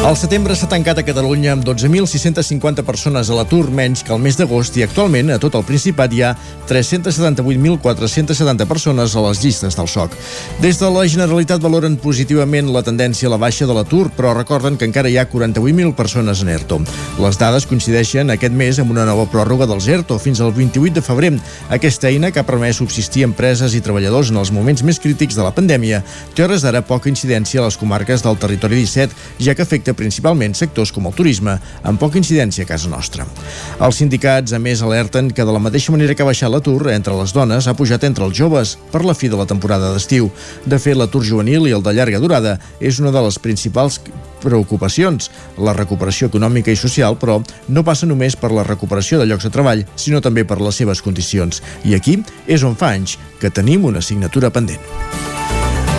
El setembre s'ha tancat a Catalunya amb 12.650 persones a l'atur, menys que el mes d'agost, i actualment a tot el Principat hi ha 378.470 persones a les llistes del SOC. Des de la Generalitat valoren positivament la tendència a la baixa de l'atur, però recorden que encara hi ha 48.000 persones en ERTO. Les dades coincideixen aquest mes amb una nova pròrroga dels ERTO fins al 28 de febrer. Aquesta eina que ha permès subsistir empreses i treballadors en els moments més crítics de la pandèmia té hores d'ara poca incidència a les comarques del territori 17, ja que afecta principalment sectors com el turisme, amb poca incidència a casa nostra. Els sindicats, a més, alerten que de la mateixa manera que ha baixat l'atur entre les dones, ha pujat entre els joves per la fi de la temporada d'estiu. De fet, l'atur juvenil i el de llarga durada és una de les principals preocupacions. La recuperació econòmica i social, però, no passa només per la recuperació de llocs de treball, sinó també per les seves condicions. I aquí és on fa anys que tenim una assignatura pendent.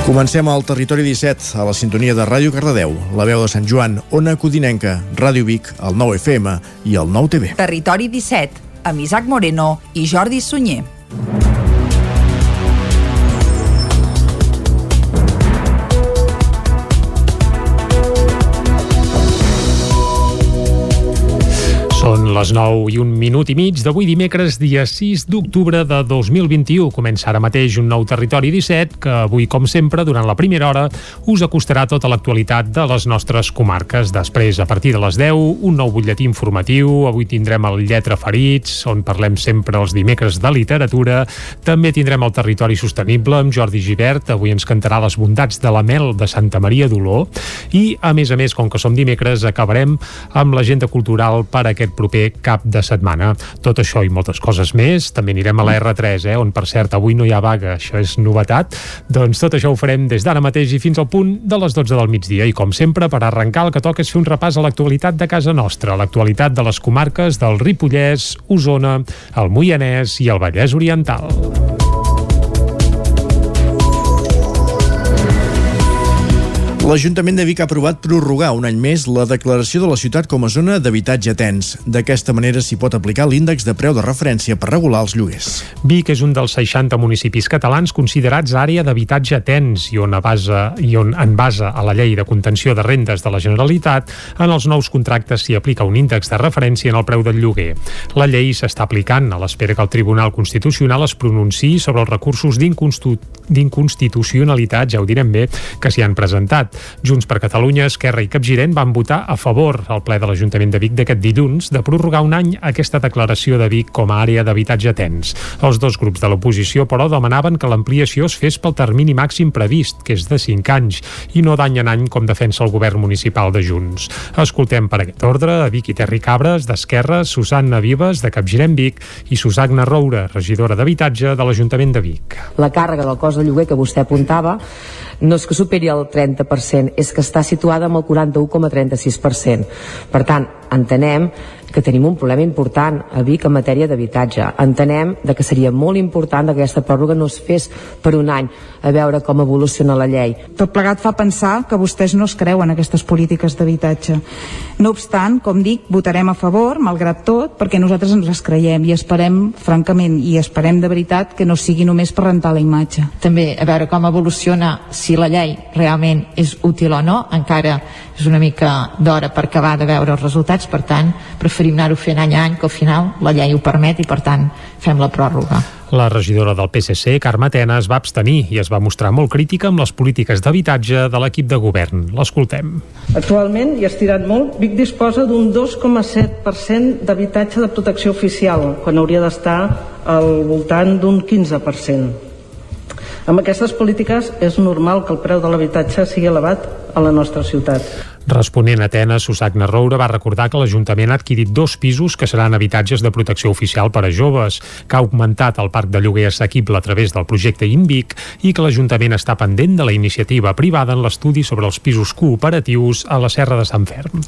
Comencem al Territori 17, a la sintonia de Ràdio Cardedeu, la veu de Sant Joan, Ona Codinenca, Ràdio Vic, el 9 FM i el 9 TV. Territori 17, amb Isaac Moreno i Jordi Sunyer. Les 9 i un minut i mig d'avui dimecres, dia 6 d'octubre de 2021. Comença ara mateix un nou Territori 17 que avui, com sempre, durant la primera hora us acostarà tota l'actualitat de les nostres comarques. Després, a partir de les 10, un nou butlletí informatiu. Avui tindrem el Lletra Ferits, on parlem sempre els dimecres de literatura. També tindrem el Territori Sostenible amb Jordi Givert. Avui ens cantarà les bondats de la mel de Santa Maria d'Oló. I, a més a més, com que som dimecres, acabarem amb l'agenda cultural per aquest proper cap de setmana. Tot això i moltes coses més. També anirem a la R3, eh, on per cert avui no hi ha vaga, això és novetat. Doncs tot això ho farem des d'ara mateix i fins al punt de les 12 del migdia. I com sempre, per arrencar el que toca és fer un repàs a l'actualitat de casa nostra, l'actualitat de les comarques del Ripollès, Osona, el Moianès i el Vallès Oriental. L'Ajuntament de Vic ha aprovat prorrogar un any més la declaració de la ciutat com a zona d'habitatge tens. D'aquesta manera s'hi pot aplicar l'índex de preu de referència per regular els lloguers. Vic és un dels 60 municipis catalans considerats àrea d'habitatge tens i on, a base, i on en base a la llei de contenció de rendes de la Generalitat, en els nous contractes s'hi aplica un índex de referència en el preu del lloguer. La llei s'està aplicant a l'espera que el Tribunal Constitucional es pronunciï sobre els recursos d'inconstitucionalitat, ja ho direm bé, que s'hi han presentat. Junts per Catalunya, Esquerra i Capgirent van votar a favor al ple de l'Ajuntament de Vic d'aquest dilluns de prorrogar un any aquesta declaració de Vic com a àrea d'habitatge tens. Els dos grups de l'oposició, però, demanaven que l'ampliació es fes pel termini màxim previst, que és de 5 anys, i no d'any en any com defensa el govern municipal de Junts. Escoltem per aquest ordre a Vic i Terri Cabres, d'Esquerra, Susanna Vives, de Capgirent Vic, i Susagna Roura, regidora d'Habitatge de l'Ajuntament de Vic. La càrrega del cost de lloguer que vostè apuntava no és que superi el 30%, és que està situada amb el 41,36%. Per tant, entenem que tenim un problema important a Vic en matèria d'habitatge. Entenem de que seria molt important que aquesta pròrroga no es fes per un any a veure com evoluciona la llei. Tot plegat fa pensar que vostès no es creuen aquestes polítiques d'habitatge. No obstant, com dic, votarem a favor, malgrat tot, perquè nosaltres ens les creiem i esperem, francament, i esperem de veritat que no sigui només per rentar la imatge. També a veure com evoluciona, si la llei realment és útil o no, encara és una mica d'hora per acabar de veure els resultats, per tant, preferim anar-ho fent any a any, que al final la llei ho permet i, per tant, fem la pròrroga. La regidora del PSC, Carme Tena, es va abstenir i es va mostrar molt crítica amb les polítiques d'habitatge de l'equip de govern. L'escoltem. Actualment, i estirat molt, Vic disposa d'un 2,7% d'habitatge de protecció oficial, quan hauria d'estar al voltant d'un 15%. Amb aquestes polítiques és normal que el preu de l'habitatge sigui elevat a la nostra ciutat. Responent a Atenes, Susagna Roura va recordar que l'Ajuntament ha adquirit dos pisos que seran habitatges de protecció oficial per a joves, que ha augmentat el parc de lloguer assequible a través del projecte INVIC i que l'Ajuntament està pendent de la iniciativa privada en l'estudi sobre els pisos cooperatius a la Serra de Sant Ferm.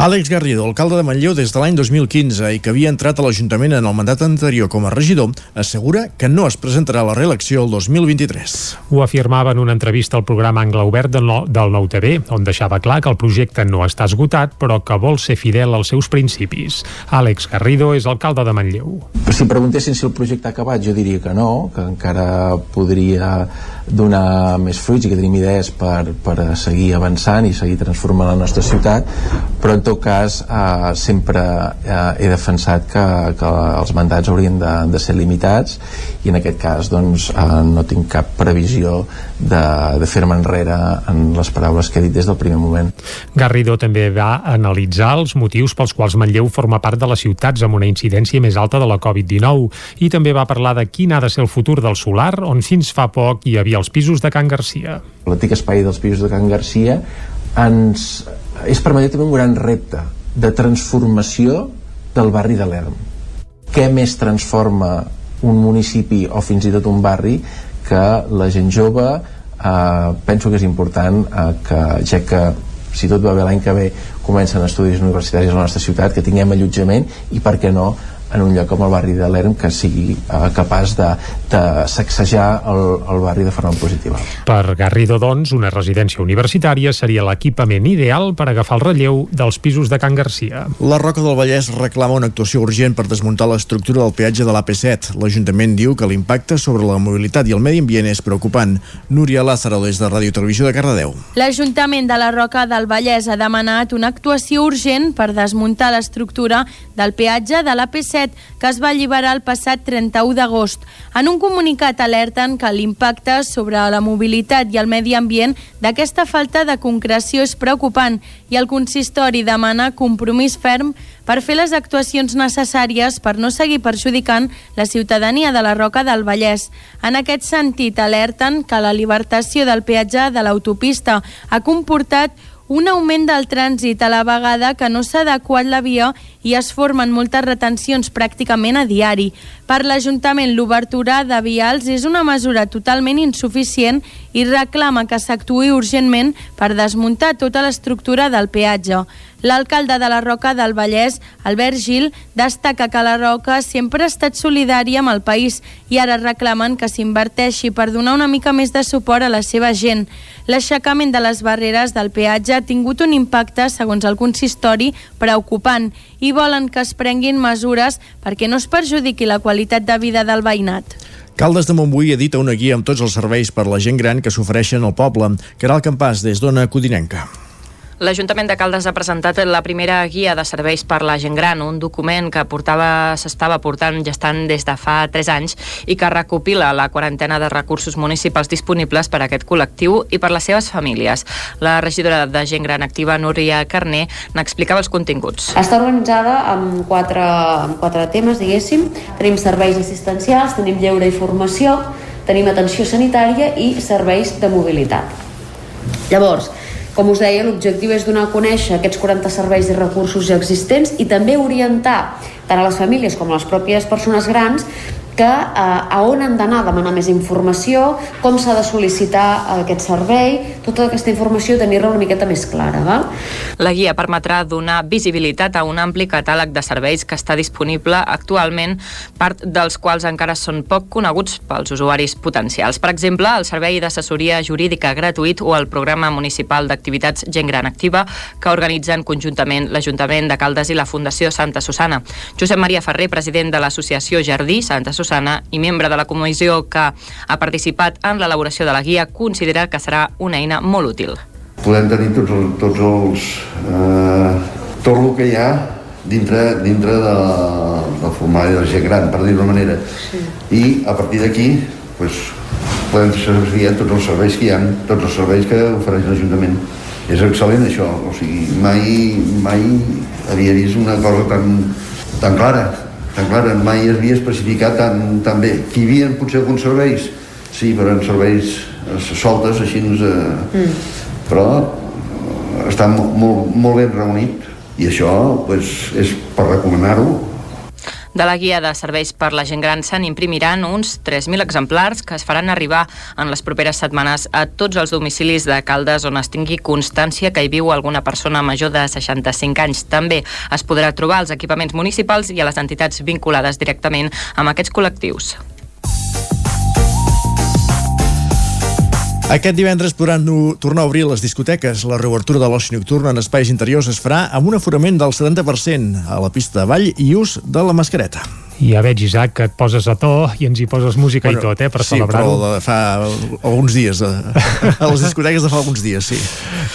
Àlex Garrido, alcalde de Manlleu des de l'any 2015 i que havia entrat a l'Ajuntament en el mandat anterior com a regidor, assegura que no es presentarà a la reelecció el 2023. Ho afirmava en una entrevista al programa Angle Obert del Nou TV, on deixava clar que el projecte projecte no està esgotat, però que vol ser fidel als seus principis. Àlex Garrido és alcalde de Manlleu. Si preguntessin si el projecte ha acabat, jo diria que no, que encara podria donar més fruits i que tenim idees per, per seguir avançant i seguir transformant la nostra ciutat, però en tot cas eh, sempre eh, he defensat que, que els mandats haurien de, de ser limitats i en aquest cas doncs, eh, no tinc cap previsió de, de fer-me enrere en les paraules que he dit des del primer moment. Garrido també va analitzar els motius pels quals Manlleu forma part de les ciutats amb una incidència més alta de la Covid-19 i també va parlar de quin ha de ser el futur del solar, on fins fa poc hi havia els pisos de Can Garcia. L'antic espai dels pisos de Can Garcia ens és per també un gran repte de transformació del barri de l'Erm. Què més transforma un municipi o fins i tot un barri que la gent jove eh, penso que és important eh, que ja que si tot va bé l'any que ve comencen estudis universitaris a la nostra ciutat, que tinguem allotjament i per què no en un lloc com el barri de l'Erm que sigui eh, capaç de, de sacsejar el, el barri de forma positiva. Per Garrido, doncs, una residència universitària seria l'equipament ideal per agafar el relleu dels pisos de Can Garcia. La Roca del Vallès reclama una actuació urgent per desmuntar l'estructura del peatge de l'AP7. L'Ajuntament diu que l'impacte sobre la mobilitat i el medi ambient és preocupant. Núria Lázaro, des de Ràdio Televisió de Cardedeu. L'Ajuntament de la Roca del Vallès ha demanat una actuació urgent per desmuntar l'estructura del peatge de l'AP7 que es va alliberar el passat 31 d'agost. En un comunicat alerten que l'impacte sobre la mobilitat i el medi ambient d'aquesta falta de concreció és preocupant i el consistori demana compromís ferm per fer les actuacions necessàries per no seguir perjudicant la ciutadania de la Roca del Vallès. En aquest sentit, alerten que la libertació del peatge de l'autopista ha comportat un augment del trànsit a la vegada que no s'ha adequat la via i es formen moltes retencions pràcticament a diari. Per l'Ajuntament, l'obertura de vials és una mesura totalment insuficient i reclama que s'actuï urgentment per desmuntar tota l'estructura del peatge. L'alcalde de la Roca del Vallès, Albert Gil, destaca que la Roca sempre ha estat solidària amb el país i ara reclamen que s'inverteixi per donar una mica més de suport a la seva gent. L'aixecament de les barreres del peatge ha tingut un impacte, segons el consistori, preocupant i volen que es prenguin mesures perquè no es perjudiqui la qualitat de vida del veïnat. Caldes de Montbui edita una guia amb tots els serveis per la gent gran que s'ofereixen al poble. Caral Campàs, des d'Ona Codinenca. L'Ajuntament de Caldes ha presentat la primera guia de serveis per la gent gran, un document que portava s'estava portant gestant des de fa 3 anys i que recopila la quarantena de recursos municipals disponibles per a aquest col·lectiu i per les seves famílies. La regidora de gent gran activa, Núria Carné, n'explicava els continguts. Està organitzada amb quatre, amb quatre temes, diguéssim. Tenim serveis assistencials, tenim lleure i formació, tenim atenció sanitària i serveis de mobilitat. Llavors, com us deia, l'objectiu és donar a conèixer aquests 40 serveis i recursos ja existents i també orientar tant a les famílies com a les pròpies persones grans que eh, a on han d'anar a demanar més informació, com s'ha de sol·licitar aquest servei, tota aquesta informació tenir-la una miqueta més clara. Val? La guia permetrà donar visibilitat a un ampli catàleg de serveis que està disponible actualment, part dels quals encara són poc coneguts pels usuaris potencials. Per exemple, el servei d'assessoria jurídica gratuït o el programa municipal d'activitats Gent Gran Activa que organitzen conjuntament l'Ajuntament de Caldes i la Fundació Santa Susana. Josep Maria Ferrer, president de l'Associació Jardí Santa Susana, i membre de la comissió que ha participat en l'elaboració de la guia, considera que serà una eina molt útil. Podem tenir tots, els, tots els... Eh, tot el que hi ha dintre, dintre de, del formulari de la gent gran, per dir-ho manera. Sí. I a partir d'aquí pues, podem servir tots els serveis que hi ha, tots els serveis que ofereix l'Ajuntament. És excel·lent això, o sigui, mai, mai havia vist una cosa tan, tan clara tan clar, mai es havia especificat tan, tan bé. Hi havia potser alguns serveis? Sí, però en serveis eh, soltes, així, eh, mm. però eh, està molt, molt ben reunit i això pues, és per recomanar-ho de la guia de serveis per la gent gran se'n imprimiran uns 3.000 exemplars que es faran arribar en les properes setmanes a tots els domicilis de Caldes on es tingui constància que hi viu alguna persona major de 65 anys. També es podrà trobar als equipaments municipals i a les entitats vinculades directament amb aquests col·lectius. Aquest divendres podran tornar a obrir les discoteques. La reobertura de l'oci nocturn en espais interiors es farà amb un aforament del 70% a la pista de ball i ús de la mascareta. I ja veig, Isaac, que et poses a to i ens hi poses música bueno, i tot, eh, per sí, celebrar-ho. Sí, però fa alguns dies, a, a les discoteques de fa alguns dies, sí.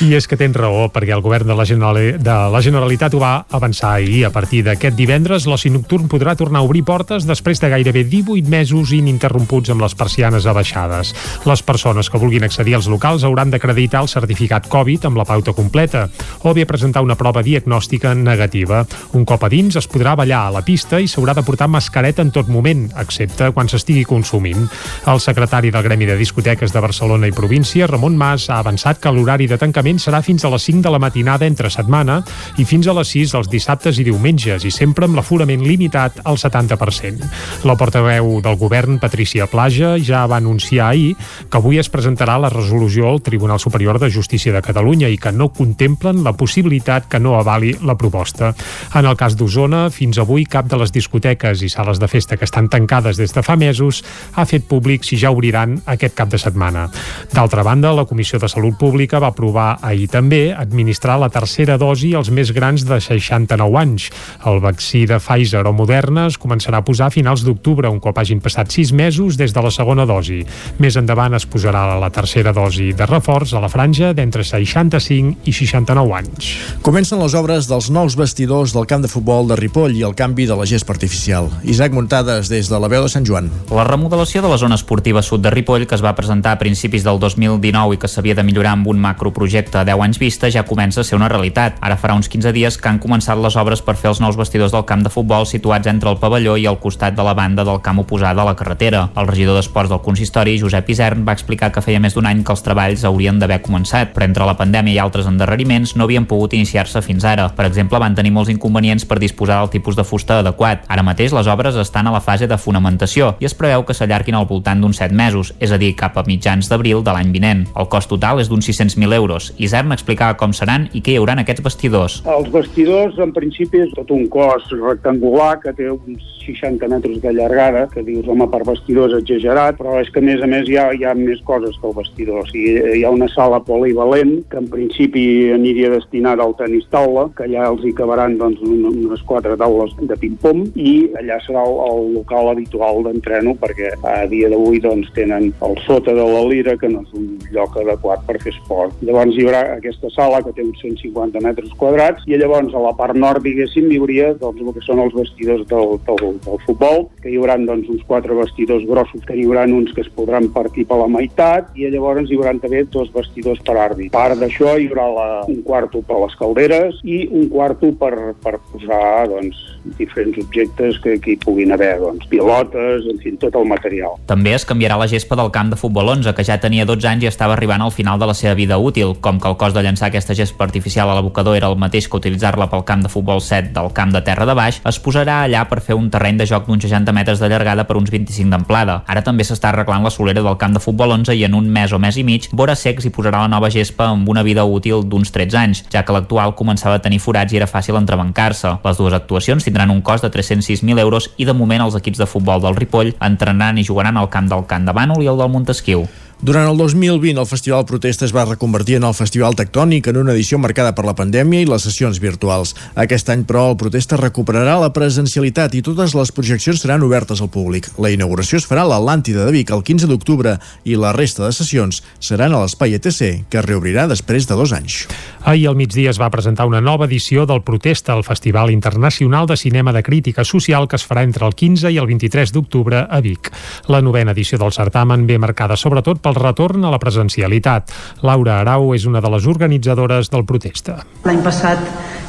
I és que tens raó, perquè el govern de la, Generali de la Generalitat ho va avançar ahir. A partir d'aquest divendres, l'oci nocturn podrà tornar a obrir portes després de gairebé 18 mesos ininterromputs amb les persianes abaixades. Les persones que vulguin accedir als locals hauran d'acreditar el certificat Covid amb la pauta completa o bé presentar una prova diagnòstica negativa. Un cop a dins es podrà ballar a la pista i s'haurà de portar mascareta en tot moment, excepte quan s'estigui consumint. El secretari del Gremi de Discoteques de Barcelona i província, Ramon Mas, ha avançat que l'horari de tancament serà fins a les 5 de la matinada entre setmana i fins a les 6 els dissabtes i diumenges i sempre amb l'aforament limitat al 70%. La portaveu del govern, Patricia Plaja, ja va anunciar ahir que avui es presentarà la resolució al Tribunal Superior de Justícia de Catalunya i que no contemplen la possibilitat que no avali la proposta. En el cas d'Osona, fins avui cap de les discoteques i sales de festa que estan tancades des de fa mesos ha fet públic si ja obriran aquest cap de setmana. D'altra banda, la Comissió de Salut Pública va aprovar ahir també administrar la tercera dosi als més grans de 69 anys. El vaccí de Pfizer o Moderna es començarà a posar a finals d'octubre, un cop hagin passat 6 mesos des de la segona dosi. Més endavant es posarà la tercera dosi de reforç a la franja d'entre 65 i 69 anys. Comencen les obres dels nous vestidors del camp de futbol de Ripoll i el canvi de la gespa artificial. Isaac Muntades, des de la veu de Sant Joan. La remodelació de la zona esportiva sud de Ripoll, que es va presentar a principis del 2019 i que s'havia de millorar amb un macroprojecte a 10 anys vista, ja comença a ser una realitat. Ara farà uns 15 dies que han començat les obres per fer els nous vestidors del camp de futbol situats entre el pavelló i el costat de la banda del camp oposada a la carretera. El regidor d'Esports del consistori, Josep Isern, va explicar que feia més d'un any que els treballs haurien d'haver començat, però entre la pandèmia i altres endarreriments no havien pogut iniciar-se fins ara. Per exemple, van tenir molts inconvenients per disposar del tipus de fusta adequat. Ara mateix les obres estan a la fase de fonamentació i es preveu que s'allarguin al voltant d'uns 7 mesos, és a dir, cap a mitjans d'abril de l'any vinent. El cost total és d'uns 600.000 euros. Isern explicava com seran i què hi haurà en aquests vestidors. Els vestidors, en principi, és tot un cos rectangular que té uns 60 metres de llargada, que dius, home, per vestidors exagerat, però és que a més a més hi ha, hi ha més coses que el vestidor. O sigui, hi ha una sala polivalent, que en principi aniria destinada al tenis taula, que allà els hi cabaran doncs, unes quatre taules de ping-pong, i allà serà el, el local habitual d'entreno, perquè a dia d'avui doncs, tenen el sota de la lira, que no és un lloc adequat per fer esport. Llavors hi haurà aquesta sala, que té uns 150 metres quadrats, i llavors a la part nord, diguéssim, hi hauria doncs, el que són els vestidors del, del, del futbol, que hi haurà doncs, uns quatre vestidors grossos, que hi haurà uns que es podran partir per la meitat, i llavors hi haurà també dos vestidors per àrbit. Part d'això hi haurà la, un quarto per les calderes i un quarto per, per posar doncs, diferents objectes que, hi puguin haver, doncs, pilotes, en fi, tot el material. També es canviarà la gespa del camp de futbol 11, que ja tenia 12 anys i estava arribant al final de la seva vida útil. Com que el cost de llançar aquesta gespa artificial a l'abocador era el mateix que utilitzar-la pel camp de futbol 7 del camp de terra de baix, es posarà allà per fer un terreny de joc d'uns 60 metres de llargada per uns 25 d'amplada. Ara també s'està arreglant la solera del camp de futbol 11 i en un mes o mes i mig, Vora Secs hi posarà la nova gespa amb una vida útil d'uns 13 anys, ja que l'actual començava a tenir forats i era fàcil entrebancar-se. Les dues actuacions tindran un cost de 306.000 euros i de moment els equips de futbol del Ripoll entrenaran i jugaran al camp del Camp de Bànol i el del Montesquieu. Durant el 2020, el Festival Protesta es va reconvertir en el Festival Tectònic en una edició marcada per la pandèmia i les sessions virtuals. Aquest any, però, el Protesta recuperarà la presencialitat i totes les projeccions seran obertes al públic. La inauguració es farà a l'Atlàntida de Vic el 15 d'octubre i la resta de sessions seran a l'Espai ETC, que es reobrirà després de dos anys. Ahir al migdia es va presentar una nova edició del Protesta, el Festival Internacional de Cinema de Crítica Social que es farà entre el 15 i el 23 d'octubre a Vic. La novena edició del certamen ve marcada sobretot pel retorn a la presencialitat. Laura Arau és una de les organitzadores del protesta. L'any passat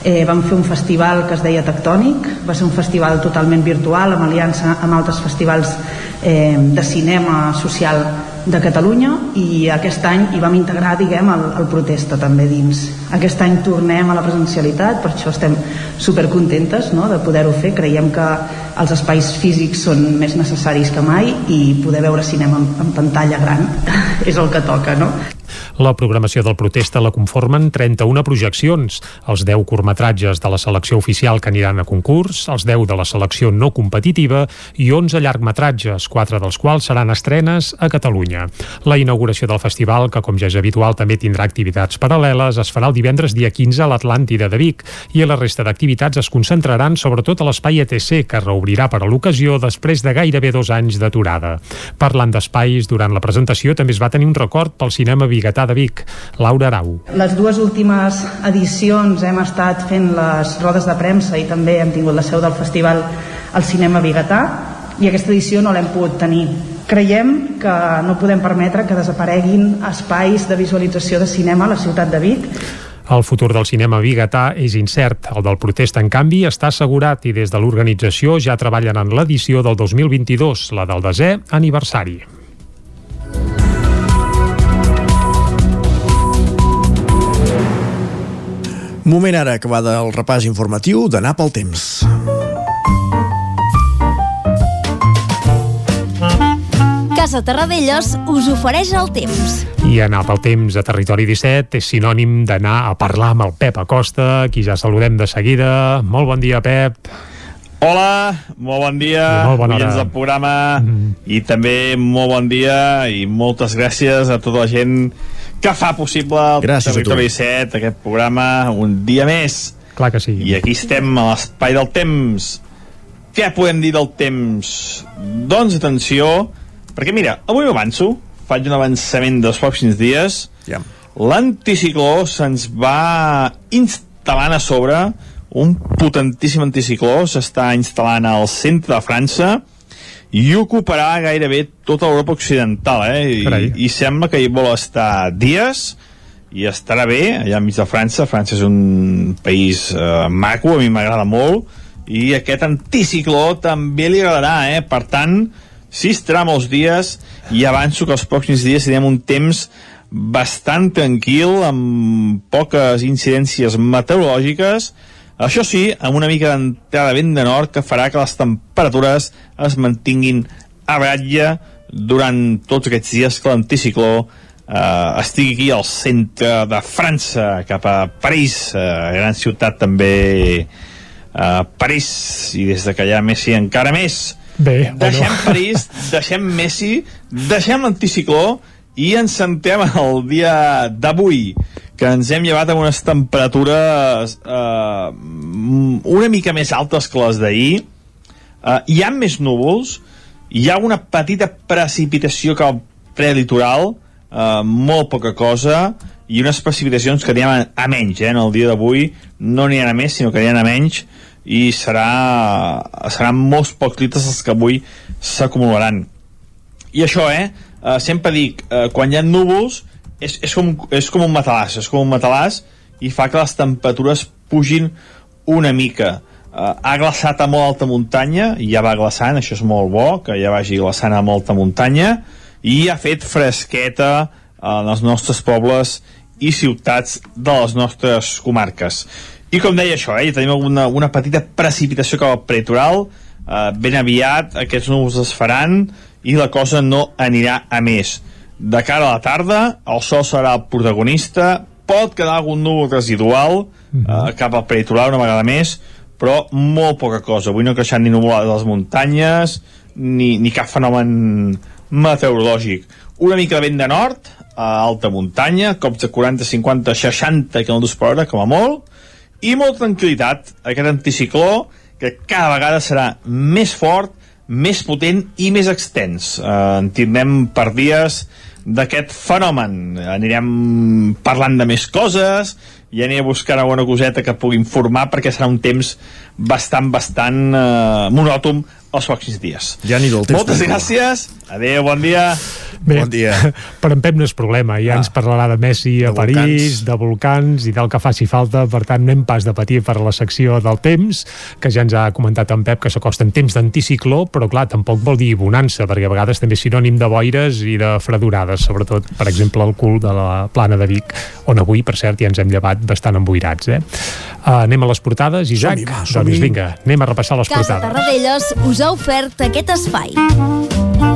eh, vam fer un festival que es deia Tectònic, va ser un festival totalment virtual, amb aliança amb altres festivals eh, de cinema social de Catalunya i aquest any hi vam integrar diguem el, el protesta també dins aquest any tornem a la presencialitat per això estem supercontentes no, de poder-ho fer creiem que els espais físics són més necessaris que mai i poder veure cinema en, en pantalla gran és el que toca no? La programació del protesta la conformen 31 projeccions, els 10 curtmetratges de la selecció oficial que aniran a concurs, els 10 de la selecció no competitiva i 11 llargmetratges, 4 dels quals seran estrenes a Catalunya. La inauguració del festival, que com ja és habitual també tindrà activitats paral·leles, es farà el divendres dia 15 a l'Atlàntida de Vic i la resta d'activitats es concentraran sobretot a l'espai ETC, que reobrirà per a l'ocasió després de gairebé dos anys d'aturada. Parlant d'espais, durant la presentació també es va tenir un record pel cinema Bigatà de Vic. Laura Arau. Les dues últimes edicions hem estat fent les rodes de premsa i també hem tingut la seu del festival al cinema Bigatà i aquesta edició no l'hem pogut tenir. Creiem que no podem permetre que desapareguin espais de visualització de cinema a la ciutat de Vic el futur del cinema biguetà és incert. El del protest, en canvi, està assegurat i des de l'organització ja treballen en l'edició del 2022, la del desè aniversari. Moment ara que va del repàs informatiu d'anar pel temps. Casa Terradellos us ofereix el temps. I anar pel temps a Territori 17 és sinònim d'anar a parlar amb el Pep Acosta, qui ja saludem de seguida. Molt bon dia, Pep. Hola, molt bon dia, I molt bona hora. oients del programa mm. i també molt bon dia i moltes gràcies a tota la gent que fa possible el Gràcies. Territori 17, aquest programa, un dia més. Clar que sí. I aquí estem a l'espai del temps. Què podem dir del temps? Doncs atenció, perquè mira, avui m'avanço, faig un avançament dels pròxims dies. Ja. L'anticicló se'ns va instal·lant a sobre, un potentíssim anticicló s'està instal·lant al centre de França i ocuparà gairebé tota l'Europa occidental, eh? Carai. I, I sembla que hi vol estar dies i estarà bé, allà enmig de França. França és un país eh, maco, a mi m'agrada molt, i aquest anticicló també li agradarà, eh? Per tant, sí estarà molts dies i avanço que els pròxims dies tindrem un temps bastant tranquil, amb poques incidències meteorològiques, això sí, amb una mica d'entrada de vent de nord que farà que les temperatures es mantinguin a ratlla durant tots aquests dies que l'anticicló eh, estigui aquí al centre de França, cap a París, eh, gran ciutat també eh, París, i des de que hi ha Messi encara més. Bé, Deixem bueno. París, deixem Messi, deixem l'anticicló i ens centrem en el dia d'avui, que ens hem llevat amb unes temperatures eh, una mica més altes que les d'ahir. Eh, hi ha més núvols, hi ha una petita precipitació que al prelitoral, eh, molt poca cosa, i unes precipitacions que aniran a menys, eh, en el dia d'avui no n'hi ha a més, sinó que n'hi ha a menys, i serà, seran molts pocs litres els que avui s'acumularan. I això, eh, eh sempre dic, eh, quan hi ha núvols, és, és, com, és com un matalàs, és com un matalàs i fa que les temperatures pugin una mica. Uh, ha glaçat a molt alta muntanya, i ja va glaçant, això és molt bo, que ja vagi glaçant a molta muntanya, i ha fet fresqueta en els nostres pobles i ciutats de les nostres comarques. I com deia això, eh, tenim una, una petita precipitació cap al prelitoral, eh, ben aviat aquests núvols es faran i la cosa no anirà a més. De cara a la tarda, el sol serà el protagonista, pot quedar algun núvol residual eh, cap al prelitoral una vegada més, però molt poca cosa. Avui no ha creixat ni nuvolada de les muntanyes, ni, ni cap fenomen meteorològic. Una mica de vent de nord, a alta muntanya, cops de 40, 50, 60 km per hora, com a molt, i molta tranquil·litat, aquest anticicló, que cada vegada serà més fort, més potent i més extens. Eh, en tindrem per dies d'aquest fenomen. Anirem parlant de més coses, i aniré a buscar alguna coseta que pugui informar perquè serà un temps bastant, bastant eh, monòtom els pròxims dies. Ja temps. Moltes gràcies, adeu, bon dia. Bé, Bon dia. per en Pep no és problema, ja ah. ens parlarà de Messi a De París, volcans. de volcans i del que faci falta, per tant anem pas de patir per la secció del temps, que ja ens ha comentat en Pep que s'acosta en temps d'anticicló, però clar, tampoc vol dir bonança, perquè a vegades també és sinònim de boires i de fredurades, sobretot, per exemple, el cul de la plana de Vic, on avui, per cert, ja ens hem llevat bastant emboirats. Eh? Uh, anem a les portades, Isaac? Som-hi, va, som-hi. doncs vinga, anem a repassar les Casa portades. Tarradellas us ha ofert aquest espai.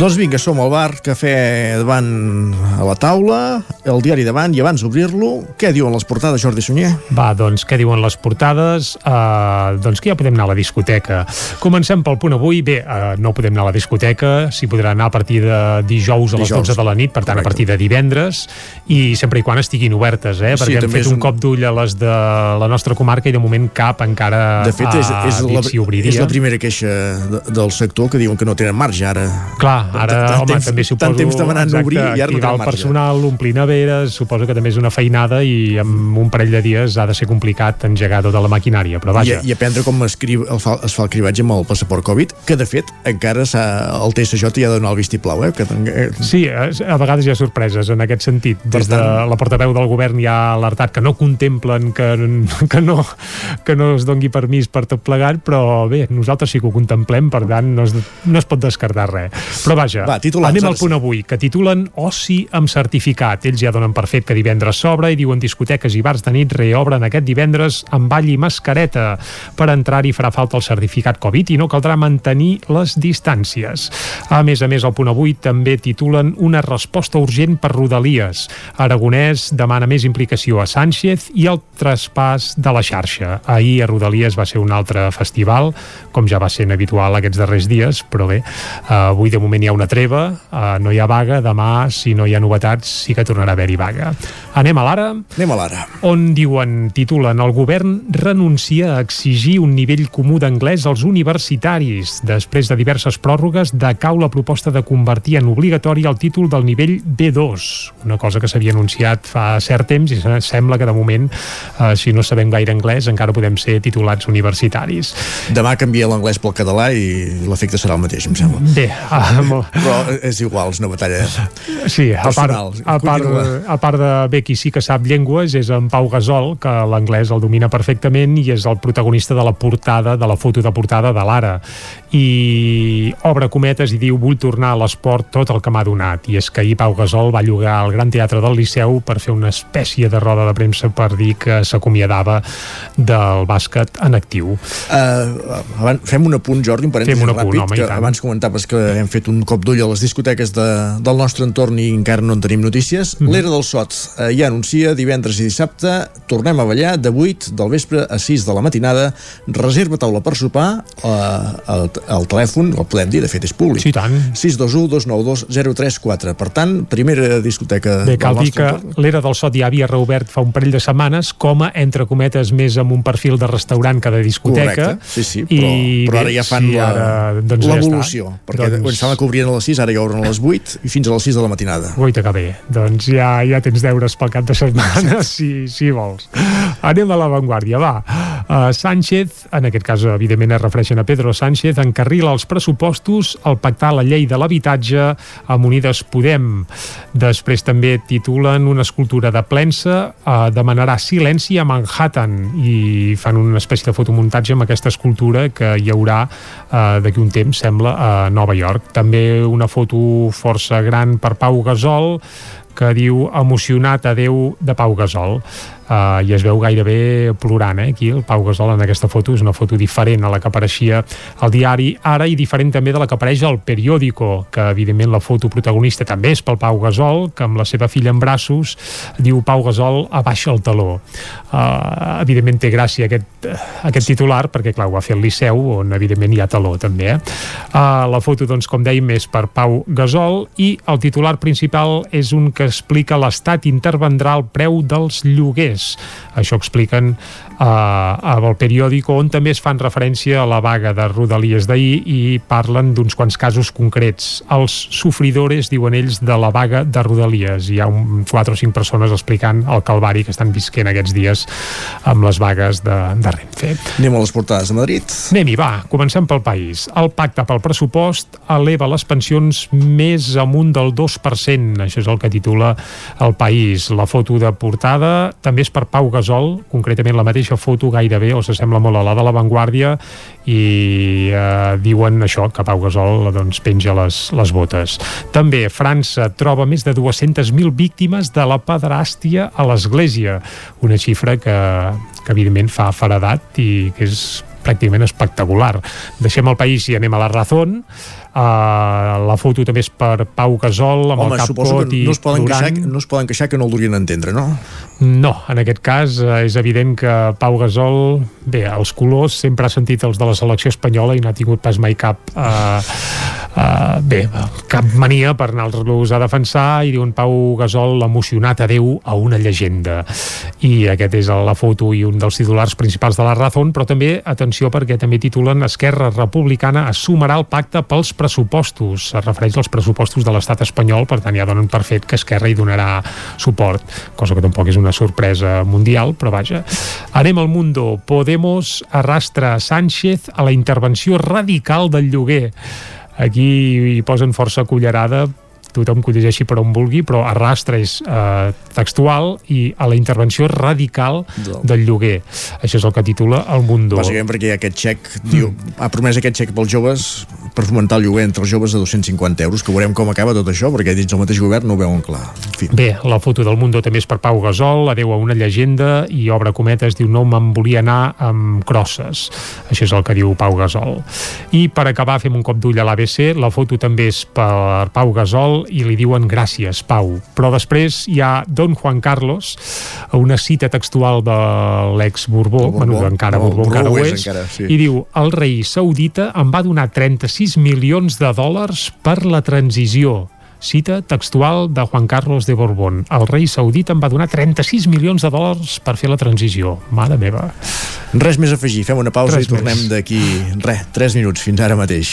Doncs vinga, som al bar, cafè davant a la taula, el diari davant i abans d'obrir-lo, què diuen les portades, Jordi Sunyer? Va, doncs, què diuen les portades? Uh, doncs que ja podem anar a la discoteca. Comencem pel punt avui. Bé, uh, no podem anar a la discoteca, s'hi podrà anar a partir de dijous a les Dijous. 12 de la nit, per tant, Correcte. a partir de divendres, i sempre i quan estiguin obertes, eh? Sí, Perquè hem també fet un un- cop d'ull a les de la nostra comarca i de moment cap encara De fet, és, ha és, dit la, si obriria. és la primera queixa de, del sector que diuen que no tenen marge ara. Clar, ara, Tant home, temps- també suposo... tant temps demanant exacte, obrir i ara no tenen marge. personal, omplir neveres, suposo que també és una feinada i amb un parell de dies ha de ser complicat engegar tota la maquinària, però I, vaja. I aprendre com escriu, el fa, es fa el cribatge amb el passaport Covid, que de fet encara el TSJ ja ha de donar el vistiplau, eh? Que, eh, Sí, a a vegades hi ha sorpreses en aquest sentit. Des de la portaveu del govern ja ha alertat que no contemplen que, que, no, que no es dongui permís per tot plegat, però bé, nosaltres sí que ho contemplem, per tant no es, no es pot descartar res. Però vaja, Va, titulars, anem al punt avui, que titulen Oci amb certificat. Ells ja donen per fet que divendres s'obre i diuen discoteques i bars de nit reobren aquest divendres amb ball i mascareta. Per entrar-hi farà falta el certificat Covid i no caldrà mantenir les distàncies. A més a més, al punt avui també titulen una resposta urgent per Rodalies. Aragonès demana més implicació a Sánchez i el traspàs de la xarxa. Ahir a Rodalies va ser un altre festival, com ja va ser habitual aquests darrers dies, però bé, eh, avui de moment hi ha una treva, eh, no hi ha vaga, demà, si no hi ha novetats, sí que tornarà a haver-hi vaga. Anem a l'ara? Anem a l'ara. On diuen, titulen, el govern renuncia a exigir un nivell comú d'anglès als universitaris. Després de diverses pròrrogues, decau la proposta de convertir en obligatori el títol del nivell B2, una cosa que s'havia anunciat fa cert temps i se- sembla que de moment, eh, si no sabem gaire anglès, encara podem ser titulats universitaris. Demà canvia l'anglès pel català i l'efecte serà el mateix, em sembla. Bé, ah, molt, Però és igual, és una batalla Sí, a part, a, part, a part de bé qui sí que sap llengües és en Pau Gasol, que l'anglès el domina perfectament i és el protagonista de la portada, de la foto de portada de l'Ara. I obre cometes i diu vull tornar a l'esport tot el que m'ha donat. I és que ahir Pau Gasol va llogar al Gran Teatre del Liceu per fer una espècie de roda de premsa per dir que s'acomiadava del bàsquet en actiu. Uh, abans, fem un apunt, Jordi, un parèntesi ràpid, home, i que abans comentaves que hem fet un cop d'ull a les discoteques de, del nostre entorn i encara no en tenim notícies. Mhm. L'Era del Sot uh, ja anuncia divendres i dissabte, tornem a ballar de 8 del vespre a 6 de la matinada, reserva taula per sopar, el, el telèfon, el podem dir, de fet és públic. Sí, tant. 621 292 034. Per tant, primera discoteca Bé, cal del dir nostre que entorn. l'Era del Sot ja havia reobert fa un parell de setmanes com a, entre cometes, més amb un perfil de restaurant que de discoteca. Correcte, sí, sí, però, I però ara ja fan sí, la- ara, doncs ja l'evolució, perquè doncs... quan sembla que obrien a les 6, ara ja obren a les 8 i fins a les 6 de la matinada. Guaita que bé, doncs ja, ja tens deures pel cap de setmana, si, si vols. Anem a l'avantguàrdia, va. Uh, Sánchez, en aquest cas, evidentment, es refereixen a Pedro Sánchez, encarrila els pressupostos al pactar la llei de l'habitatge amb Unides Podem. Després també titulen una escultura de Plensa, uh, demanarà silenci a Manhattan i fan una espècie de fotomuntatge amb aquesta escultura que hi haurà uh, d'aquí un temps, sembla, a Nova York. També una foto força gran per Pau Gasol, que diu emocionat adeu de Pau Gasol uh, i es veu gairebé plorant eh? aquí el Pau Gasol en aquesta foto és una foto diferent a la que apareixia al diari ara i diferent també de la que apareix al periòdico que evidentment la foto protagonista també és pel Pau Gasol que amb la seva filla en braços diu Pau Gasol abaixa el taló uh, evidentment té gràcia aquest, aquest titular perquè clar ho va fer el Liceu on evidentment hi ha taló també eh? uh, la foto doncs com dèiem és per Pau Gasol i el titular principal és un que explica l'Estat intervendrà el preu dels lloguers. Això expliquen uh, al periòdico on també es fan referència a la vaga de Rodalies d'ahir i parlen d'uns quants casos concrets. Els sofridores, diuen ells, de la vaga de Rodalies. Hi ha un, quatre o cinc persones explicant el calvari que estan visquent aquests dies amb les vagues de, de Renfe. Anem a les portades de Madrid. Anem-hi, va, comencem pel país. El pacte pel pressupost eleva les pensions més amunt del 2%. Això és el que titula el país. La foto de portada també és per Pau Gasol, concretament la mateixa foto gairebé, o s'assembla molt a la de la Vanguardia, i eh, diuen això, que Pau Gasol doncs, penja les, les botes. També França troba més de 200.000 víctimes de la pederàstia a l'Església, una xifra que, que evidentment fa faradat i que és pràcticament espectacular. Deixem el país i anem a la Razón. Uh, la foto també és per Pau Gasol amb Home, el cap cot que i no es, poden queixar, plorant. no es poden queixar que no el durien entendre, no? No, en aquest cas eh, és evident que Pau Gasol, bé, els colors sempre ha sentit els de la selecció espanyola i no ha tingut pas mai cap eh, eh, bé, cap mania per anar-los a defensar i diuen Pau Gasol emocionat a Déu a una llegenda i aquest és la foto i un dels titulars principals de la Razón, però també atenció perquè també titulen Esquerra Republicana assumarà el pacte pels pressupostos es refereix als pressupostos de l'estat espanyol per tant ja donen per fet que Esquerra hi donarà suport, cosa que tampoc és una sorpresa mundial, però vaja. Anem al Mundo, Podemos arrastra Sánchez a la intervenció radical del lloguer. Aquí hi posen força cullerada tothom que ho llegeixi per on vulgui, però arrastra és eh, textual i a la intervenció radical Del- del lloguer. Això és el que titula El Mundo. Bàsicament perquè hi ha aquest xec, diu, ha promès aquest xec pels joves per fomentar el lloguer entre els joves de 250 euros, que veurem com acaba tot això, perquè dins el mateix govern no ho veuen clar. En fi. Bé, la foto del Mundo també és per Pau Gasol, adeu a una llegenda i obre cometes, diu no me'n volia anar amb crosses. Això és el que diu Pau Gasol. I per acabar fem un cop d'ull a l'ABC, la foto també és per Pau Gasol i li diuen gràcies, Pau. Però després hi ha Don Juan Carlos, una cita textual de l'ex Borbó, Borbó. bueno, encara No, Borbó, encara ho és, és, encara, sí. i diu, el rei saudita em va donar 36 milions de dòlars per la transició. Cita textual de Juan Carlos de Borbón. El rei saudita em va donar 36 milions de dòlars per fer la transició. Mare meva. Res més a afegir, fem una pausa Res i tornem d'aquí, res, 3 minuts, fins ara mateix.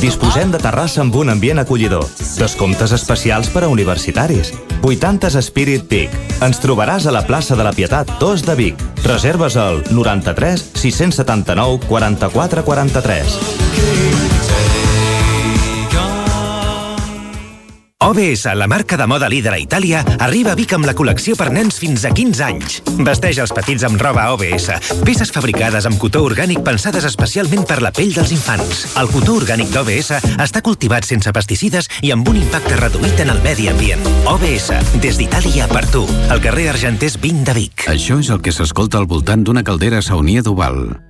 Disposem de terrassa amb un ambient acollidor. Descomptes especials per a universitaris. 80s Spirit Peak. Ens trobaràs a la plaça de la Pietat 2 de Vic. Reserves al 93 679 44 43. OBS, la marca de moda líder a Itàlia, arriba a Vic amb la col·lecció per nens fins a 15 anys. Vesteix els petits amb roba OBS, peces fabricades amb cotó orgànic pensades especialment per la pell dels infants. El cotó orgànic d'OBS està cultivat sense pesticides i amb un impacte reduït en el medi ambient. OBS, des d'Itàlia per tu, al carrer Argenters 20 de Vic. Això és el que s'escolta al voltant d'una caldera saunia d'Oval.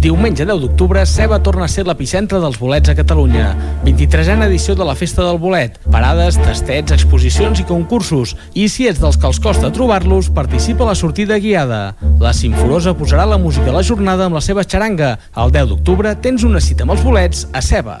Diumenge 10 d'octubre, Ceba torna a ser l'epicentre dels bolets a Catalunya. 23a edició de la Festa del Bolet. Parades, tastets, exposicions i concursos. I si ets dels que els costa trobar-los, participa a la sortida guiada. La Simforosa posarà la música a la jornada amb la seva xaranga. El 10 d'octubre tens una cita amb els bolets a Ceba.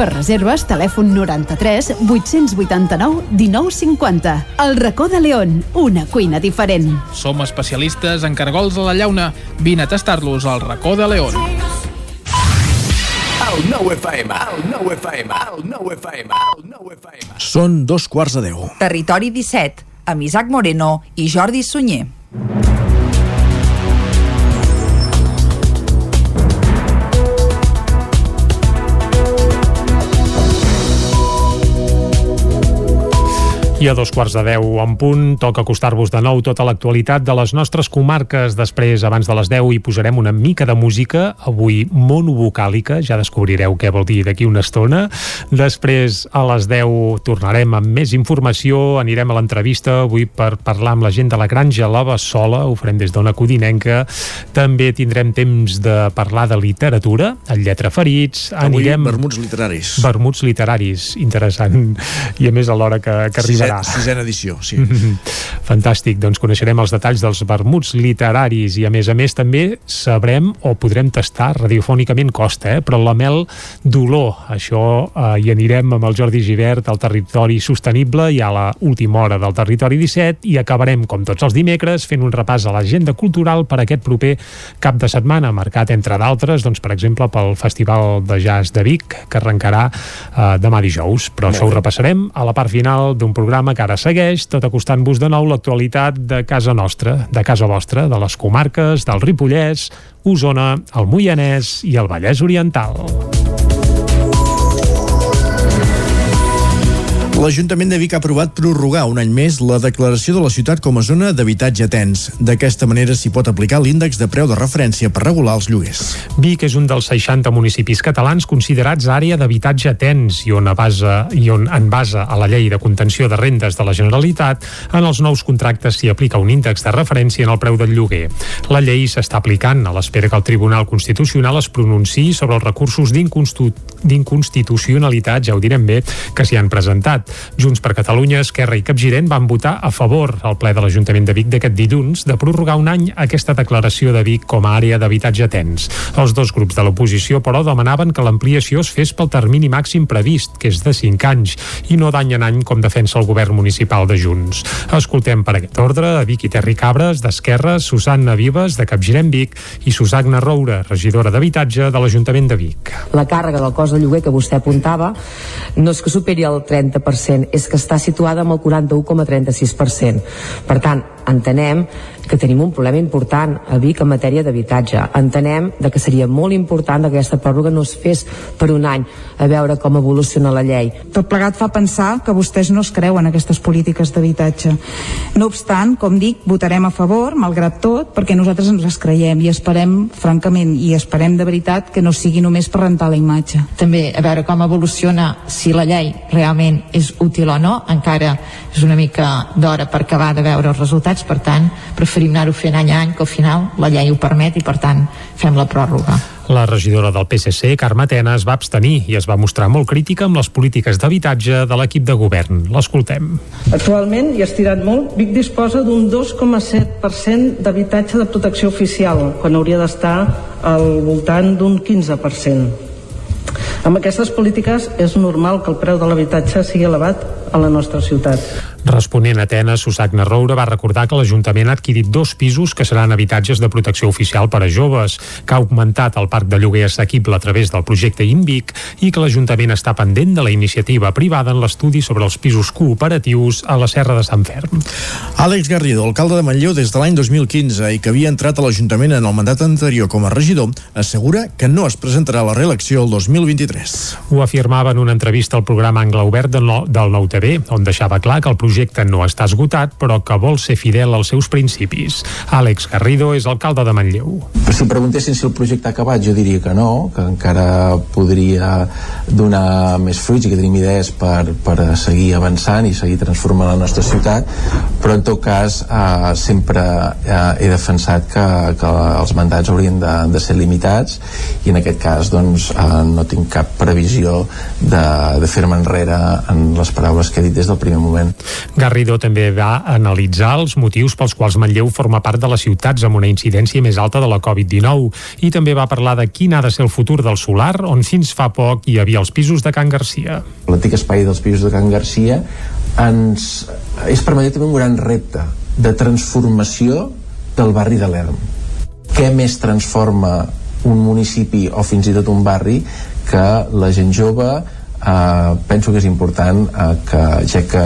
Per reserves, telèfon 93 889 1950. El racó de León, una cuina diferent. Som especialistes en cargols a la llauna. Vine a tastar-los al racó de León. Són dos quarts de deu. Territori 17, amb Isaac Moreno i Jordi Sunyer. I a dos quarts de deu en punt toca acostar-vos de nou tota l'actualitat de les nostres comarques. Després, abans de les 10, hi posarem una mica de música, avui monovocàlica, ja descobrireu què vol dir d'aquí una estona. Després, a les 10, tornarem amb més informació, anirem a l'entrevista avui per parlar amb la gent de la Granja La Bassola, ho farem des d'una codinenca. També tindrem temps de parlar de literatura, el Lletra Ferits. Avui, anirem... vermuts literaris. Vermuts literaris, interessant. I a més a l'hora que, que arribarà Sisena, sisena edició, sí. Fantàstic, doncs coneixerem els detalls dels vermuts literaris. I a més a més també sabrem o podrem tastar radiofònicament costa, eh? però la mel d'olor, això eh, hi anirem amb el Jordi Givert al territori sostenible i a la última hora del territori 17 i acabarem com tots els dimecres fent un repàs a l'agenda cultural per aquest proper cap de setmana, marcat entre d'altres doncs per exemple pel Festival de Jazz de Vic que arrencarà eh, demà dijous, però això ho repassarem a la part final d'un programa que ara segueix, tot acostant-vos de nou l'actualitat de casa nostra, de casa vostra, de les comarques, del Ripollès, Osona, el Moianès i el Vallès Oriental. L'Ajuntament de Vic ha aprovat prorrogar un any més la declaració de la ciutat com a zona d'habitatge tens. D'aquesta manera s'hi pot aplicar l'índex de preu de referència per regular els lloguers. Vic és un dels 60 municipis catalans considerats àrea d'habitatge tens i on, a base, i on en base a la llei de contenció de rendes de la Generalitat en els nous contractes s'hi aplica un índex de referència en el preu del lloguer. La llei s'està aplicant a l'espera que el Tribunal Constitucional es pronunciï sobre els recursos d'inconstitucionalitat, ja ho direm bé, que s'hi han presentat. Junts per Catalunya, Esquerra i Capgirent van votar a favor al ple de l'Ajuntament de Vic d'aquest dilluns de prorrogar un any aquesta declaració de Vic com a àrea d'habitatge tens. Els dos grups de l'oposició, però, demanaven que l'ampliació es fes pel termini màxim previst, que és de 5 anys, i no d'any en any com defensa el govern municipal de Junts. Escoltem per aquest ordre a Vic i Terri Cabres, d'Esquerra, Susanna Vives, de Capgirent Vic, i Susagna Roura, regidora d'Habitatge de l'Ajuntament de Vic. La càrrega del cost de lloguer que vostè apuntava no és que superi el 30%, és que està situada amb el 41,36%. Per tant, entenem que tenim un problema important a Vic en matèria d'habitatge. Entenem de que seria molt important que aquesta pròrroga no es fes per un any a veure com evoluciona la llei. Tot plegat fa pensar que vostès no es creuen aquestes polítiques d'habitatge. No obstant, com dic, votarem a favor, malgrat tot, perquè nosaltres ens les creiem i esperem, francament, i esperem de veritat que no sigui només per rentar la imatge. També a veure com evoluciona si la llei realment és útil o no, encara és una mica d'hora per acabar de veure els resultats, per tant, preferim anar-ho fent any a any, que al final la llei ho permet i per tant fem la pròrroga. La regidora del PSC, Carme Tena, es va abstenir i es va mostrar molt crítica amb les polítiques d'habitatge de l'equip de govern. L'escoltem. Actualment, i estirat molt, Vic disposa d'un 2,7% d'habitatge de protecció oficial, quan hauria d'estar al voltant d'un 15%. Amb aquestes polítiques és normal que el preu de l'habitatge sigui elevat a la nostra ciutat. Responent a Atenes, Susagna Roura va recordar que l'Ajuntament ha adquirit dos pisos que seran habitatges de protecció oficial per a joves, que ha augmentat el parc de lloguer assequible a través del projecte INVIC i que l'Ajuntament està pendent de la iniciativa privada en l'estudi sobre els pisos cooperatius a la Serra de Sant Ferm. Àlex Garrido, alcalde de Manlleu des de l'any 2015 i que havia entrat a l'Ajuntament en el mandat anterior com a regidor, assegura que no es presentarà a la reelecció el 2023. Ho afirmava en una entrevista al programa Angle Obert del Nou TV, on deixava clar que el projecte projecte no està esgotat, però que vol ser fidel als seus principis. Àlex Garrido és alcalde de Manlleu. Si preguntessin si el projecte ha acabat, jo diria que no, que encara podria donar més fruits i que tenim idees per, per seguir avançant i seguir transformant la nostra ciutat, però en tot cas eh, sempre eh, he defensat que, que els mandats haurien de, de ser limitats i en aquest cas doncs, eh, no tinc cap previsió de, de fer-me enrere en les paraules que he dit des del primer moment. Garrido també va analitzar els motius pels quals Manlleu forma part de les ciutats amb una incidència més alta de la Covid-19 i també va parlar de quin ha de ser el futur del solar, on fins fa poc hi havia els pisos de Can Garcia. L'antic espai dels pisos de Can Garcia ens és per Manlleu també un gran repte de transformació del barri de l'Erm. Què més transforma un municipi o fins i tot un barri que la gent jove eh, penso que és important eh, que ja que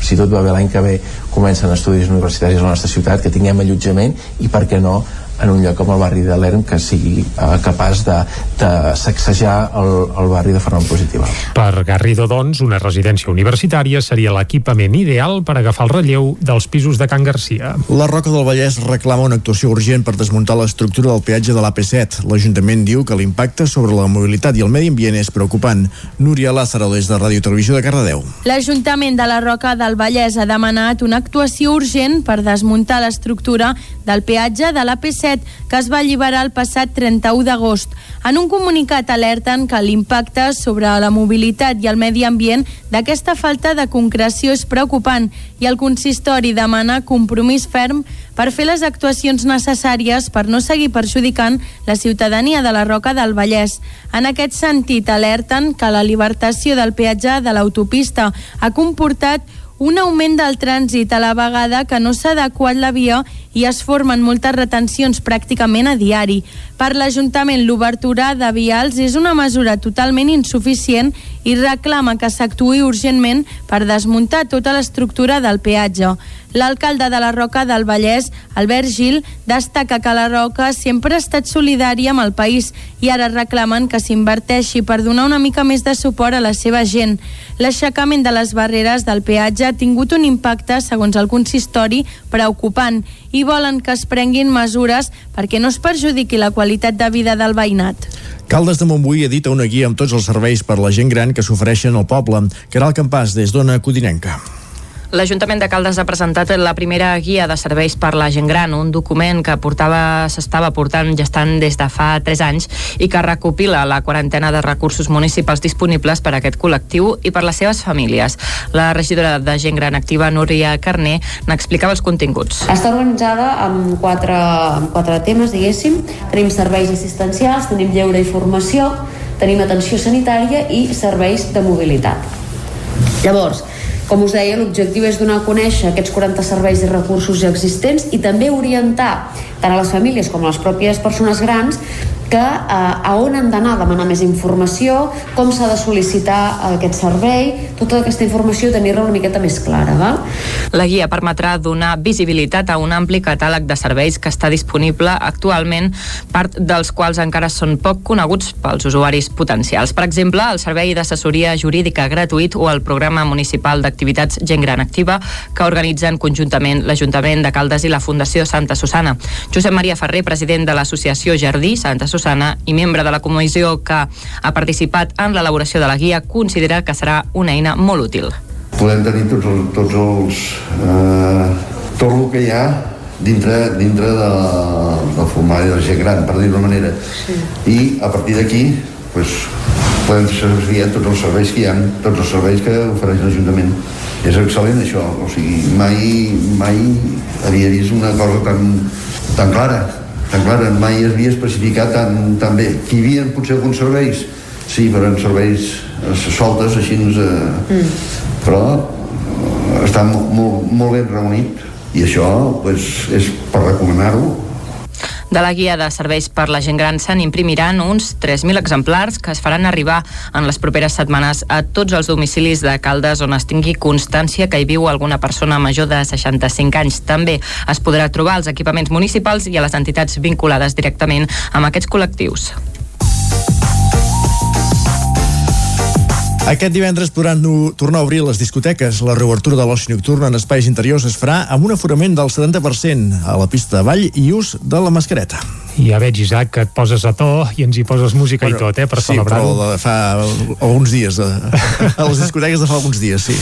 si tot va bé l'any que ve comencen estudis universitaris a la nostra ciutat que tinguem allotjament i per què no en un lloc com el barri de l'Erm que sigui eh, capaç de, de sacsejar el, el barri de forma positiva. Per Garrido, doncs, una residència universitària seria l'equipament ideal per agafar el relleu dels pisos de Can Garcia. La Roca del Vallès reclama una actuació urgent per desmuntar l'estructura del peatge de l'AP7. L'Ajuntament diu que l'impacte sobre la mobilitat i el medi ambient és preocupant. Núria Lázaro, des de Ràdio Televisió de Cardedeu. L'Ajuntament de la Roca del Vallès ha demanat una actuació urgent per desmuntar l'estructura del peatge de l'AP7 que es va alliberar el passat 31 d'agost. En un comunicat alerten que l'impacte sobre la mobilitat i el medi ambient d'aquesta falta de concreció és preocupant i el consistori demana compromís ferm per fer les actuacions necessàries per no seguir perjudicant la ciutadania de la Roca del Vallès. En aquest sentit, alerten que la libertació del peatge de l'autopista ha comportat un augment del trànsit a la vegada que no s'ha adequat la via i es formen moltes retencions pràcticament a diari. Per l'Ajuntament, l'obertura de vials és una mesura totalment insuficient i reclama que s'actuï urgentment per desmuntar tota l'estructura del peatge. L'alcalde de la Roca del Vallès, Albert Gil, destaca que la Roca sempre ha estat solidària amb el país i ara reclamen que s'inverteixi per donar una mica més de suport a la seva gent. L'aixecament de les barreres del peatge ha tingut un impacte, segons el consistori, preocupant i volen que es prenguin mesures perquè no es perjudiqui la qualitat de vida del veïnat. Caldes de Montbui edita una guia amb tots els serveis per la gent gran que s'ofereixen al poble. Caral Campàs, des d'Ona Codinenca. L'Ajuntament de Caldes ha presentat la primera guia de serveis per la gent gran, un document que portava s'estava portant gestant des de fa 3 anys i que recopila la quarantena de recursos municipals disponibles per a aquest col·lectiu i per les seves famílies. La regidora de gent gran activa, Núria Carné, n'explicava els continguts. Està organitzada amb quatre, amb quatre temes, diguéssim. Tenim serveis assistencials, tenim lleure i formació, tenim atenció sanitària i serveis de mobilitat. Llavors, com us deia, l'objectiu és donar a conèixer aquests 40 serveis i recursos ja existents i també orientar tant a les famílies com a les pròpies persones grans que eh, a on han d'anar a demanar més informació, com s'ha de sol·licitar aquest servei, tota aquesta informació tenir-la una miqueta més clara. Val? La guia permetrà donar visibilitat a un ampli catàleg de serveis que està disponible actualment, part dels quals encara són poc coneguts pels usuaris potencials. Per exemple, el servei d'assessoria jurídica gratuït o el programa municipal d'activitats Gent Gran Activa que organitzen conjuntament l'Ajuntament de Caldes i la Fundació Santa Susana. Josep Maria Ferrer, president de l'Associació Jardí Santa Susana i membre de la comissió que ha participat en l'elaboració de la guia, considera que serà una eina molt útil. Podem tenir tots els, tots els eh, tot el que hi ha dintre, dintre de, del formulari de la gent gran, per dir-ho manera. Sí. I a partir d'aquí pues, podem servir tots els serveis que hi ha, tots els serveis que ofereix l'Ajuntament. És excel·lent això, o sigui, mai, mai havia vist una cosa tan, tan clara, tan clara, mai es havia especificat tan, tan bé. Hi havia potser alguns serveis, sí, però en serveis eh, soltes, així, eh, mm. però eh, està molt, molt, molt ben reunit i això pues, és per recomanar-ho de la guia de serveis per la gent gran se'n imprimiran uns 3.000 exemplars que es faran arribar en les properes setmanes a tots els domicilis de Caldes on es tingui constància que hi viu alguna persona major de 65 anys. També es podrà trobar als equipaments municipals i a les entitats vinculades directament amb aquests col·lectius. Aquest divendres podran tornar a obrir les discoteques. La reobertura de l'oci nocturn en espais interiors es farà amb un aforament del 70% a la pista de ball i ús de la mascareta. I ja veig, Isaac, que et poses a to i ens hi poses música bueno, i tot, eh, per sí, celebrar-ho. però de fa alguns dies, de, a les discoteques de fa alguns dies, sí.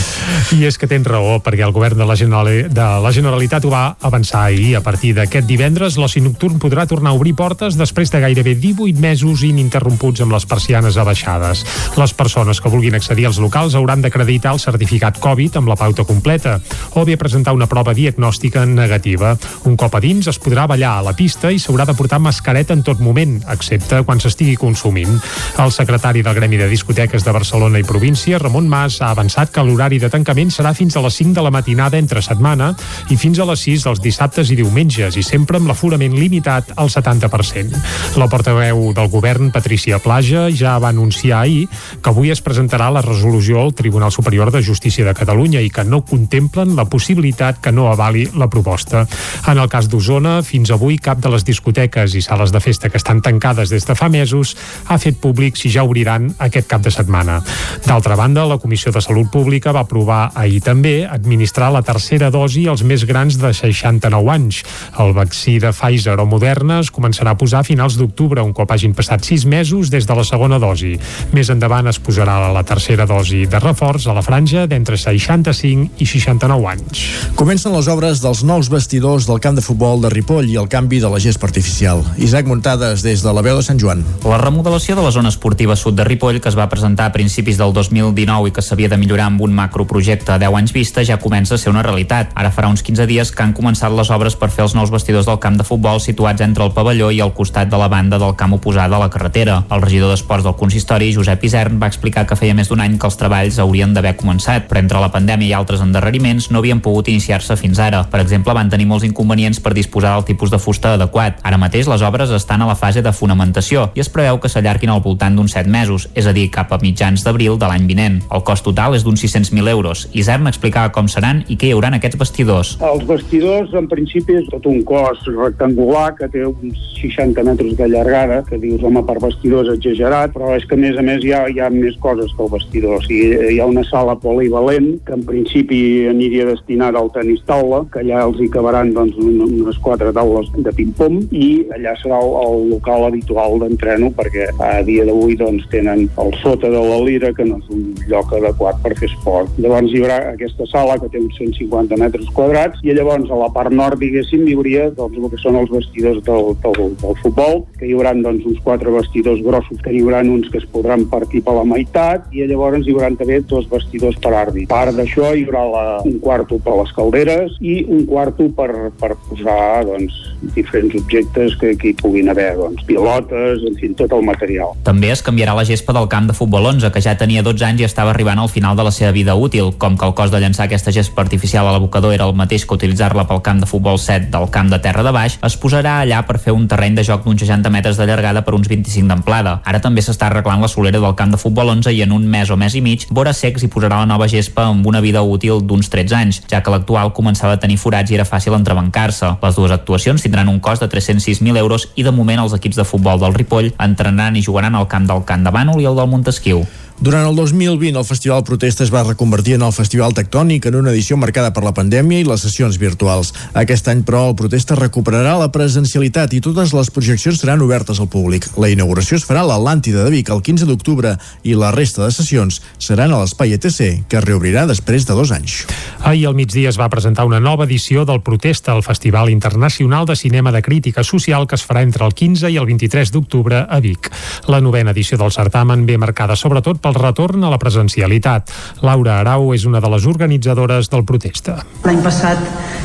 I és que tens raó, perquè el govern de la, Generali de la Generalitat ho va avançar ahir. A partir d'aquest divendres, l'oci nocturn podrà tornar a obrir portes després de gairebé 18 mesos ininterromputs amb les persianes abaixades. Les persones que vulguin accedir als locals hauran d'acreditar el certificat Covid amb la pauta completa o bé presentar una prova diagnòstica negativa. Un cop a dins es podrà ballar a la pista i s'haurà de portar mascareta en tot moment, excepte quan s'estigui consumint. El secretari del Gremi de Discoteques de Barcelona i província, Ramon Mas, ha avançat que l'horari de tancament serà fins a les 5 de la matinada entre setmana i fins a les 6 dels dissabtes i diumenges i sempre amb l'aforament limitat al 70%. La portaveu del govern, Patricia Plaja, ja va anunciar ahir que avui es presentarà la resolució al Tribunal Superior de Justícia de Catalunya i que no contemplen la possibilitat que no avali la proposta. En el cas d'Osona, fins avui cap de les discoteques i sales de festa que estan tancades des de fa mesos ha fet públic si ja obriran aquest cap de setmana. D'altra banda, la Comissió de Salut Pública va aprovar ahir també administrar la tercera dosi als més grans de 69 anys. El vaccí de Pfizer o Moderna es començarà a posar a finals d'octubre, un cop hagin passat sis mesos des de la segona dosi. Més endavant es posarà la tercera dosi de reforç a la franja d'entre 65 i 69 anys. Comencen les obres dels nous vestidors del camp de futbol de Ripoll i el canvi de la gespa artificial. Isaac Muntades, des de la veu de Sant Joan. La remodelació de la zona esportiva sud de Ripoll, que es va presentar a principis del 2019 i que s'havia de millorar amb un macroprojecte a 10 anys vista, ja comença a ser una realitat. Ara farà uns 15 dies que han començat les obres per fer els nous vestidors del camp de futbol situats entre el pavelló i el costat de la banda del camp oposada a la carretera. El regidor d'Esports del consistori, Josep Isern, va explicar que feia més d'un any que els treballs haurien d'haver començat, però entre la pandèmia i altres endarreriments no havien pogut iniciar-se fins ara. Per exemple, van tenir molts inconvenients per disposar del tipus de fusta adequat. Ara mateix les obres estan a la fase de fonamentació i es preveu que s'allarguin al voltant d'uns 7 mesos, és a dir, cap a mitjans d'abril de l'any vinent. El cost total és d'uns 600.000 euros. Isern explicava com seran i què hi haurà en aquests vestidors. Els vestidors, en principi, és tot un cos rectangular que té uns 60 metres de llargada, que dius, home, per vestidors exagerat, però és que a més a més hi ha, hi ha més coses que el vestidor. O sigui, hi ha una sala polivalent que en principi aniria destinada al tenis taula, que allà els hi cabaran doncs, unes quatre taules de ping-pong i allà serà el, el local habitual d'entreno perquè a dia d'avui doncs, tenen el sota de la lira que no és un lloc adequat per fer esport. Llavors hi haurà aquesta sala que té uns 150 metres quadrats i llavors a la part nord, diguéssim, hi hauria doncs, el que són els vestidors del, del, del futbol, que hi haurà doncs, uns quatre vestidors grossos, que hi haurà uns que es podran partir per la meitat i llavors hi haurà també dos vestidors per àrbit. Part d'això hi haurà la, un quarto per les calderes i un quarto per, per posar doncs, diferents objectes que, hi puguin haver, doncs, pilotes, en fi, tot el material. També es canviarà la gespa del camp de futbol 11, que ja tenia 12 anys i estava arribant al final de la seva vida útil. Com que el cost de llançar aquesta gespa artificial a l'abocador era el mateix que utilitzar-la pel camp de futbol 7 del camp de terra de baix, es posarà allà per fer un terreny de joc d'uns 60 metres de llargada per uns 25 d'amplada. Ara també s'està arreglant la solera del camp de futbol 11 i en un mes o mes i mig, vora secs hi posarà la nova gespa amb una vida útil d'uns 13 anys, ja que l'actual començava a tenir forats i era fàcil entrebancar-se. Les dues actuacions tindran un cost de 306.000 euros i de moment els equips de futbol del Ripoll entrenaran i jugaran al camp del Camp de Bànol i el del Montesquieu. Durant el 2020, el Festival Protesta es va reconvertir en el Festival Tectònic en una edició marcada per la pandèmia i les sessions virtuals. Aquest any, però, el Protesta recuperarà la presencialitat i totes les projeccions seran obertes al públic. La inauguració es farà a l'Atlàntida de Vic el 15 d'octubre i la resta de sessions seran a l'Espai ETC, que es reobrirà després de dos anys. Ahir al migdia es va presentar una nova edició del Protesta, el Festival Internacional de Cinema de Crítica Social que es farà entre el 15 i el 23 d'octubre a Vic. La novena edició del certamen ve marcada sobretot pel retorn a la presencialitat. Laura Arau és una de les organitzadores del Protesta. L'any passat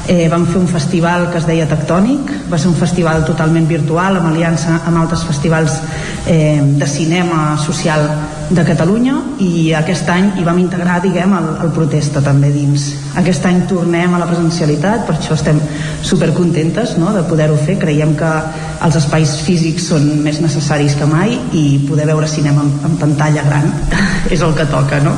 eh, vam fer un festival que es deia Tectònic, va ser un festival totalment virtual, amb aliança amb altres festivals eh, de cinema social de Catalunya i aquest any hi vam integrar, diguem, el, el Protesta també dins. Aquest any tornem a la presencialitat, per això estem supercontentes no, de poder-ho fer. Creiem que els espais físics són més necessaris que mai i poder veure cinema en, en pantalla gran és el que toca, no?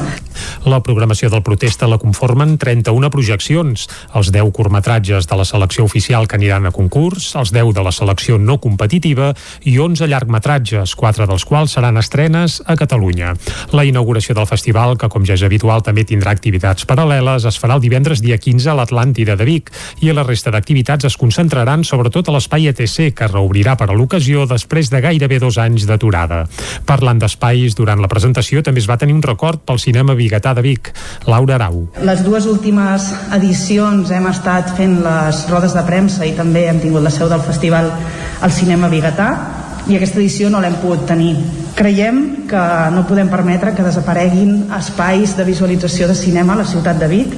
La programació del protesta la conformen 31 projeccions, els 10 curtmetratges de la selecció oficial que aniran a concurs, els 10 de la selecció no competitiva i 11 llargmetratges, 4 dels quals seran estrenes a Catalunya. La inauguració del festival, que com ja és habitual també tindrà activitats paral·leles, es farà el divendres dia 15 a l'Atlàntida de Vic i la resta d'activitats es concentraran sobretot a l'espai ETC, que reobrirà per a l'ocasió després de gairebé dos anys d'aturada. Parlant d'espais, durant la presentació també es va tenir un record pel cinema Bigatà de Vic. Laura Arau. Les dues últimes edicions hem estat fent les rodes de premsa i també hem tingut la seu del festival al cinema Bigatà i aquesta edició no l'hem pogut tenir. Creiem que no podem permetre que desapareguin espais de visualització de cinema a la ciutat de Vic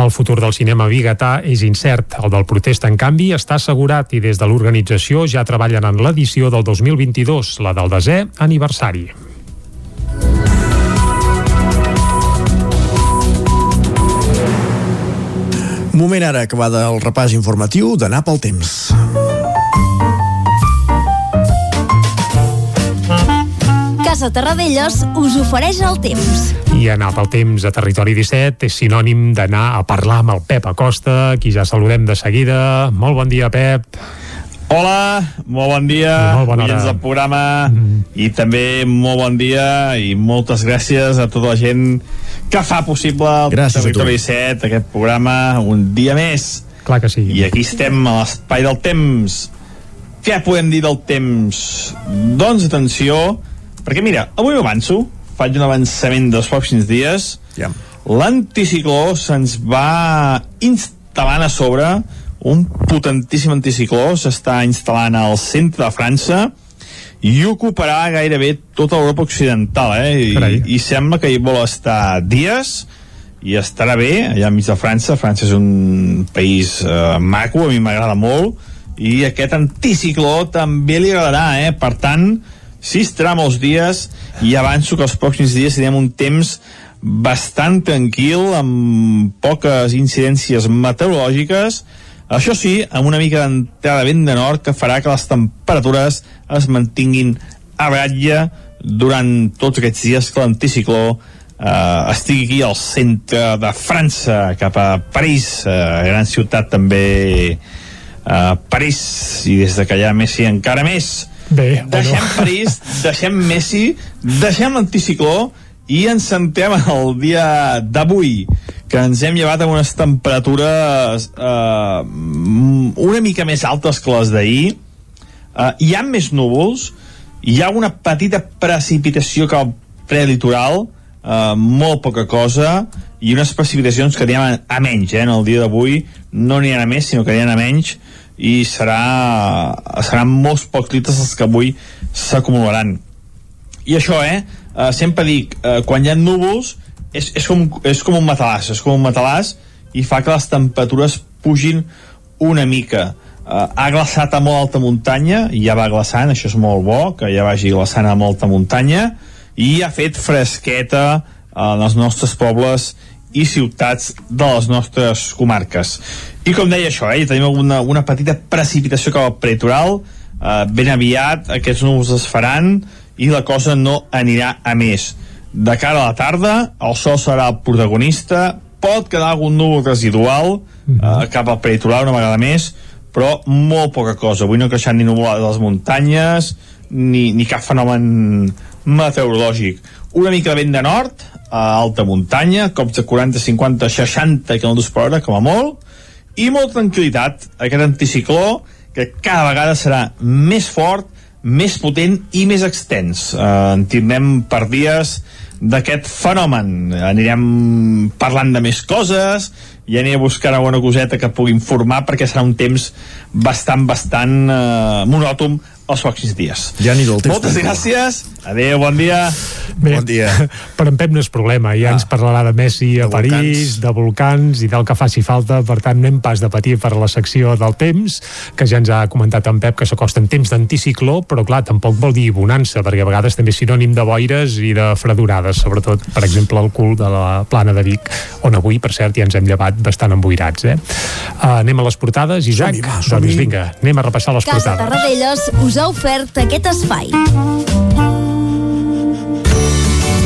el futur del cinema biguetà és incert. El del protest, en canvi, està assegurat i des de l'organització ja treballen en l'edició del 2022, la del desè aniversari. Moment ara acabada el repàs informatiu d'anar pel temps. Casa Terradellos us ofereix el temps. I anar pel temps a Territori 17 és sinònim d'anar a parlar amb el Pep Acosta, qui ja saludem de seguida. Molt bon dia, Pep. Hola, molt bon dia, molt bona oients del programa mm -hmm. i també molt bon dia i moltes gràcies a tota la gent que fa possible el gràcies Territori 17, aquest programa, un dia més. Clar que sí. I aquí estem a l'espai del temps. Què podem dir del temps? Doncs atenció, perquè mira, avui avanço, faig un avançament dels pròxims dies, yeah. l'anticicló se'ns va instal·lant a sobre un potentíssim anticicló s'està instal·lant al centre de França i ocuparà gairebé tota Europa occidental eh? I, i sembla que hi vol estar dies i estarà bé allà enmig de França França és un país eh, maco, a mi m'agrada molt i aquest anticicló també li agradarà eh? per tant, sí estarà molts dies i avanço que els pròxims dies tindrem un temps bastant tranquil amb poques incidències meteorològiques això sí, amb una mica d'entrada de vent de nord que farà que les temperatures es mantinguin a ratlla durant tots aquests dies que l'anticicló eh, estigui aquí al centre de França, cap a París, eh, gran ciutat també eh, París, i des de que hi ha Messi encara més. Bé, deixem bueno. París, deixem Messi, deixem l'anticicló i ens centrem el dia d'avui que ens hem llevat amb unes temperatures eh, una mica més altes que les d'ahir. Eh, hi ha més núvols hi ha una petita precipitació que al prelitoral eh, molt poca cosa i unes precipitacions que aniran a, menys eh, en el dia d'avui. No ha a més sinó que ha a menys i serà, seran molts pocs litres els que avui s'acumularan. I això eh, eh sempre dic eh, quan hi ha núvols és, és, com, és com un matalàs, és com un matalàs i fa que les temperatures pugin una mica. Uh, ha glaçat a molt alta muntanya, ja va glaçant, això és molt bo, que ja vagi glaçant a molta muntanya, i ha fet fresqueta en els nostres pobles i ciutats de les nostres comarques. I com deia això, eh, tenim una, una petita precipitació cap al prelitoral, eh, ben aviat aquests núvols es faran i la cosa no anirà a més de cara a la tarda el sol serà el protagonista pot quedar algun núvol residual uh -huh. eh, cap al peritoral una vegada més però molt poca cosa avui no ha creixat ni núvol a les muntanyes ni, ni cap fenomen meteorològic una mica de vent de nord a alta muntanya, cops de 40, 50, 60 km per hora, com a molt i molta tranquil·litat aquest anticicló que cada vegada serà més fort més potent i més extens. Eh, en tindrem per dies d'aquest fenomen. Anirem parlant de més coses i aniré a buscar alguna coseta que pugui informar perquè serà un temps bastant, bastant eh, monòtom els pròxims dies. Ja ni del temps. Moltes gràcies. Adéu, bon dia. Bé, bon dia. Per en Pep no és problema, ja ah. ens parlarà de Messi a De París, volcans. de volcans i del que faci falta, per tant no hem pas de patir per la secció del temps, que ja ens ha comentat en Pep que s'acosta en temps d'anticicló, però clar, tampoc vol dir bonança, perquè a vegades també és sinònim de boires i de fredurades, sobretot, per exemple, el cul de la plana de Vic, on avui, per cert, ja ens hem llevat bastant emboirats. Eh? Uh, anem a les portades, Isaac? Som-hi, va, som-hi. doncs vinga, anem a repassar les Casa portades. Tarradellas us ha ofert aquest espai.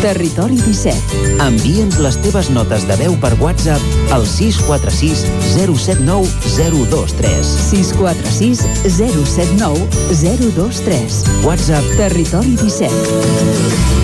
Territori 17. Envia'ns les teves notes de veu per WhatsApp al 646 079 023. 646 079 023. WhatsApp Territori 17.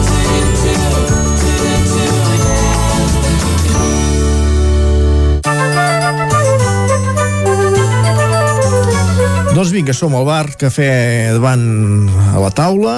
Doncs vinga, som al bar, cafè davant a la taula,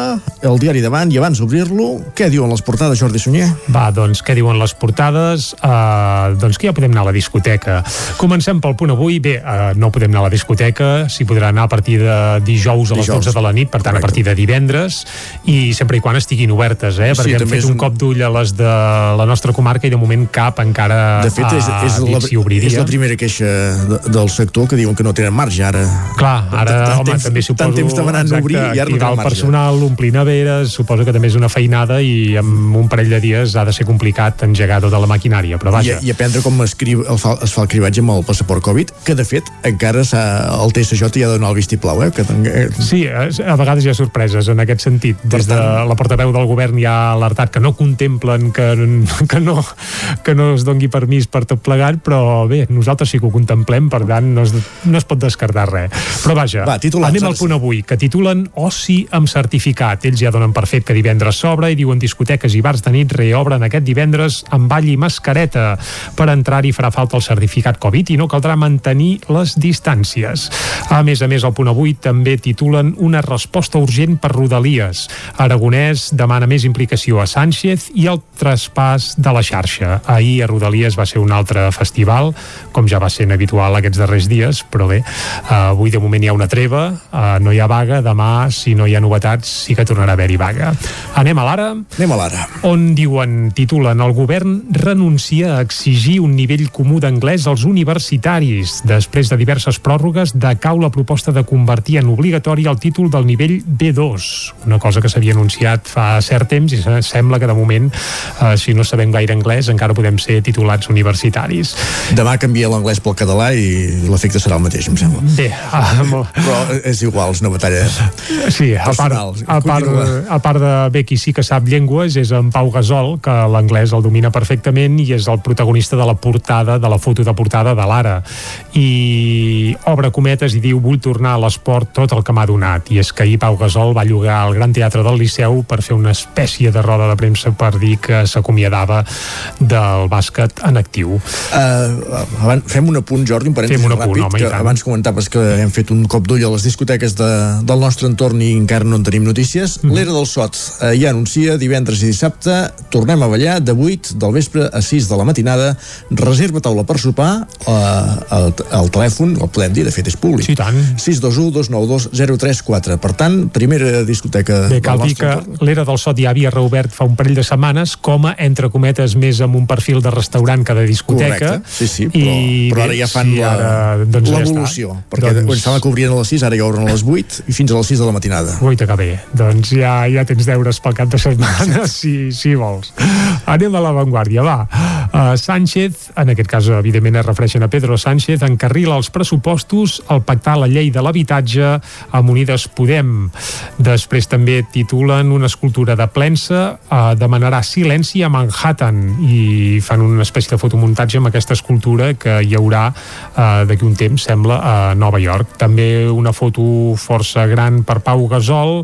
el diari davant i abans d'obrir-lo, què diuen les portades, Jordi Sunyer? Va, doncs, què diuen les portades? Uh, doncs que ja podem anar a la discoteca. Comencem pel punt avui. Bé, uh, no podem anar a la discoteca, s'hi podrà anar a partir de dijous a les Dijous. 12 de la nit, per tant, a partir de divendres, i sempre i quan estiguin obertes, eh? Sí, Perquè hem també fet un un- cop d'ull a les de la nostra comarca i de moment cap encara De fet, és, és, la, és la primera queixa de, del sector que diuen que no tenen marge ara. Clar, ara, Tant home, temps- també suposo... tant temps demanant exacte, obrir i ara no el personal, omplir neveres, suposo que també és una feinada i amb un parell de dies ha de ser complicat engegar tota la maquinària, però vaja. I, I aprendre com escriu, el fa, es fa el cribatge amb el passaport Covid, que de fet encara el TSJ ja ha donat el vistiplau, eh? Que, eh, Sí, a vegades hi ha sorpreses en aquest sentit. Des de la portaveu del govern ja ha alertat que no contemplen que, que, no, que no es dongui permís per tot plegat, però bé, nosaltres sí que ho contemplem, per tant no es, no es pot descartar res. Però vaja, Va, titulars, anem al punt avui, que titulen Oci amb certificat. Ells ja donen per fet que divendres s'obre i diuen discoteques i bars de nit reobren aquest divendres amb ball i mascareta. Per entrar-hi farà falta el certificat Covid i no caldrà mantenir les distàncies. A més a més, al punt avui també titulen una resposta urgent per Rodalies. Aragonès demana més implicació a Sánchez i el traspàs de la xarxa. Ahir a Rodalies va ser un altre festival, com ja va ser habitual aquests darrers dies, però bé, eh, avui de moment hi ha una treva, eh, no hi ha vaga, demà, si no hi ha novetats, sí que tornarà a haver-hi vaga. Anem a l'ara? Anem a l'ara. On diuen, titulen, el govern renuncia a exigir un nivell comú d'anglès als universitaris. Després de diverses pròrrogues, decau la proposta de convertir en obligatori el títol del nivell B2, una cosa que s'havia anunciat fa cert temps i se- sembla que de moment, eh, si no sabem gaire anglès, encara podem ser titulats universitaris. demà canvia l'anglès pel català i l'efecte serà el mateix, em sembla. Bé, ah, molt... Però és igual, és una batalla Sí, a part, a part, a part de bé qui sí que sap llengües és en Pau Gasol, que l'anglès el domina perfectament i és el protagonista de la portada, de la foto de portada de l'Ara. I obre cometes i diu vull tornar a l'esport tot el que m'ha donat. I és que ahir Pau Gasol va llogar al Gran Teatre del Liceu per fer una espècie de roda de premsa per dir que s'acomiadava del bàsquet en actiu. Uh, abans, fem un apunt, Jordi, un parèntesi ràpid, home, i que abans comentaves que hem fet un cop d'ull a les discoteques de, del nostre entorn i encara no en tenim notícies. Mhm. L'Era del Sot uh, ja anuncia divendres i dissabte tornem a ballar de 8 del vespre a 6 de la matinada reserva taula per sopar uh, al, al telèfon, el podem dir, de fet és públic. Sí, tant. 621 292 034. Per tant, primera discoteca Bé, cal dir que l'Era del Sot ja havia reobert fa un parell de setmanes com a, entre cometes, més amb un perfil de restaurant que de discoteca. Correcte, sí, sí, però, I però ara ja fan sí, la- ara, doncs ja l'evolució, està. perquè doncs... quan estava que obrien a les 6, ara ja obren a les 8 i fins a les 6 de la matinada. Guaita que bé, doncs ja, ja tens deures pel cap de setmana si, si vols. Anem a l'avantguàrdia, va. Uh, Sánchez, en aquest cas evidentment es refereixen a Pedro Sánchez, encarrila els pressupostos al pactar la llei de l'habitatge amb Unides Podem. Després també titulen una escultura de Plensa uh, demanarà silenci a Manhattan i fan una espècie de fotomuntatge amb aquesta escultura que hi haurà uh, d'aquí un temps, sembla, a Nova York. També una foto força gran per Pau Gasol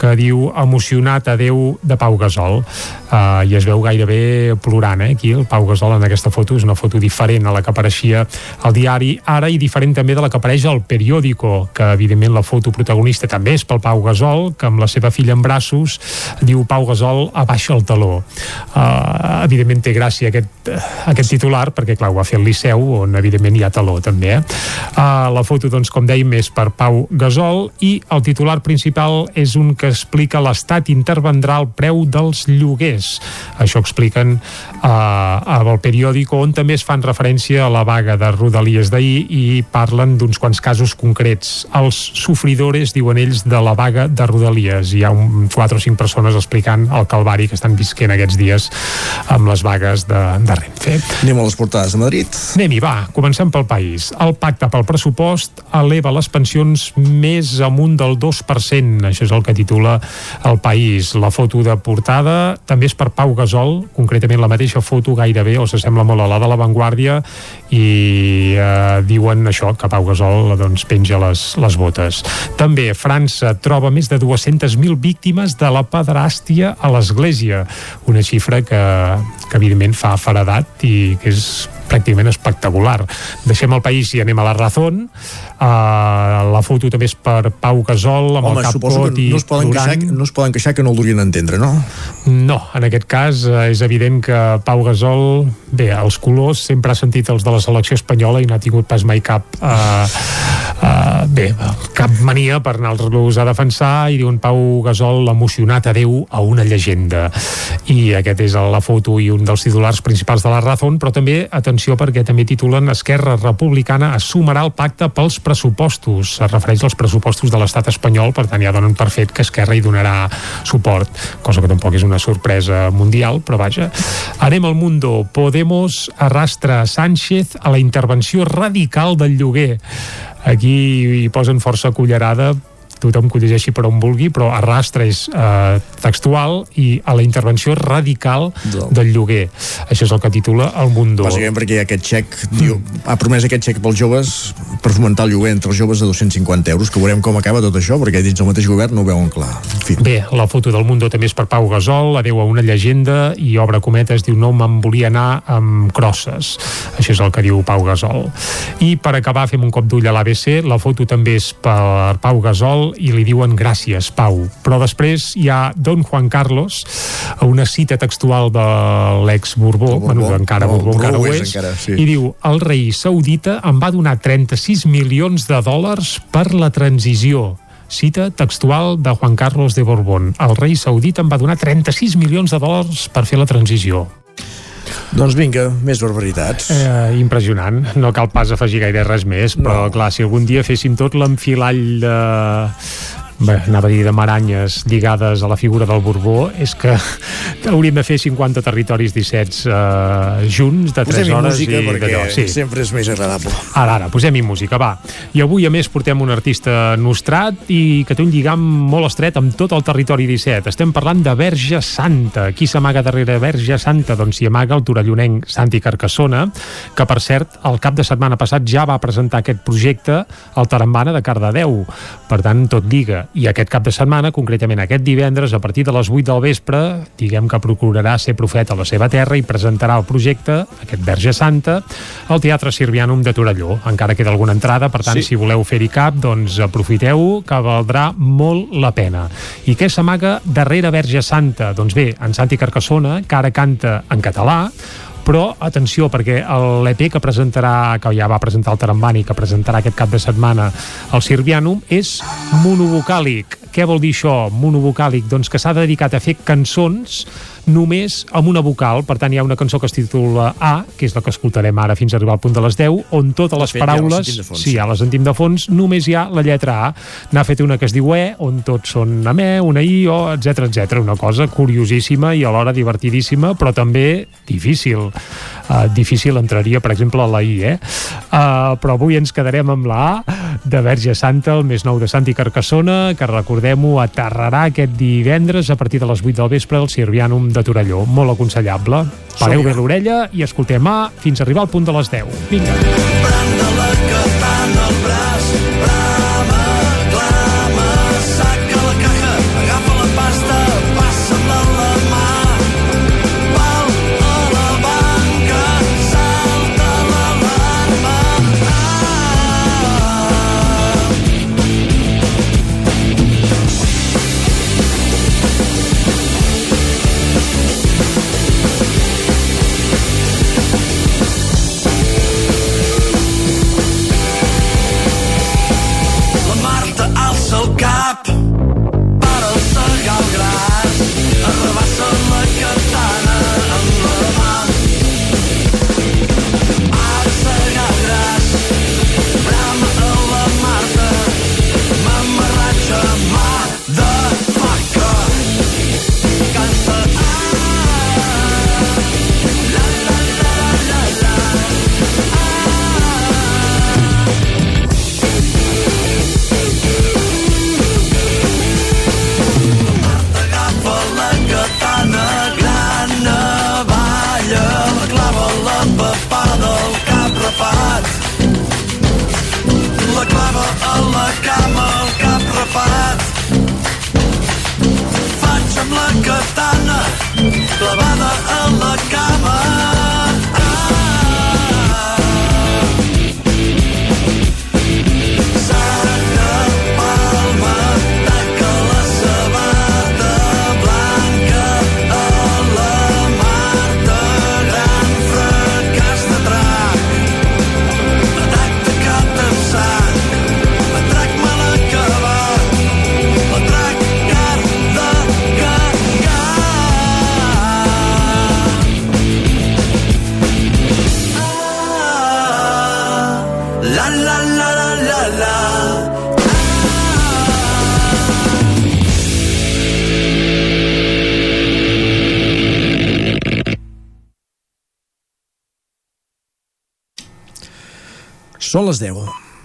que diu emocionat adeu de Pau Gasol. Uh, i es veu gairebé plorant eh, aquí el Pau Gasol en aquesta foto. És una foto diferent a la que apareixia al diari Ara i diferent també de la que apareix al periòdico que evidentment la foto protagonista també és pel Pau Gasol que amb la seva filla en braços diu Pau Gasol abaixa el taló uh, evidentment té gràcia aquest, aquest titular perquè clar, ho va fer el Liceu on evidentment hi ha taló també eh? uh, la foto doncs com dèiem és per Pau Gasol i el titular principal és un que explica l'Estat intervendrà el preu dels lloguers. Això expliquen uh, al periòdico, on també es fan referència a la vaga de Rodalies d'ahir i parlen d'uns quants casos concrets. Els sofridores, diuen ells, de la vaga de Rodalies. Hi ha un, quatre o cinc persones explicant el calvari que estan visquent aquests dies amb les vagues de, de Renfe. Anem a les portades de Madrid. Anem-hi, va, comencem pel país. El pacte pel pressupost eleva les pensions més amunt del 2%. Això és el que titula el país. La foto de portada també és per Pau Gasol, concretament la mateixa foto gairebé, o s'assembla molt a la de la Vanguardia, i eh, diuen això, que Pau Gasol doncs, penja les, les botes. També França troba més de 200.000 víctimes de la pederàstia a l'Església, una xifra que, que evidentment fa faradat i que és pràcticament espectacular. Deixem el país i anem a la Razón. Uh, la foto també és per Pau Gasol amb Home, el cap que i no es, poden queixar, no es poden queixar que no el durien a entendre, no? no, en aquest cas eh, és evident que Pau Gasol, bé, els colors sempre ha sentit els de la selecció espanyola i no ha tingut pas mai cap uh, uh, bé, cap mania per anar-los a defensar i diuen Pau Gasol emocionat a Déu a una llegenda i aquest és la foto i un dels titulars principals de la Razón, però també atenció perquè també titulen Esquerra Republicana assumarà el pacte pels pressupostos es refereix als pressupostos de l'estat espanyol per tant ja donen per fet que Esquerra hi donarà suport, cosa que tampoc és una sorpresa mundial, però vaja. Anem al Mundo, Podemos arrastra Sánchez a la intervenció radical del lloguer. Aquí hi posen força cullerada tothom que ho llegeixi per on vulgui, però arrastre és eh, textual i a la intervenció radical Del- del lloguer. Això és el que titula El Mundo. Bàsicament perquè aquest xec, diu, ha promès aquest xec pels joves per fomentar el lloguer entre els joves de 250 euros, que veurem com acaba tot això, perquè dins del mateix govern no ho veuen clar. En fi. Bé, la foto del Mundo també és per Pau Gasol, adeu a una llegenda i obre cometes, diu no me'n volia anar amb crosses. Això és el que diu Pau Gasol. I per acabar fem un cop d'ull a l'ABC, la foto també és per Pau Gasol i li diuen gràcies, Pau. Però després hi ha Don Juan Carlos, una cita textual de l'ex Borbó, Borbó. bueno, encara No, Borbó, encara ho és, encara, sí. i diu, el rei saudita em va donar 36 milions de dòlars per la transició cita textual de Juan Carlos de Borbón. El rei saudita em va donar 36 milions de dòlars per fer la transició. Doncs vinga, més barbaritats. Eh, impressionant. No cal pas afegir gaire res més, però no. clar, si algun dia féssim tot l'enfilall de bé, anava a dir de maranyes lligades a la figura del Borbó, és que hauríem de fer 50 territoris 17 eh, junts de 3 Posem-hi hores música i perquè. Sí. sempre és més agradable. Ara, ara, posem-hi música, va. I avui, a més, portem un artista nostrat i que té un lligam molt estret amb tot el territori 17. Estem parlant de Verge Santa. Qui s'amaga darrere Verge Santa? Doncs s'hi amaga el torellonenc Santi Carcassona, que, per cert, el cap de setmana passat ja va presentar aquest projecte al Tarambana de Cardedeu. Per tant, tot lliga. I aquest cap de setmana, concretament aquest divendres, a partir de les 8 del vespre, diguem que procurarà ser profeta a la seva terra i presentarà el projecte, aquest Verge Santa, al Teatre Sirvianum de Torelló. Encara queda alguna entrada, per tant, Sí. si voleu fer-hi cap, doncs aprofiteu, que valdrà molt la pena. I què s'amaga darrere Verge Santa? Doncs bé, en Santi Carcassona, que ara canta en català, però atenció perquè l'EP que presentarà que ja va presentar el Tarambani que presentarà aquest cap de setmana al Sirvianum és monovocàlic què vol dir això, monovocàlic? Doncs que s'ha dedicat a fer cançons només amb una vocal, per tant hi ha una cançó que es titula A, que és la que escoltarem ara fins a arribar al punt de les 10, on totes les fet, ja paraules, fons. sí, ja la sentim de fons, només hi ha la lletra A. N'ha fet una que es diu E, on tots són amb E, una I, O, etc etc. Una cosa curiosíssima i alhora divertidíssima, però també difícil. Uh, difícil entraria, per exemple, a la I, eh? Uh, però avui ens quedarem amb la A de Verge Santa, el més nou de Santi Carcassona, que recordem-ho, aterrarà aquest divendres a partir de les 8 del vespre al Sirvianum de Torelló. Molt aconsellable. Pareu bé l'orella i escoltem A fins a arribar al punt de les 10. Vinga.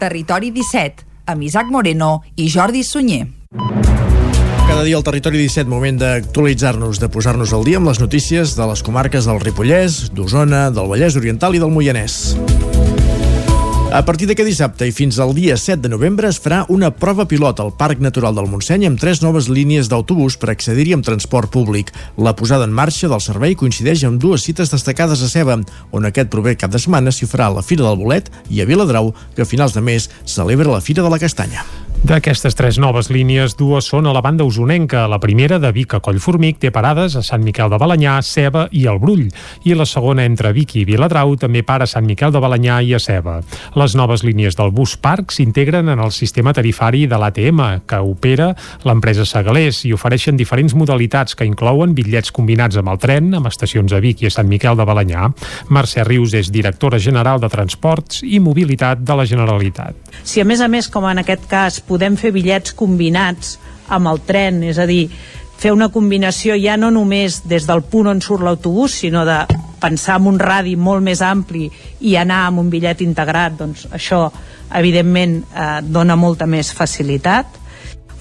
Territori 17, amb Isaac Moreno i Jordi Sunyer. Cada dia al Territori 17, moment d'actualitzar-nos, de posar-nos al dia amb les notícies de les comarques del Ripollès, d'Osona, del Vallès Oriental i del Moianès. A partir d'aquest dissabte i fins al dia 7 de novembre es farà una prova pilot al Parc Natural del Montseny amb tres noves línies d'autobús per accedir-hi amb transport públic. La posada en marxa del servei coincideix amb dues cites destacades a Ceba, on aquest proper cap de setmana s'hi farà la Fira del Bolet i a Viladrau, que a finals de mes celebra la Fira de la Castanya. D'aquestes tres noves línies, dues són a la banda usonenca. La primera, de Vic a Collformic, té parades a Sant Miquel de Balanyà, Ceba i el Brull. I la segona, entre Vic i Viladrau, també para a Sant Miquel de Balanyà i a Ceba. Les noves línies del bus parc s'integren en el sistema tarifari de l'ATM, que opera l'empresa Segalés, i ofereixen diferents modalitats que inclouen bitllets combinats amb el tren, amb estacions a Vic i a Sant Miquel de Balanyà. Mercè Rius és directora general de Transports i Mobilitat de la Generalitat. Si a més a més, com en aquest cas, podem fer bitllets combinats amb el tren, és a dir, fer una combinació ja no només des del punt on surt l'autobús, sinó de pensar en un radi molt més ampli i anar amb un bitllet integrat, doncs això evidentment eh, dona molta més facilitat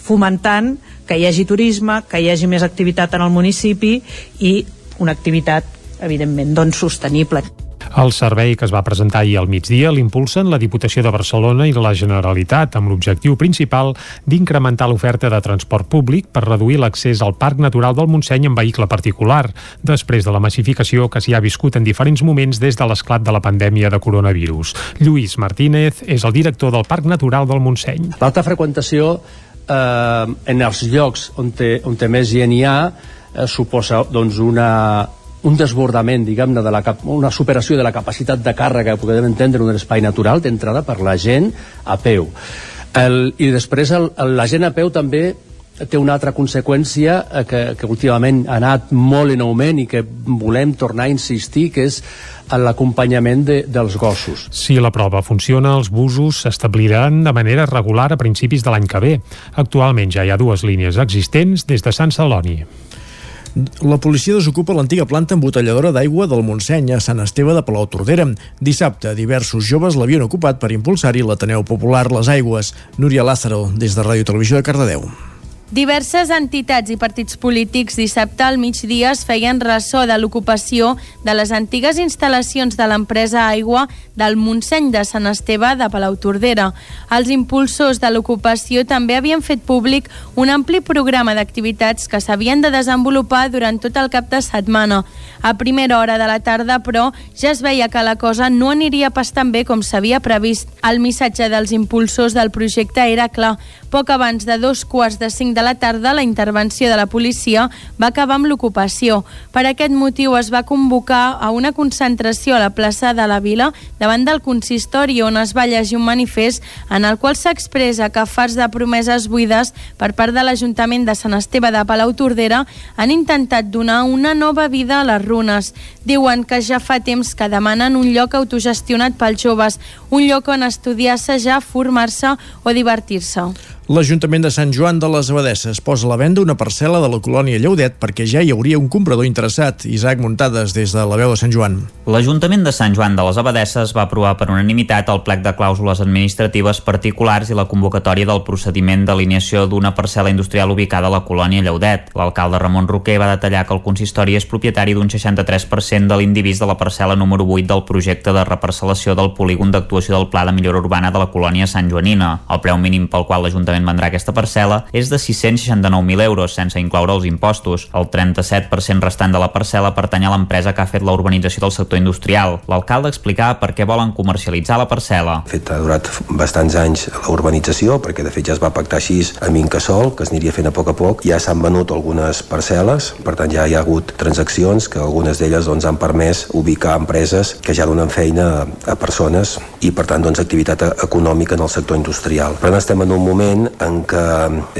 fomentant que hi hagi turisme, que hi hagi més activitat en el municipi i una activitat evidentment doncs sostenible. El servei que es va presentar ahir al migdia l'impulsen la Diputació de Barcelona i la Generalitat amb l'objectiu principal d'incrementar l'oferta de transport públic per reduir l'accés al Parc Natural del Montseny en vehicle particular, després de la massificació que s'hi ha viscut en diferents moments des de l'esclat de la pandèmia de coronavirus. Lluís Martínez és el director del Parc Natural del Montseny. L'alta freqüentació eh, en els llocs on, té, on té més gent hi ha eh, suposa doncs, una, un desbordament, diguem-ne, de la cap una superació de la capacitat de càrrega que podem entendre en un espai natural d'entrada per la gent a peu. El, I després el, el, la gent a peu també té una altra conseqüència eh, que, que últimament ha anat molt en augment i que volem tornar a insistir, que és l'acompanyament de, dels gossos. Si la prova funciona, els busos s'establiran de manera regular a principis de l'any que ve. Actualment ja hi ha dues línies existents des de Sant Celoni. La policia desocupa l'antiga planta embotelladora d'aigua del Montseny a Sant Esteve de Palau Tordera. Dissabte, diversos joves l'havien ocupat per impulsar-hi l'Ateneu Popular Les Aigües. Núria Lázaro, des de Ràdio Televisió de Cardedeu. Diverses entitats i partits polítics dissabte al migdia es feien ressò de l'ocupació de les antigues instal·lacions de l'empresa Aigua del Montseny de Sant Esteve de Palautordera. Els impulsors de l'ocupació també havien fet públic un ampli programa d'activitats que s'havien de desenvolupar durant tot el cap de setmana. A primera hora de la tarda, però, ja es veia que la cosa no aniria pas tan bé com s'havia previst. El missatge dels impulsors del projecte era clar. Poc abans de dos quarts de cinc de la tarda, la intervenció de la policia va acabar amb l'ocupació. Per aquest motiu es va convocar a una concentració a la plaça de la Vila davant del consistori on es va llegir un manifest en el qual s'expressa que farts de promeses buides per part de l'Ajuntament de Sant Esteve de Palau-Tordera han intentat donar una nova vida a les runes. Diuen que ja fa temps que demanen un lloc autogestionat pels joves, un lloc on estudiar, assajar, formar-se o divertir-se. L'Ajuntament de Sant Joan de les Abadesses posa a la venda una parcel·la de la colònia Lleudet perquè ja hi hauria un comprador interessat. Isaac Muntades, des de la veu de Sant Joan. L'Ajuntament de Sant Joan de les Abadesses va aprovar per unanimitat el plec de clàusules administratives particulars i la convocatòria del procediment d'alineació d'una parcel·la industrial ubicada a la colònia Lleudet. L'alcalde Ramon Roquer va detallar que el consistori és propietari d'un 63% de l'indivís de la parcel·la número 8 del projecte de reparcel·lació del polígon d'actuació del Pla de Millora Urbana de la colònia Sant Joanina. El preu mínim pel qual l'Ajuntament vendrà aquesta parcel·la és de 669.000 euros, sense incloure els impostos. El 37% restant de la parcel·la pertany a l'empresa que ha fet la urbanització del sector industrial. L'alcalde explicava per què volen comercialitzar la parcel·la. De fet, ha durat bastants anys la urbanització, perquè de fet ja es va pactar així amb Incasol, que es aniria fent a poc a poc. Ja s'han venut algunes parcel·les, per tant ja hi ha hagut transaccions que algunes d'elles doncs, han permès ubicar empreses que ja donen feina a persones i per tant doncs, activitat econòmica en el sector industrial. Per tant estem en un moment en què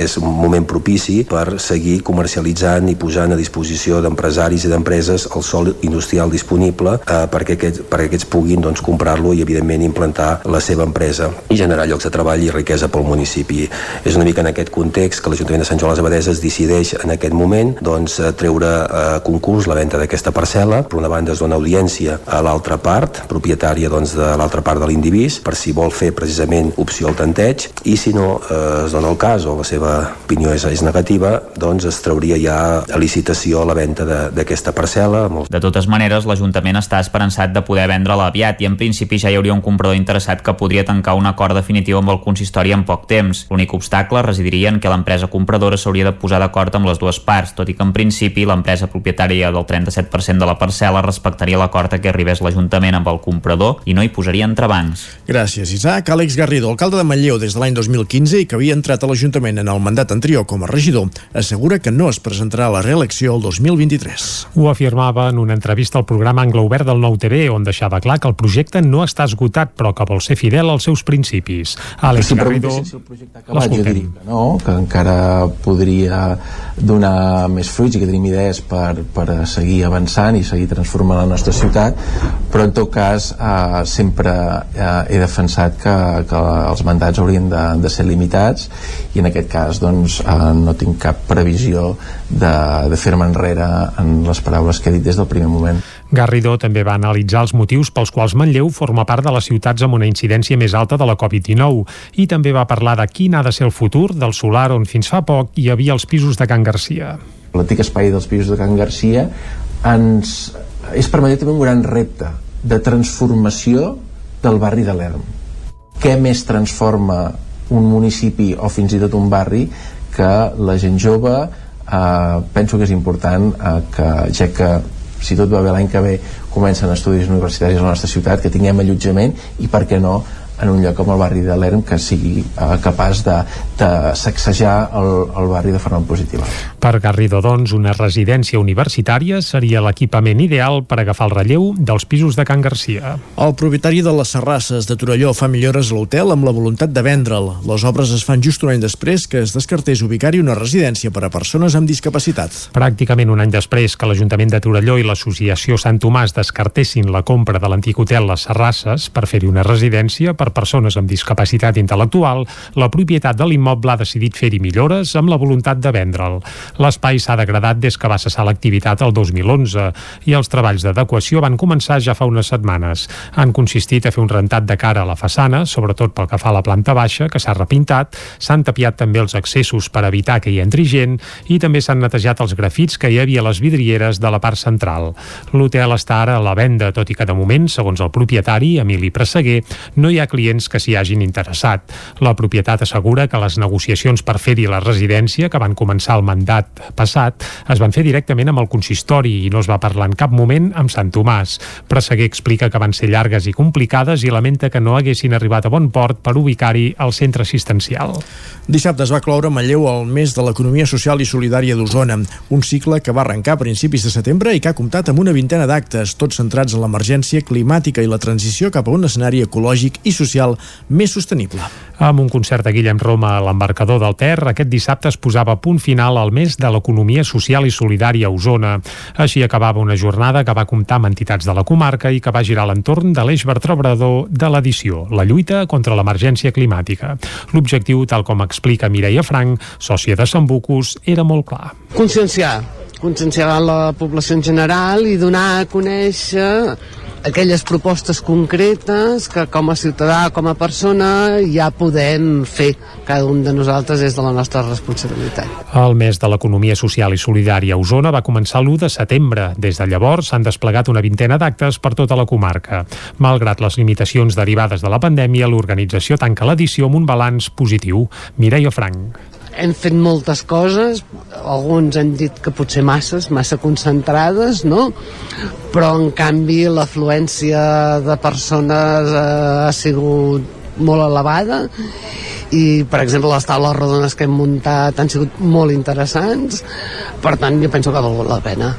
és un moment propici per seguir comercialitzant i posant a disposició d'empresaris i d'empreses el sol industrial disponible eh, perquè, aquests, perquè aquests puguin doncs, comprar-lo i evidentment implantar la seva empresa i generar llocs de treball i riquesa pel municipi. És una mica en aquest context que l'Ajuntament de Sant Joan les Abadeses decideix en aquest moment doncs, eh, treure a concurs la venda d'aquesta parcel·la. Per una banda es dona audiència a l'altra part, propietària doncs, de l'altra part de l'indivís, per si vol fer precisament opció al tanteig i si no eh, es dona el cas o la seva opinió és, és negativa, doncs es trauria ja a licitació la venda de- d'aquesta parcel·la. El... De totes maneres, l'Ajuntament està esperançat de poder vendre-la aviat i en principi ja hi hauria un comprador interessat que podria tancar un acord definitiu amb el consistori en poc temps. L'únic obstacle residiria en que l'empresa compradora s'hauria de posar d'acord amb les dues parts, tot i que en principi l'empresa propietària del 37% de la parcel·la respectaria l'acord a què arribés l'Ajuntament amb el comprador i no hi posaria entrebancs. Gràcies, Isaac. Àlex Garrido, alcalde de Manlleu des de l'any 2015 i que havia entrat a l'Ajuntament en el mandat anterior com a regidor, assegura que no es presentarà a la reelecció el 2023. Ho afirmava en una entrevista al programa Anglo Obert del Nou TV, on deixava clar que el projecte no està esgotat, però que vol ser fidel als seus principis. Àlex si Garrido, si l'escoltem. no, que encara podria donar més fruits i que tenim idees per, per seguir avançant i seguir transformant la nostra ciutat, però en tot cas eh, sempre eh, he defensat que, que els mandats haurien de, de ser limitats i en aquest cas doncs, eh, no tinc cap previsió de, de fer-me enrere en les paraules que he dit des del primer moment. Garrido també va analitzar els motius pels quals Manlleu forma part de les ciutats amb una incidència més alta de la Covid-19 i també va parlar de quin ha de ser el futur del solar on fins fa poc hi havia els pisos de Can Garcia. l'antic espai dels pisos de Can Garcia ens, és per mi també un gran repte de transformació del barri de l'Erm. Què més transforma un municipi o fins i tot un barri que la gent jove eh, penso que és important eh, que ja que si tot va bé l'any que ve comencen estudis universitaris a la nostra ciutat que tinguem allotjament i per què no en un lloc com el barri de l'Erm que sigui eh, capaç de, de sacsejar el, el barri de forma positiva. Per Garrido, doncs, una residència universitària seria l'equipament ideal per agafar el relleu dels pisos de Can Garcia. El propietari de les Serrasses de Torelló fa millores a l'hotel amb la voluntat de vendre'l. Les obres es fan just un any després que es descartés ubicar-hi una residència per a persones amb discapacitat. Pràcticament un any després que l'Ajuntament de Torelló i l'Associació Sant Tomàs descartessin la compra de l'antic hotel Les Serrasses per fer-hi una residència per persones amb discapacitat intel·lectual, la propietat de l'immoble ha decidit fer-hi millores amb la voluntat de vendre'l. L'espai s'ha degradat des que va cessar l'activitat el 2011 i els treballs d'adequació van començar ja fa unes setmanes. Han consistit a fer un rentat de cara a la façana, sobretot pel que fa a la planta baixa, que s'ha repintat, s'han tapiat també els accessos per evitar que hi entri gent i també s'han netejat els grafits que hi havia a les vidrieres de la part central. L'hotel està ara a la venda, tot i que de moment, segons el propietari, Emili Presseguer, no hi ha clients que s'hi hagin interessat. La propietat assegura que les negociacions per fer-hi la residència, que van començar el mandat passat, es van fer directament amb el consistori i no es va parlar en cap moment amb Sant Tomàs. Presseguer explica que van ser llargues i complicades i lamenta que no haguessin arribat a bon port per ubicar-hi el centre assistencial. Dissabte es va cloure Manlleu el mes de l'economia social i solidària d'Osona, un cicle que va arrencar a principis de setembre i que ha comptat amb una vintena d'actes, tots centrats en l'emergència climàtica i la transició cap a un escenari ecològic i social més sostenible. Amb un concert de Guillem Roma a l'embarcador del Ter, aquest dissabte es posava punt final al mes de l'economia social i solidària a Osona. Així acabava una jornada que va comptar amb entitats de la comarca i que va girar l'entorn de l'eix vertebrador de l'edició, la lluita contra l'emergència climàtica. L'objectiu, tal com explica Mireia Frank, sòcia de Sant Bucus, era molt clar. conscienciar conscienciar la població en general i donar a conèixer aquelles propostes concretes que com a ciutadà, com a persona ja podem fer cada un de nosaltres des de la nostra responsabilitat. El mes de l'economia social i solidària a Osona va començar l'1 de setembre. Des de llavors s'han desplegat una vintena d'actes per tota la comarca. Malgrat les limitacions derivades de la pandèmia, l'organització tanca l'edició amb un balanç positiu. Mireia Frank. Hem fet moltes coses, alguns han dit que potser masses, massa concentrades, no? Però en canvi l'afluència de persones eh, ha sigut molt elevada i per exemple les taules rodones que hem muntat han sigut molt interessants per tant jo penso que ha valgut la pena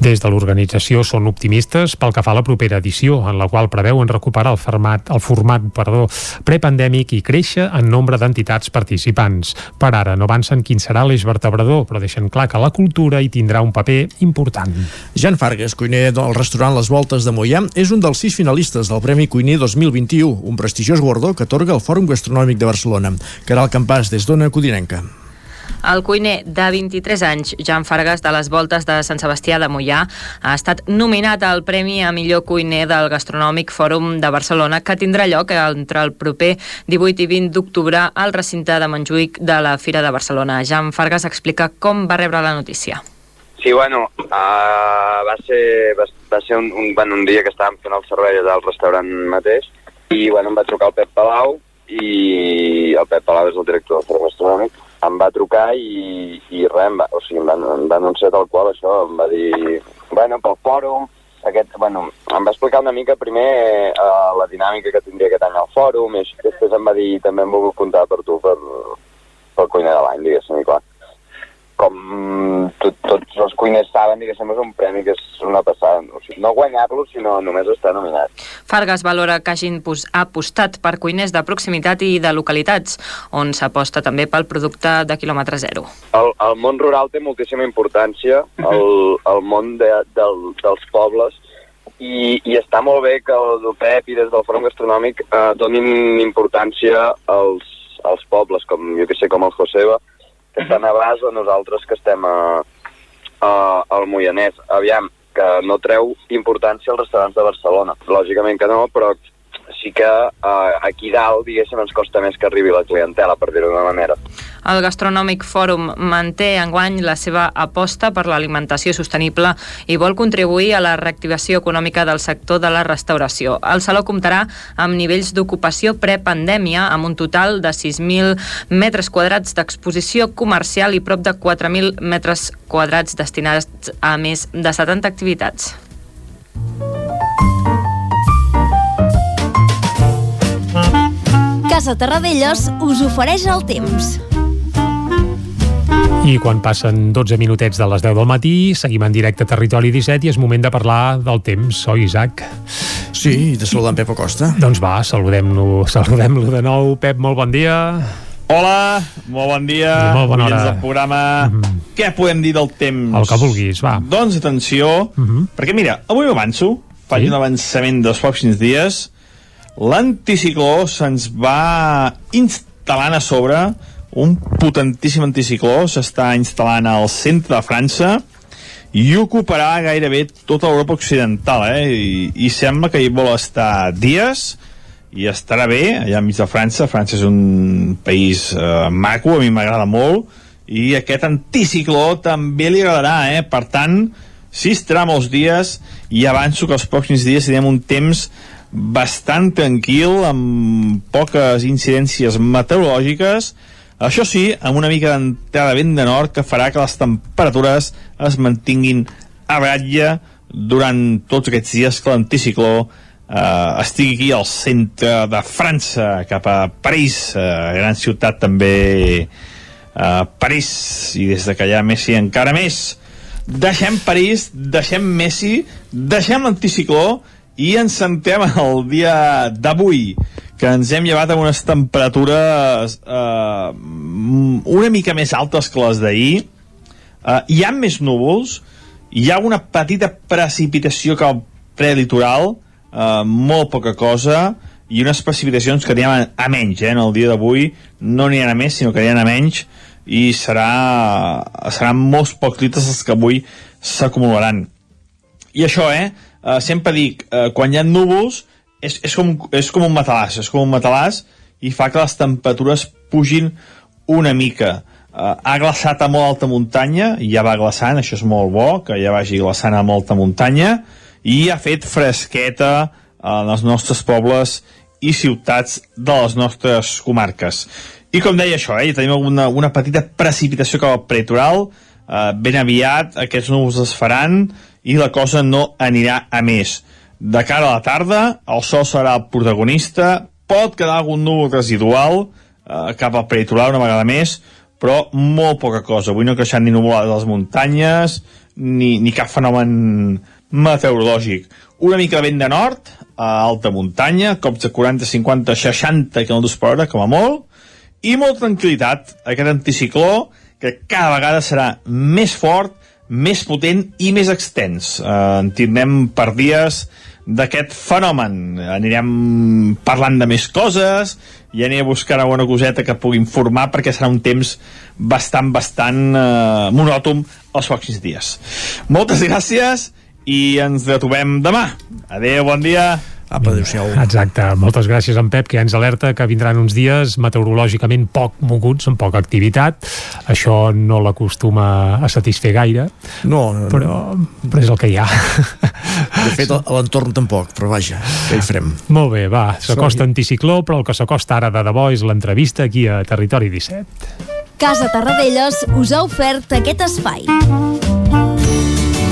Des de l'organització són optimistes pel que fa a la propera edició, en la qual preveuen recuperar el format, el format perdó, prepandèmic i créixer en nombre d'entitats participants. Per ara no avancen quin serà l'eix vertebrador, però deixen clar que la cultura hi tindrà un paper important. Jan Fargas, cuiner del restaurant Les Voltes de Mollà, és un dels sis finalistes del Premi Cuiner 2021, un prestigiós guardó que atorga el Fòrum Gastronòmic de Barcelona. Caral Campàs, des d'Ona Codinenca. El cuiner de 23 anys, Jan Fargas, de les voltes de Sant Sebastià de Mollà, ha estat nominat al Premi a millor cuiner del Gastronòmic Fòrum de Barcelona, que tindrà lloc entre el proper 18 i 20 d'octubre al recinte de Montjuïc de la Fira de Barcelona. Jan Fargas explica com va rebre la notícia. Sí, bueno, uh, va ser, va, va ser un, un, bueno, un dia que estàvem fent el servei al restaurant mateix i bueno, em va trucar el Pep Palau i el Pep Palau és el director del Fòrum Gastronòmic em va trucar i, i res, em va, o sigui, em va, em va anunciar tal qual això, em va dir, bueno, pel fòrum, aquest, bueno, em va explicar una mica primer eh, la dinàmica que tindria aquest any al fòrum, i així, després em va dir, també em volgut comptar per tu per, pel cuiner de l'any, diguéssim, i clar. Com tot, tots els cuiners saben, diguéssim, és un premi que és una passada. O sigui, no guanyar-lo, sinó només estar nominat. Fargas valora que hagin pos- apostat per cuiners de proximitat i de localitats, on s'aposta també pel producte de quilòmetre zero. El, el món rural té moltíssima importància, el, el món de, del, dels pobles, i, i està molt bé que el Pep i des del Fòrum Gastronòmic eh, donin importància als, als pobles, com jo que sé, com el Joseba, que estan a base de nosaltres que estem a, a, al Moianès. Aviam, que no treu importància als restaurants de Barcelona. Lògicament que no, però sí que eh, aquí dalt, diguéssim, ens costa més que arribi la clientela, per dir-ho d'una manera. El Gastronòmic Fòrum manté enguany la seva aposta per l'alimentació sostenible i vol contribuir a la reactivació econòmica del sector de la restauració. El saló comptarà amb nivells d'ocupació prepandèmia, amb un total de 6.000 metres quadrats d'exposició comercial i prop de 4.000 metres quadrats destinats a més de 70 activitats. Casa Terradellos us ofereix el temps. I quan passen 12 minutets de les 10 del matí, seguim en directe a Territori 17 i és moment de parlar del temps, oi, Isaac? Sí, i de saludar en Pep Acosta. Doncs va, saludem-lo saludem de nou. Pep, molt bon dia. Hola, molt bon dia. I molt bona hora. del programa. Què podem dir del temps? El que vulguis, va. Doncs atenció, perquè mira, avui m'avanço, faig un avançament dels pròxims dies. L'anticicló se'ns va instal·lant a sobre, un potentíssim anticicló s'està instal·lant al centre de França i ocuparà gairebé tota l'Europa occidental, eh? I, I sembla que hi vol estar dies i estarà bé, allà enmig de França. França és un país eh, maco, a mi m'agrada molt, i aquest anticicló també li agradarà, eh? Per tant, si estarà molts dies, i avanço que els pròxims dies tindrem un temps bastant tranquil, amb poques incidències meteorològiques, això sí, amb una mica d'entrada de vent de nord que farà que les temperatures es mantinguin a ratlla durant tots aquests dies que l'anticicló eh, estigui aquí al centre de França, cap a París, eh, gran ciutat també eh, París, i des de que hi ha Messi encara més. Deixem París, deixem Messi, deixem l'anticicló i ens centrem el dia d'avui, que ens hem llevat amb unes temperatures eh, una mica més altes que les d'ahir. Eh, hi ha més núvols, hi ha una petita precipitació que al prelitoral, eh, molt poca cosa, i unes precipitacions que ha a menys, eh, en el dia d'avui no ha a més, sinó que ha a menys, i serà, seran molts pocs litres els que avui s'acumularan. I això, eh, eh sempre dic, eh, quan hi ha núvols, és, és, com, és com un matalàs, és com un matalàs i fa que les temperatures pugin una mica. Uh, ha glaçat a molt alta muntanya, ja va glaçant, això és molt bo, que ja vagi glaçant a molta muntanya, i ha fet fresqueta en els nostres pobles i ciutats de les nostres comarques. I com deia això, eh, tenim una, una petita precipitació cap al prelitoral, eh, ben aviat aquests núvols es faran i la cosa no anirà a més. De cara a la tarda, el sol serà el protagonista, pot quedar algun núvol residual eh, cap al prelitoral una vegada més, però molt poca cosa. Avui no creixen ni nuvolades a les muntanyes, ni, ni cap fenomen meteorològic. Una mica de vent de nord, a alta muntanya, cops de 40, 50, 60 km per hora, com a molt, i molta tranquil·litat. Aquest anticicló, que cada vegada serà més fort, més potent i més extens. Eh, en tindrem per dies d'aquest fenomen. Anirem parlant de més coses i aniré a buscar alguna coseta que pugui informar perquè serà un temps bastant, bastant eh, monòtom els pròxims dies. Moltes gràcies i ens retrobem demà. Adéu, bon dia. Apa, adéu-siau. Exacte, moltes gràcies en Pep, que ja ens alerta que vindran uns dies meteorològicament poc moguts, amb poca activitat. Això no l'acostuma a satisfer gaire. No, no, no. Però, però és el que hi ha. De fet, a l'entorn tampoc, però vaja, què hi farem? Molt bé, va, s'acosta anticicló, però el que s'acosta ara de debò és l'entrevista aquí a Territori 17. Casa Tarradellas us ha ofert aquest espai.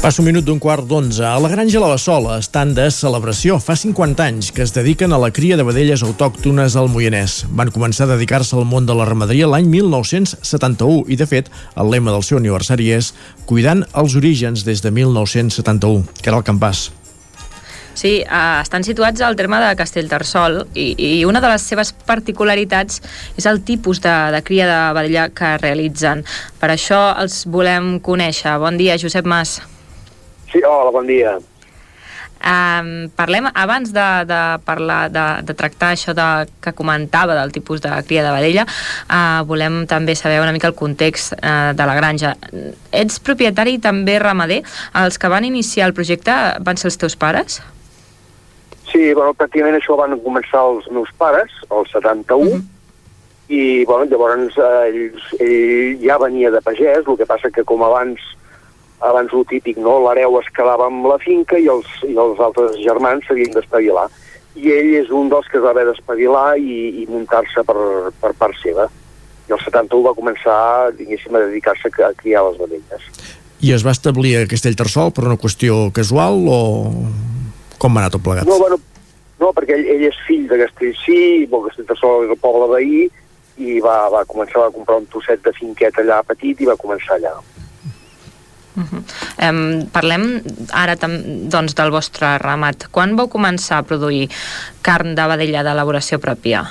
Passa un minut d'un quart d'onze. A la Granja La Bassola estan de celebració. Fa 50 anys que es dediquen a la cria de vedelles autòctones al Moianès. Van començar a dedicar-se al món de la ramaderia l'any 1971 i, de fet, el lema del seu aniversari és Cuidant els orígens des de 1971, que era el campàs. Sí, eh, estan situats al terme de Castellterçol i, i una de les seves particularitats és el tipus de, de cria de vedella que realitzen. Per això els volem conèixer. Bon dia, Josep Mas. Sí, hola, bon dia. Um, parlem, abans de, de parlar, de, de tractar això de, que comentava del tipus de cria de vedella, uh, volem també saber una mica el context uh, de la granja. Ets propietari i també ramader. Els que van iniciar el projecte van ser els teus pares? Sí, bueno, pràcticament això van començar els meus pares, el 71, i bueno, llavors eh, ell, ell ja venia de pagès, el que passa que com abans abans el típic, no? l'hereu es quedava amb la finca i els, i els altres germans s'havien d'espavilar. I ell és un dels que es va haver d'espavilar i, i muntar-se per, per part seva. I el 71 va començar, diguéssim, a dedicar-se a, a criar les vedelles. I es va establir a Castellterçol per una qüestió casual o com va anar tot plegat? No, bueno, no, perquè ell, ell és fill de Castellcí, bon, Castellterçol és el poble veí, i va, va començar a comprar un trosset de finquet allà petit i va començar allà. Uh -huh. um, parlem ara doncs, del vostre ramat. Quan vau començar a produir carn de vedella d'elaboració pròpia?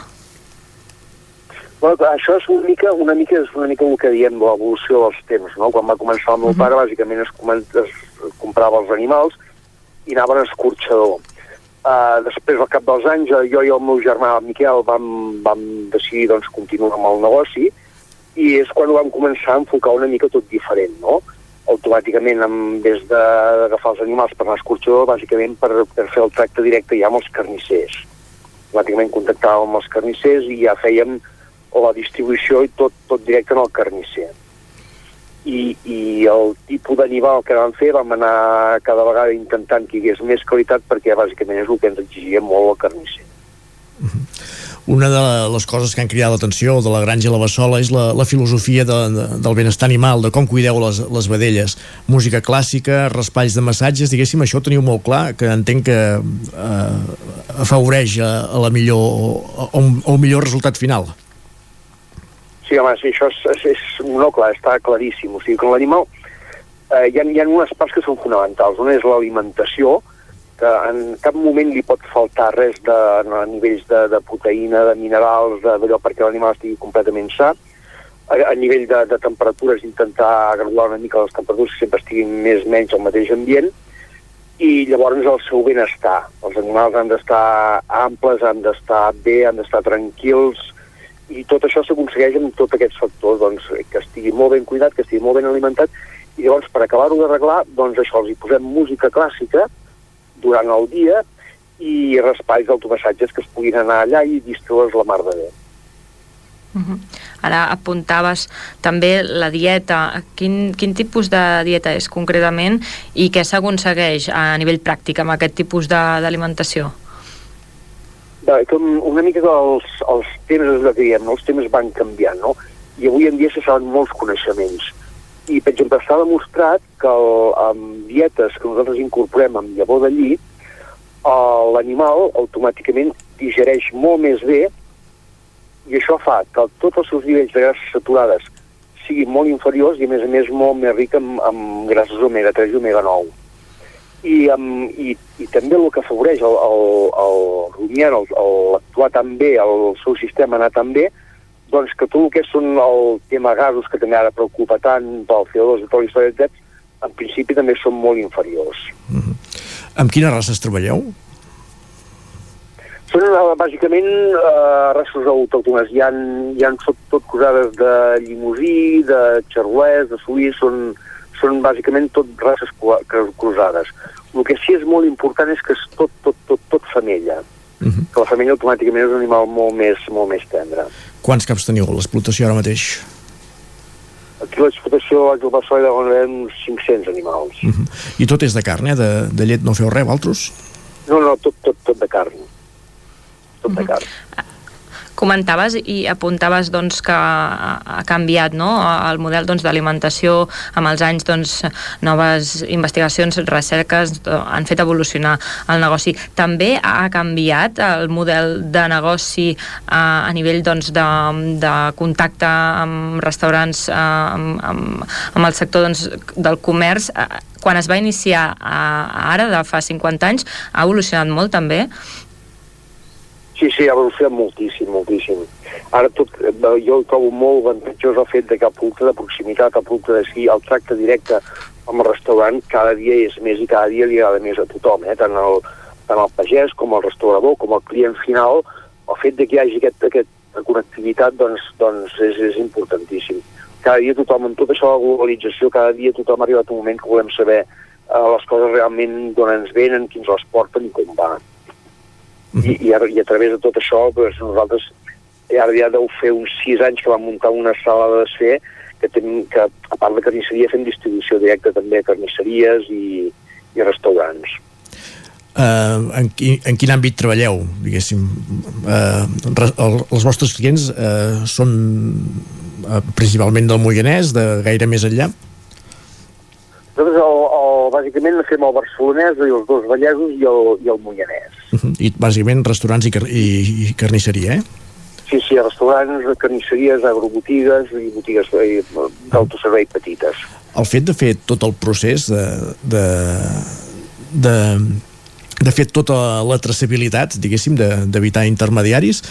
Bueno, això és una mica, una mica, és una mica el que diem l'evolució dels temps, no? Quan va començar el meu pare, bàsicament es, comen- es comprava els animals i anaven a escorxador. Uh, després, al cap dels anys, eh, jo i el meu germà el Miquel vam, vam decidir doncs, continuar amb el negoci i és quan ho vam començar a enfocar una mica tot diferent, no? Automàticament, en vez de- d'agafar els animals per anar a escorxador, bàsicament per, per fer el tracte directe ja amb els carnissers. Automàticament contactàvem amb els carnissers i ja fèiem la distribució i tot, tot directe en el carnisser. I, i el tipus d'animal que vam fer vam anar cada vegada intentant que hi hagués més qualitat perquè bàsicament és el que ens exigia molt el carnisser. Una de les coses que han cridat l'atenció de la granja La Bassola és la, la filosofia de, de, del benestar animal, de com cuideu les, les vedelles. Música clàssica, raspalls de massatges, diguéssim, això ho teniu molt clar, que entenc que eh, afavoreix a, a la millor, a, un, a un millor resultat final. Sí, home, sí, això és, és, és no, clar, està claríssim. O sigui, que l'animal... Eh, hi, ha, hi ha unes parts que són fonamentals. Una és l'alimentació, que en cap moment li pot faltar res de, a nivells de, de proteïna, de minerals, d'allò perquè l'animal estigui completament sa. A, a nivell de, de temperatures, intentar graduar una mica les temperatures que sempre estiguin més o menys al mateix ambient i llavors el seu benestar. Els animals han d'estar amples, han d'estar bé, han d'estar tranquils, i tot això s'aconsegueix amb tots aquests factors, doncs, que estigui molt ben cuidat, que estigui molt ben alimentat, i llavors per acabar-ho d'arreglar, doncs això, els hi posem música clàssica durant el dia i raspalls d'automassatges que es puguin anar allà i distreure's la mar de bé. Mhm. Ara apuntaves també la dieta. Quin, quin tipus de dieta és concretament i què s'aconsegueix a nivell pràctic amb aquest tipus de- d'alimentació? Com una mica els, els temes, és el que diem, els temes van canviant, no? I avui en dia se saben molts coneixements. I, per exemple, s'ha demostrat que el, amb dietes que nosaltres incorporem amb llavor de lli, eh, l'animal automàticament digereix molt més bé i això fa que tots els seus nivells de grasses saturades siguin molt inferiors i, a més a més, molt més ric amb, amb grasses omega-3 i omega-9 i, um, i, i també el que afavoreix el, el, el rumiant, el, el actuar tan bé, el seu sistema anar tan bé, doncs que tot el que són el tema gasos, que també ara preocupa tant pel CO2 i tota la història, etc., en principi també són molt inferiors. Amb quines races treballeu? Són eh, bàsicament eh, races autòctones. Hi ha, hi ha tot, tot cosades de limusí, de xarolès, de suís, són, són bàsicament tot races cruzades. El que sí és molt important és que és tot, tot, tot, tot femella. Uh -huh. Que la femella automàticament és un animal molt més, molt més tendre. Quants caps teniu a l'explotació ara mateix? Aquí a l'explotació al Barcelona on uns 500 animals. Uh -huh. I tot és de carn, eh? De, de llet no feu res, vosaltres? No, no, tot, tot, tot de carn. Tot de carn. Comentaves i apuntaves doncs, que ha canviat no? el model doncs, d'alimentació amb els anys doncs, noves investigacions, recerques eh, han fet evolucionar el negoci. També ha canviat el model de negoci eh, a nivell doncs, de, de contacte amb restaurants, eh, amb, amb, amb el sector doncs, del comerç. Quan es va iniciar eh, ara, de fa 50 anys, ha evolucionat molt també. Sí, sí, ha evolucionat moltíssim, moltíssim. Ara tot, eh, jo trobo molt avantatjós el fet de que el producte de proximitat, el producte de sí, el tracte directe amb el restaurant cada dia és més i cada dia li agrada més a tothom, eh? tant, el, tant el pagès com el restaurador com el client final, el fet de que hi hagi aquest, aquesta connectivitat doncs, doncs és, és importantíssim. Cada dia tothom, amb tot això de la globalització, cada dia tothom ha arribat un moment que volem saber eh, les coses realment d'on ens venen, qui ens les porten i com va. I, i, a, i a través de tot això doncs, nosaltres ara ja deu fer uns sis anys que vam muntar una sala de desfer que, tenim, que a part de carnisseria fem distribució directa també a carnisseries i, i restaurants. Uh, en, qui, en quin àmbit treballeu, diguéssim? Uh, re, el, els vostres clients uh, són uh, principalment del Moianès, de gaire més enllà? Nosaltres, el, el, bàsicament, fem el barcelonès i els dos vallesos i el, i el moianès. Uh -huh. I bàsicament restaurants i, car i, i carnisseria, eh? Sí, sí, restaurants, carnisseries, agrobotigues i botigues eh, d'autoservei petites. El fet de fer tot el procés de, de, de, de fer tota la traçabilitat, diguéssim, de- d'evitar intermediaris,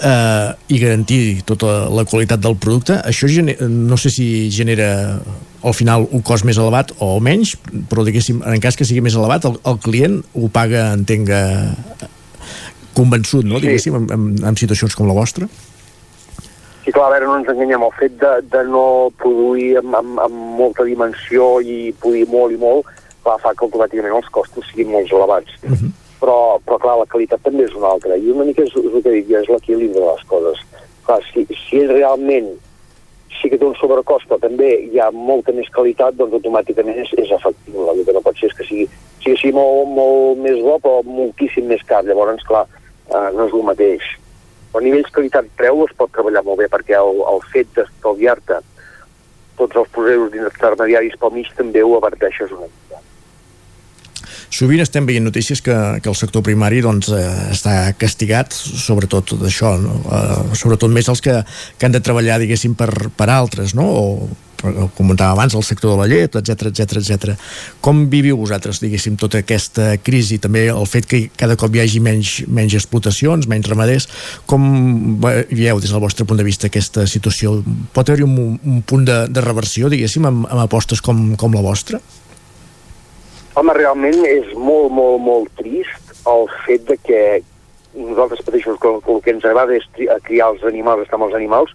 eh, i garantir tota la qualitat del producte, això no sé si genera al final un cost més elevat o menys, però diguéssim, en cas que sigui més elevat, el, el client ho paga, entenga, convençut, no? diguéssim, en, en, en situacions com la vostra. Sí, clar, a veure, no ens enganyem, el fet de, de no produir amb, amb, amb molta dimensió i produir molt i molt, clar, fa que automàticament els costos siguin molt elevats. Uh -huh. Però, però, clar, la qualitat també és una altra, i una mica és, és el que dic, jo, és l'equilibri de les coses. Clar, si, si és realment sí que té un sobrecost, però també hi ha molta més qualitat, doncs automàticament és, és efectiu. El que no pot ser és que sigui, sigui, sigui molt, molt més bo, però moltíssim més car. Llavors, clar, eh, no és el mateix. A nivells qualitat-preu es pot treballar molt bé, perquè el, el fet d'estalviar-te tots els processos d'intermediaris pel mig també ho averteixes una mica. Sovint estem veient notícies que, que el sector primari doncs, eh, està castigat, sobretot d'això, no? eh, sobretot més els que, que han de treballar, diguéssim, per, per altres, no? o comentava abans, el sector de la llet, etc etc etc. Com viviu vosaltres, diguéssim, tota aquesta crisi, també el fet que cada cop hi hagi menys, menys explotacions, menys ramaders, com veieu des del vostre punt de vista aquesta situació? Pot haver-hi un, un punt de, de reversió, diguéssim, amb, amb apostes com, com la vostra? Home, realment és molt, molt, molt trist el fet de que nosaltres mateixos, que, el que ens agrada és criar els animals, estar amb els animals,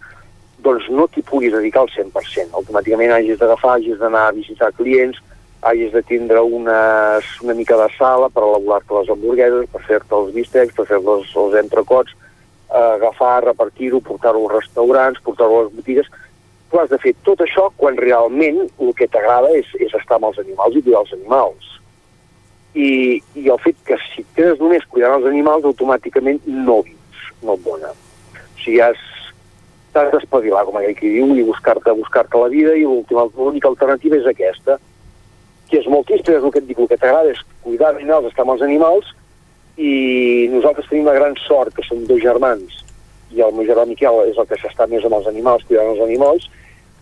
doncs no t'hi puguis dedicar al 100%. Automàticament hagis d'agafar, hagis d'anar a visitar clients, hagis de tindre unes, una mica de sala per elaborar-te les hamburgueses, per fer-te els bistecs, per fer-te els, els entrecots, eh, agafar, repartir-ho, portar-ho als restaurants, portar-ho a les botigues... Tu has de fer tot això quan realment el que t'agrada és, és estar amb els animals i cuidar els animals. I, I el fet que si quedes només cuidant els animals, automàticament no vius, no et dona. O sigui, has, t'has d'espavilar, com aquell que diu, i buscar-te buscar la vida, i l'última- l'única alternativa és aquesta, que és molt trist, és el que et dic, el que t'agrada és cuidar els animals, estar amb els animals, i nosaltres tenim la gran sort que som dos germans, i el meu germà Miquel és el que s'està més amb els animals, cuidant els animals,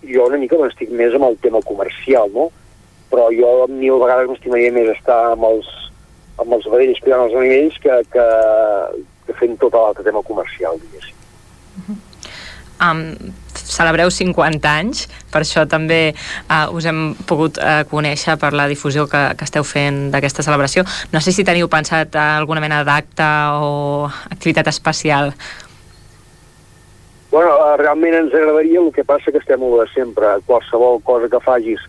jo una mica m'estic més amb el tema comercial, no? Però jo mil vegades m'estimaria més estar amb els, amb els vedells cuidant els animals que, que, que fent tot l'altre tema comercial, diguéssim. um, celebreu 50 anys, per això també uh, us hem pogut uh, conèixer per la difusió que, que esteu fent d'aquesta celebració. No sé si teniu pensat alguna mena d'acte o activitat especial. Bueno, eh, realment ens agradaria, el que passa que estem a sempre. Qualsevol cosa que facis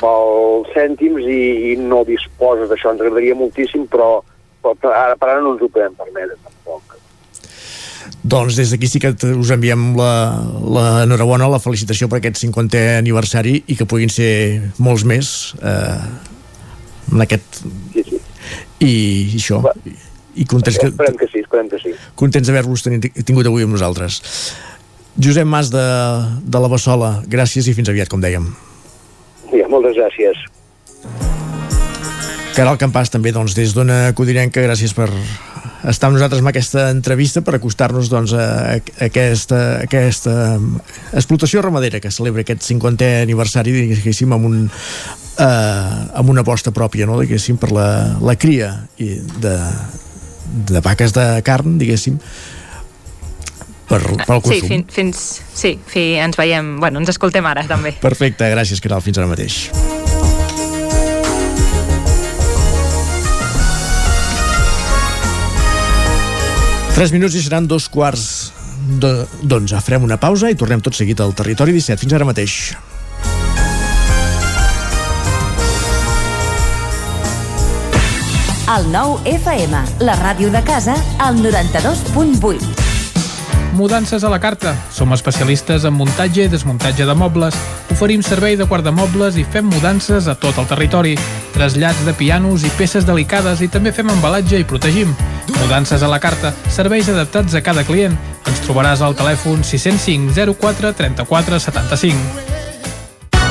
val cèntims i, i no disposes d'això. Ens agradaria moltíssim, però, però per ara per ara no ens ho podem permetre tampoc. Doncs des d'aquí sí que us enviem la, la enhorabona, la felicitació per aquest 50è aniversari i que puguin ser molts més eh, en aquest... Sí, sí. I això, i contents que, Esperem que sí, esperem que sí. contents d'haver-vos tingut avui amb nosaltres. Josep Mas de, de la Bassola, gràcies i fins aviat, com dèiem. Ja, moltes gràcies. Caral Campàs també doncs, des d'Ona Codirenca, gràcies per estar amb nosaltres en aquesta entrevista per acostar-nos doncs, a, a aquesta, a aquesta explotació ramadera que celebra aquest 50è aniversari diguéssim amb, un, eh, amb una aposta pròpia no? diguéssim per la, la cria i de, de vaques de carn diguéssim per, pel Sí, consum. fin, fins... Sí, fi, ens veiem... Bueno, ens escoltem ara, també. Perfecte, gràcies Caral, fins ara mateix. Tres minuts i seran dos quarts d'onze. Farem una pausa i tornem tot seguit al Territori 17. Fins ara mateix. El nou FM, la ràdio de casa, al 92.8. Mudances a la carta. Som especialistes en muntatge i desmuntatge de mobles. Oferim servei de guardamobles i fem mudances a tot el territori. Trasllats de pianos i peces delicades i també fem embalatge i protegim. Mudances a la carta. Serveis adaptats a cada client. Ens trobaràs al telèfon 605 04 34 75.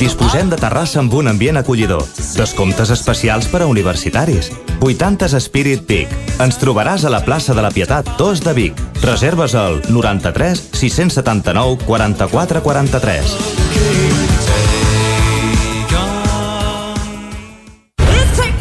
Disposem de terrassa amb un ambient acollidor. Descomptes especials per a universitaris. 80s Spirit Peak. Ens trobaràs a la plaça de la Pietat 2 de Vic. Reserves al 93 679 44 43.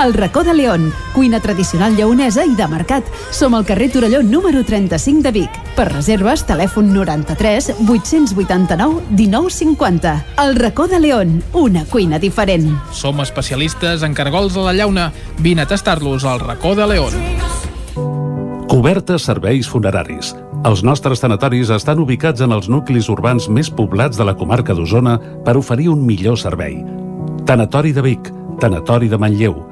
El racó de León, cuina tradicional lleonesa i de mercat. Som al carrer Torelló número 35 de Vic. Per reserves, telèfon 93 889 1950. El racó de León, una cuina diferent. Som especialistes en cargols a la llauna. Vine a tastar-los al racó de León. Cobertes serveis funeraris. Els nostres tanatoris estan ubicats en els nuclis urbans més poblats de la comarca d'Osona per oferir un millor servei. Tanatori de Vic, Tanatori de Manlleu,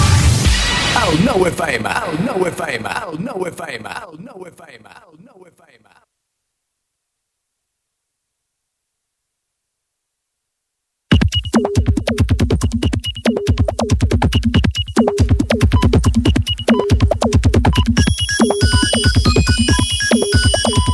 El nou FM, el nou FM, el nou FM, el nou FM, el nou FM.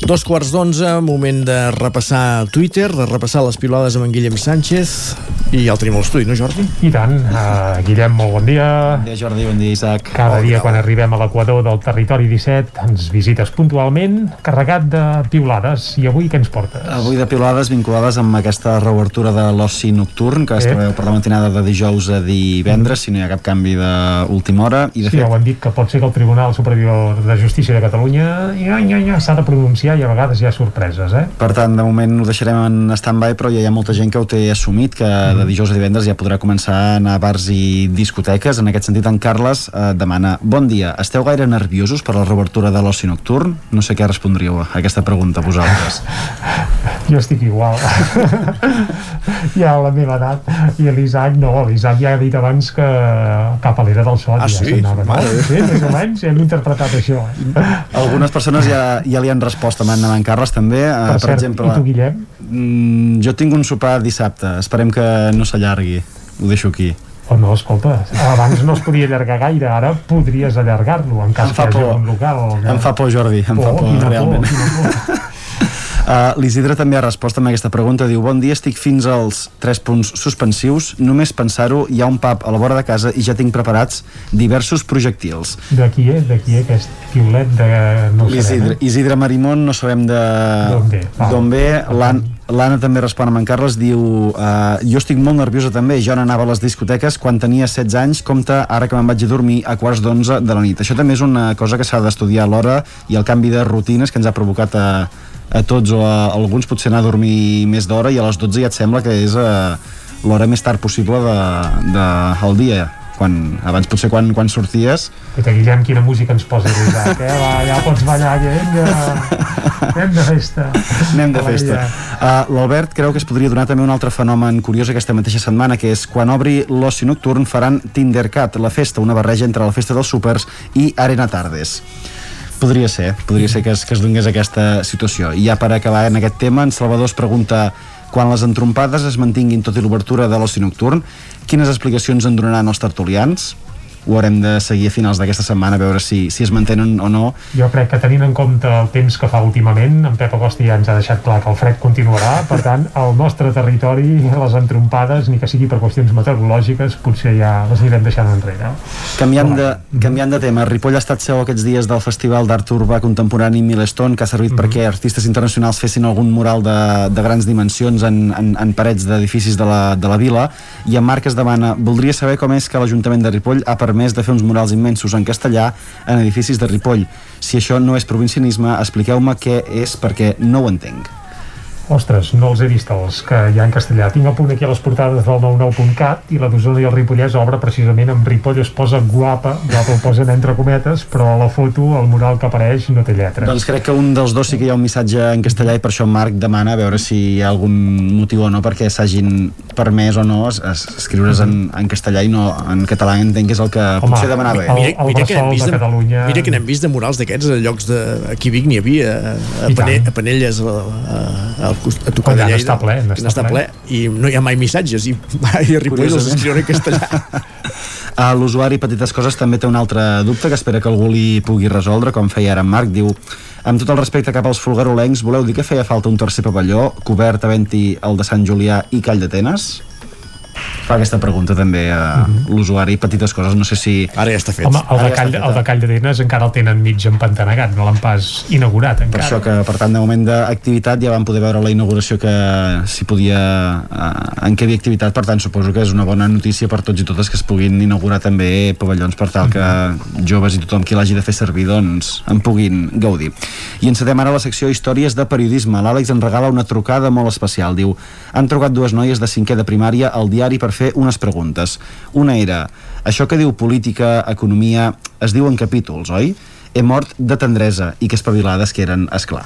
Dos quarts d'onze, moment de repassar Twitter, de repassar les pilades amb en Guillem Sánchez i ja el tenim a l'estudi, no Jordi? I tant. Uh, Guillem, molt bon dia. Bon dia, Jordi, bon dia, Isaac. Cada dia quan arribem a l'equador del territori 17 ens visites puntualment, carregat de piulades. I avui què ens portes? Avui de piulades vinculades amb aquesta reobertura de l'oci nocturn que es Eh. preveu per la matinada de dijous a divendres, si no hi ha cap canvi d'última hora. I de sí, fet, ja ho han dit que pot ser que el Tribunal Superior de Justícia de Catalunya ja, ja, ja, s'ha de pronunciar i a vegades hi ha sorpreses, eh? Per tant, de moment ho deixarem en stand-by, però ja hi ha molta gent que ho té assumit, que de dijous a divendres ja podrà començar a anar a bars i discoteques. En aquest sentit, en Carles eh, demana Bon dia, esteu gaire nerviosos per la reobertura de l'oci nocturn? No sé què respondríeu a aquesta pregunta vosaltres. Jo estic igual. ja a la meva edat. I l'Isaac no, l'Isaac ja ha dit abans que cap a l'era del sol Ah, ja sí? s'anava. No? Sí, més o menys, hem interpretat això. Algunes persones ja, ja li han respost amb en Carles també, eh, Per per, cert, exemple i tu, Guillem? mm, jo tinc un sopar dissabte esperem que no s'allargui ho deixo aquí Oh, no, escolta, abans no es podia allargar gaire, ara podries allargar-lo en cas Em fa que hi hagi por. un local. Que... em fa por Jordi em fa por quina por, realment por. Uh, L'Isidre també ha respost amb aquesta pregunta. Diu, bon dia, estic fins als tres punts suspensius. Només pensar-ho, hi ha un pub a la vora de casa i ja tinc preparats diversos projectils. De qui és? De qui és aquest piulet de... No L'Isidre, eh? Isidre Marimón, no sabem de... D'on ve. D'on L'Anna també respon amb en Carles, diu uh, jo estic molt nerviosa també, jo n'anava a les discoteques quan tenia 16 anys, compte ara que me'n vaig a dormir a quarts d'11 de la nit. Això també és una cosa que s'ha d'estudiar a l'hora i el canvi de rutines que ens ha provocat a, a tots o a alguns potser anar a dormir més d'hora i a les 12 ja et sembla que és uh, l'hora més tard possible de, de, al dia quan, abans potser quan, quan sorties Escolta, Guillem, quina música ens posa l'Isaac, eh? Va, ja pots ballar, que vinga. Anem de festa. Anem de festa. Uh, L'Albert creu que es podria donar també un altre fenomen curiós aquesta mateixa setmana, que és quan obri l'oci nocturn faran Tindercat, la festa, una barreja entre la festa dels súpers i Arena Tardes. Podria ser, podria ser que es, que es donés aquesta situació. I ja per acabar en aquest tema, en Salvador es pregunta quan les entrompades es mantinguin tot i l'obertura de l'oci nocturn, quines explicacions en donaran els tertulians? Ho haurem de seguir a finals d'aquesta setmana a veure si, si es mantenen o no. Jo crec que tenint en compte el temps que fa últimament, en Pep Agosti ja ens ha deixat clar que el fred continuarà, per tant, al nostre territori, les entrompades, ni que sigui per qüestions meteorològiques, potser ja les anirem deixant enrere. Canviant de, canviant de tema, Ripoll ha estat seu aquests dies del Festival d'Art Urbà Contemporani Milestone, que ha servit perquè artistes internacionals fessin algun mural de, de grans dimensions en, en, en parets d'edificis de, la, de la vila, i en Marc es demana, voldria saber com és que l'Ajuntament de Ripoll ha permès de fer uns murals immensos en castellà en edificis de Ripoll. Si això no és provincianisme, expliqueu-me què és perquè no ho entenc. Ostres, no els he vist els que hi ha en castellà. Tinc a punt aquí a les portades del 99.cat i la d'Osona i el Ripollès obre precisament amb Ripoll es posa guapa, guapa ho posen entre cometes, però a la foto el mural que apareix no té lletres. Doncs crec que un dels dos sí que hi ha un missatge en castellà i per això Marc demana a veure si hi ha algun motiu o no perquè s'hagin permès o no es, es, escriure's en, en castellà i no en català entenc que és el que Home, potser demanava ell. el- el bressol de Catalunya- Mira que n'hem vist de murals d'aquests a llocs de... Aquí a Vic n'hi havia, a, tant. a Panelles, a, a, a, a tocar Allà de Lleida. n'està ple, n'està n'està ple. I no hi ha mai missatges, i, i a Ripoll els escriuen en castellà. Uh, L'usuari Petites Coses també té un altre dubte que espera que algú li pugui resoldre, com feia ara en Marc, diu amb tot el respecte cap als folgarolencs, voleu dir que feia falta un tercer pavelló cobert havent-hi el de Sant Julià i Call d'Atenes? Fa aquesta pregunta també a l'usuari, petites coses, no sé si... Ara ja està fet. Home, el Ara de, ja el de Call de Denes encara el tenen mig empantanegat, no l'han pas inaugurat Per encara. això que, per tant, de moment d'activitat ja vam poder veure la inauguració que s'hi podia... Eh, en què hi havia activitat, per tant, suposo que és una bona notícia per tots i totes que es puguin inaugurar també pavellons per tal que joves i tothom qui l'hagi de fer servir, doncs, en puguin gaudir. I encetem ara la secció Històries de periodisme. L'Àlex en regala una trucada molt especial. Diu, han trucat dues noies de cinquè de primària al diari per fer unes preguntes. Una era, això que diu política, economia, es diu en capítols, oi? He mort de tendresa i que espavilades que eren, esclar.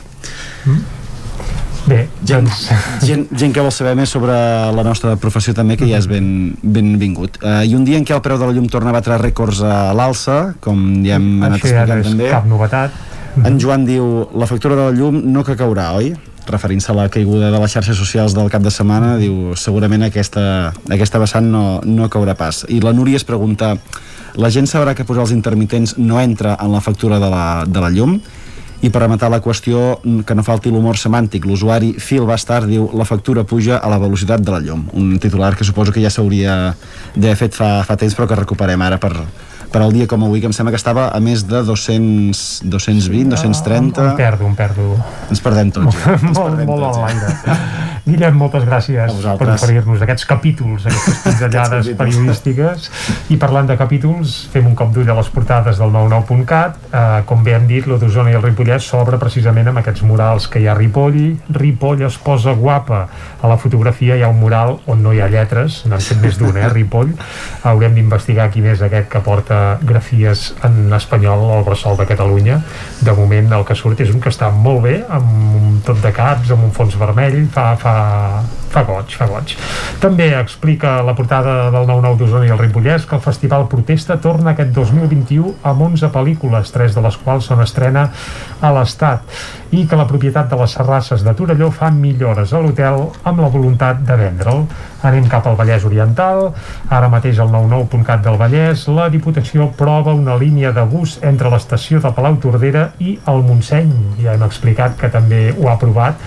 Bé, gent, gent, gent que vol saber més sobre la nostra professió també, que ja és ben, benvingut. Uh, I un dia en què el preu de la llum torna a batre rècords a l'alça, com ja hem anat Això ja no explicant és també. cap novetat. En Joan diu, la factura de la llum no que caurà, oi? Referint-se a la caiguda de les xarxes socials del cap de setmana, diu, segurament aquesta, aquesta vessant no, no caurà pas. I la Núria es pregunta, la gent sabrà que posar els intermitents no entra en la factura de la, de la llum? I per rematar la qüestió, que no falti l'humor semàntic, l'usuari Phil Bastard diu la factura puja a la velocitat de la llum. Un titular que suposo que ja s'hauria d'haver fet fa, fa temps, però que recuperem ara per, per al dia com avui, que em sembla que estava a més de 200, 220, 230... Em perdo, em perdo. Ens perdem tots, ja. Ens molt, perdem molt tots, en ja. Guillem, moltes gràcies per oferir-nos aquests capítols, aquestes pinzellades periodístiques. I parlant de capítols, fem un cop d'ull a les portades del 99.cat. Eh, com bé hem dit, lo d'Osona i el Ripollès s'obre precisament amb aquests murals que hi ha a Ripoll. Ripoll es posa guapa. A la fotografia hi ha un mural on no hi ha lletres, n'han fet més d'un, eh, Ripoll. Haurem d'investigar quin és aquest que porta grafies en espanyol al bressol de Catalunya. De moment el que surt és un que està molt bé, amb un tot de caps, amb un fons vermell, fa, fa, fa goig, fa goig. També explica la portada del 9-9 d'Osona i el Ripollès que el Festival Protesta torna aquest 2021 amb 11 pel·lícules, tres de les quals són estrena a l'Estat, i que la propietat de les serrasses de Torelló fa millores a l'hotel amb la voluntat de vendre'l. Anem cap al Vallès Oriental, ara mateix al 99.cat del Vallès, la Diputació prova una línia de bus entre l'estació de Palau Tordera i el Montseny. Ja hem explicat que també ho ha aprovat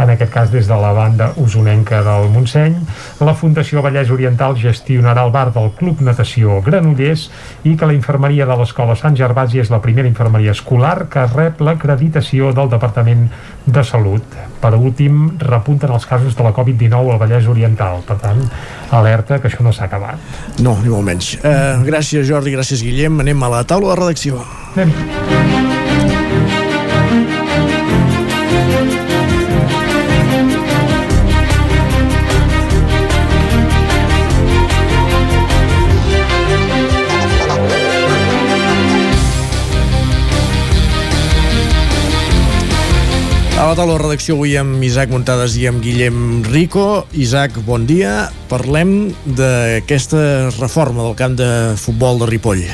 en aquest cas des de la banda usonenca del Montseny. La Fundació Vallès Oriental gestionarà el bar del Club Natació Granollers i que la infermeria de l'Escola Sant Gervasi és la primera infermeria escolar que rep l'acreditació del Departament de Salut. Per últim, repunten els casos de la Covid-19 al Vallès Oriental. Per tant, alerta que això no s'ha acabat. No, ni molt menys. Uh, gràcies, Jordi, gràcies, Guillem. Anem a la taula de redacció. Anem. La taula de redacció avui amb Isaac Montades i amb Guillem Rico. Isaac, bon dia. Parlem d'aquesta reforma del camp de futbol de Ripoll.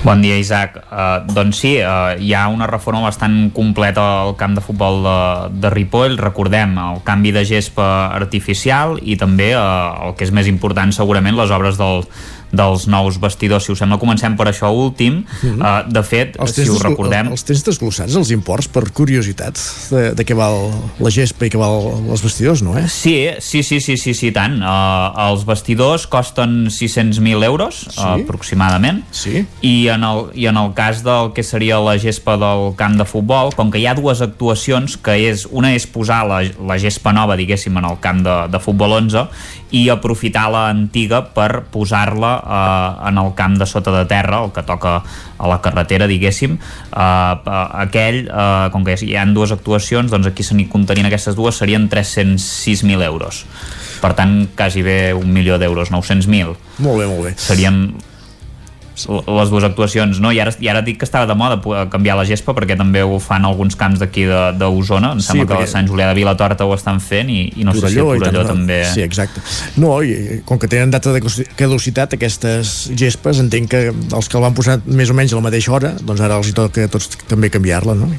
Bon dia, Isaac. Uh, doncs sí, uh, hi ha una reforma bastant completa al camp de futbol de, de Ripoll. Recordem el canvi de gespa artificial i també uh, el que és més important segurament les obres del, dels nous vestidors. Si us sembla, comencem per això últim. Mhm. Uh, de fet, Els si ho recordem... els tens desglossats, els imports, per curiositat, de, de què val la gespa i què val els vestidors, no, eh? Sí, sí, sí, sí, sí, sí tant. Uh, els vestidors costen 600.000 euros, sí? uh, aproximadament. Sí. I en, el, I en el cas del que seria la gespa del camp de futbol, com que hi ha dues actuacions, que és una és posar la, la gespa nova, diguéssim, en el camp de, de futbol 11 i aprofitar l'antiga per posar-la uh, en el camp de sota de terra, el que toca a la carretera, diguéssim. Uh, aquell, uh, com que hi ha dues actuacions, doncs aquí se n'hi contenien aquestes dues, serien 306.000 euros. Per tant, quasi bé un milió d'euros, 900.000. Molt bé, molt bé. Serien les dues actuacions, no? I ara, i ara dic que estava de moda canviar la gespa perquè també ho fan alguns camps d'aquí de- d'Osona, em Sí, sembla que perquè- a Sant Julià de Vilatorta ho estan fent i, i no sé si a Torelló també... Sí, exacte. No, i com que tenen data de caducitat aquestes gespes, entenc que els que el van posar més o menys a la mateixa hora, doncs ara els hi toca tots també canviar-la, no?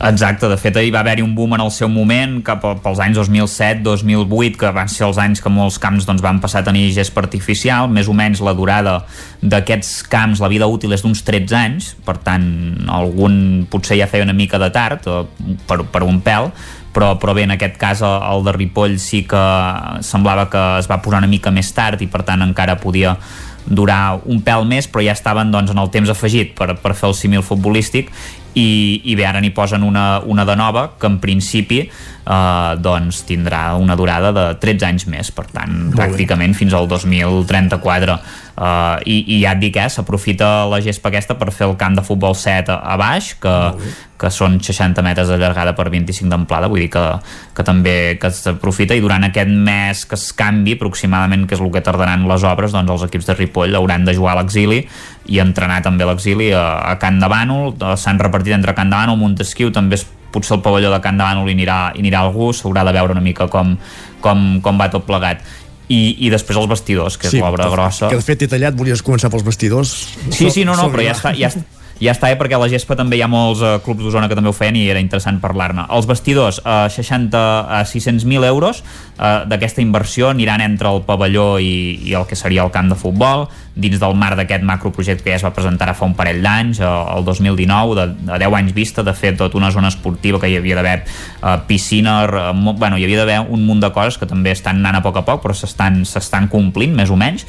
Exacte, de fet hi va haver-hi un boom en el seu moment cap pels anys 2007-2008 que van ser els anys que molts camps doncs, van passar a tenir gest artificial. Més o menys la durada d'aquests camps la vida útil és d'uns 13 anys. Per tant algun potser ja feia una mica de tard eh, per, per un pèl però, però bé, en aquest cas el de Ripoll sí que semblava que es va posar una mica més tard i per tant encara podia durar un pèl més però ja estaven doncs, en el temps afegit per, per fer el símil futbolístic i, i bé, ara n'hi posen una, una de nova que en principi eh, doncs tindrà una durada de 13 anys més, per tant Molt pràcticament bé. fins al 2034 uh, i, i ja et dic, eh, s'aprofita la gespa aquesta per fer el camp de futbol 7 a, a baix, que, que són 60 metres de llargada per 25 d'amplada, vull dir que, que també que s'aprofita i durant aquest mes que es canvi aproximadament, que és el que tardaran les obres, doncs els equips de Ripoll hauran de jugar a l'exili i entrenar també a l'exili a, a Can de Bànol, s'han repartit entre Can de Bànol, Montesquieu, també es potser el pavelló de Can de Bànol hi anirà, hi anirà algú, s'haurà de veure una mica com, com, com va tot plegat i, i després els vestidors, que sí, és l'obra grossa. Que de fet he tallat, volies començar pels vestidors. Sí, sí, no, no, però ja està, ja, ja està, eh, perquè a la gespa també hi ha molts eh, clubs d'Osona que també ho feien i era interessant parlar-ne. Els vestidors, eh, 60 a 600.000 euros eh, d'aquesta inversió aniran entre el pavelló i, i el que seria el camp de futbol, dins del marc d'aquest macroprojecte que ja es va presentar fa un parell d'anys, eh, el 2019, de, de 10 anys vista, de fet, tota una zona esportiva que hi havia d'haver eh, piscina, eh, bueno, hi havia d'haver un munt de coses que també estan anant a poc a poc, però s'estan complint, més o menys,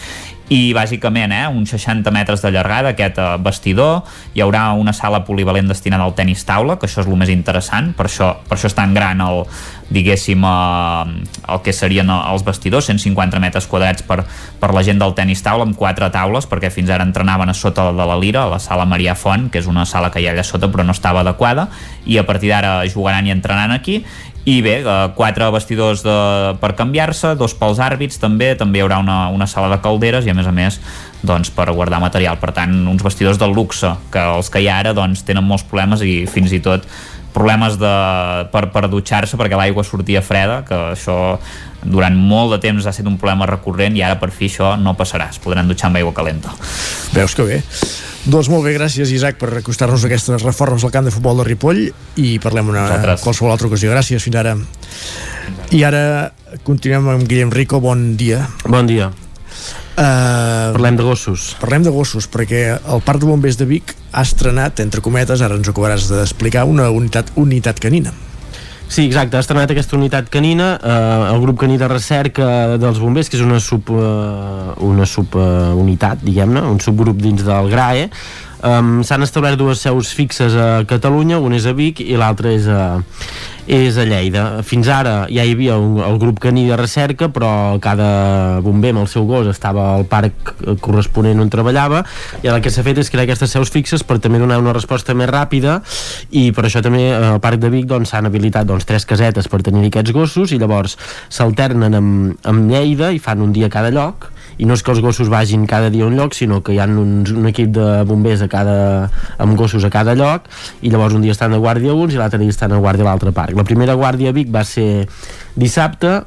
i bàsicament eh, uns 60 metres de llargada aquest eh, vestidor, hi haurà una sala polivalent destinada al tennis taula que això és el més interessant, per això, per això és tan gran el, diguéssim eh, el que serien els vestidors 150 metres quadrats per, per la gent del tennis taula amb quatre taules perquè fins ara entrenaven a sota de la Lira a la sala Maria Font, que és una sala que hi ha allà sota però no estava adequada. I a partir d'ara jugaran i entrenaran aquí i bé, eh, quatre vestidors de, per canviar-se, dos pels àrbits també, també hi haurà una, una sala de calderes i a més a més doncs, per guardar material, per tant uns vestidors de luxe, que els que hi ha ara doncs, tenen molts problemes i fins i tot problemes de, per, per dutxar-se perquè l'aigua sortia freda, que això durant molt de temps ha estat un problema recurrent i ara per fi això no passarà, es podran dutxar amb aigua calenta. Veus que bé. Doncs molt bé, gràcies Isaac per acostar-nos a aquestes reformes al camp de futbol de Ripoll i parlem una Nosaltres. qualsevol altra ocasió. Gràcies, fins ara. I ara continuem amb Guillem Rico, bon dia. Bon dia. Uh, parlem de gossos. Parlem de gossos, perquè el Parc de Bombers de Vic ha estrenat, entre cometes, ara ens ho acabaràs d'explicar, una unitat, unitat canina. Sí, exacte, ha estrenat aquesta unitat canina, eh, el grup caní de recerca dels bombers, que és una sub, eh, una subunitat, uh, diguem-ne, un subgrup dins del GRAE, um, s'han establert dues seus fixes a Catalunya, una és a Vic i l'altra és a, és a Lleida. Fins ara ja hi havia un, el grup caní de recerca, però cada bomber amb el seu gos estava al parc corresponent on treballava, i el que s'ha fet és crear aquestes seus fixes per també donar una resposta més ràpida, i per això també al Parc de Vic doncs, s'han doncs, habilitat doncs, tres casetes per tenir aquests gossos, i llavors s'alternen amb, amb Lleida i fan un dia a cada lloc, i no és que els gossos vagin cada dia a un lloc sinó que hi ha un, un equip de bombers a cada, amb gossos a cada lloc i llavors un dia estan de guàrdia uns i l'altre dia estan a guàrdia a l'altre parc la primera guàrdia a Vic va ser dissabte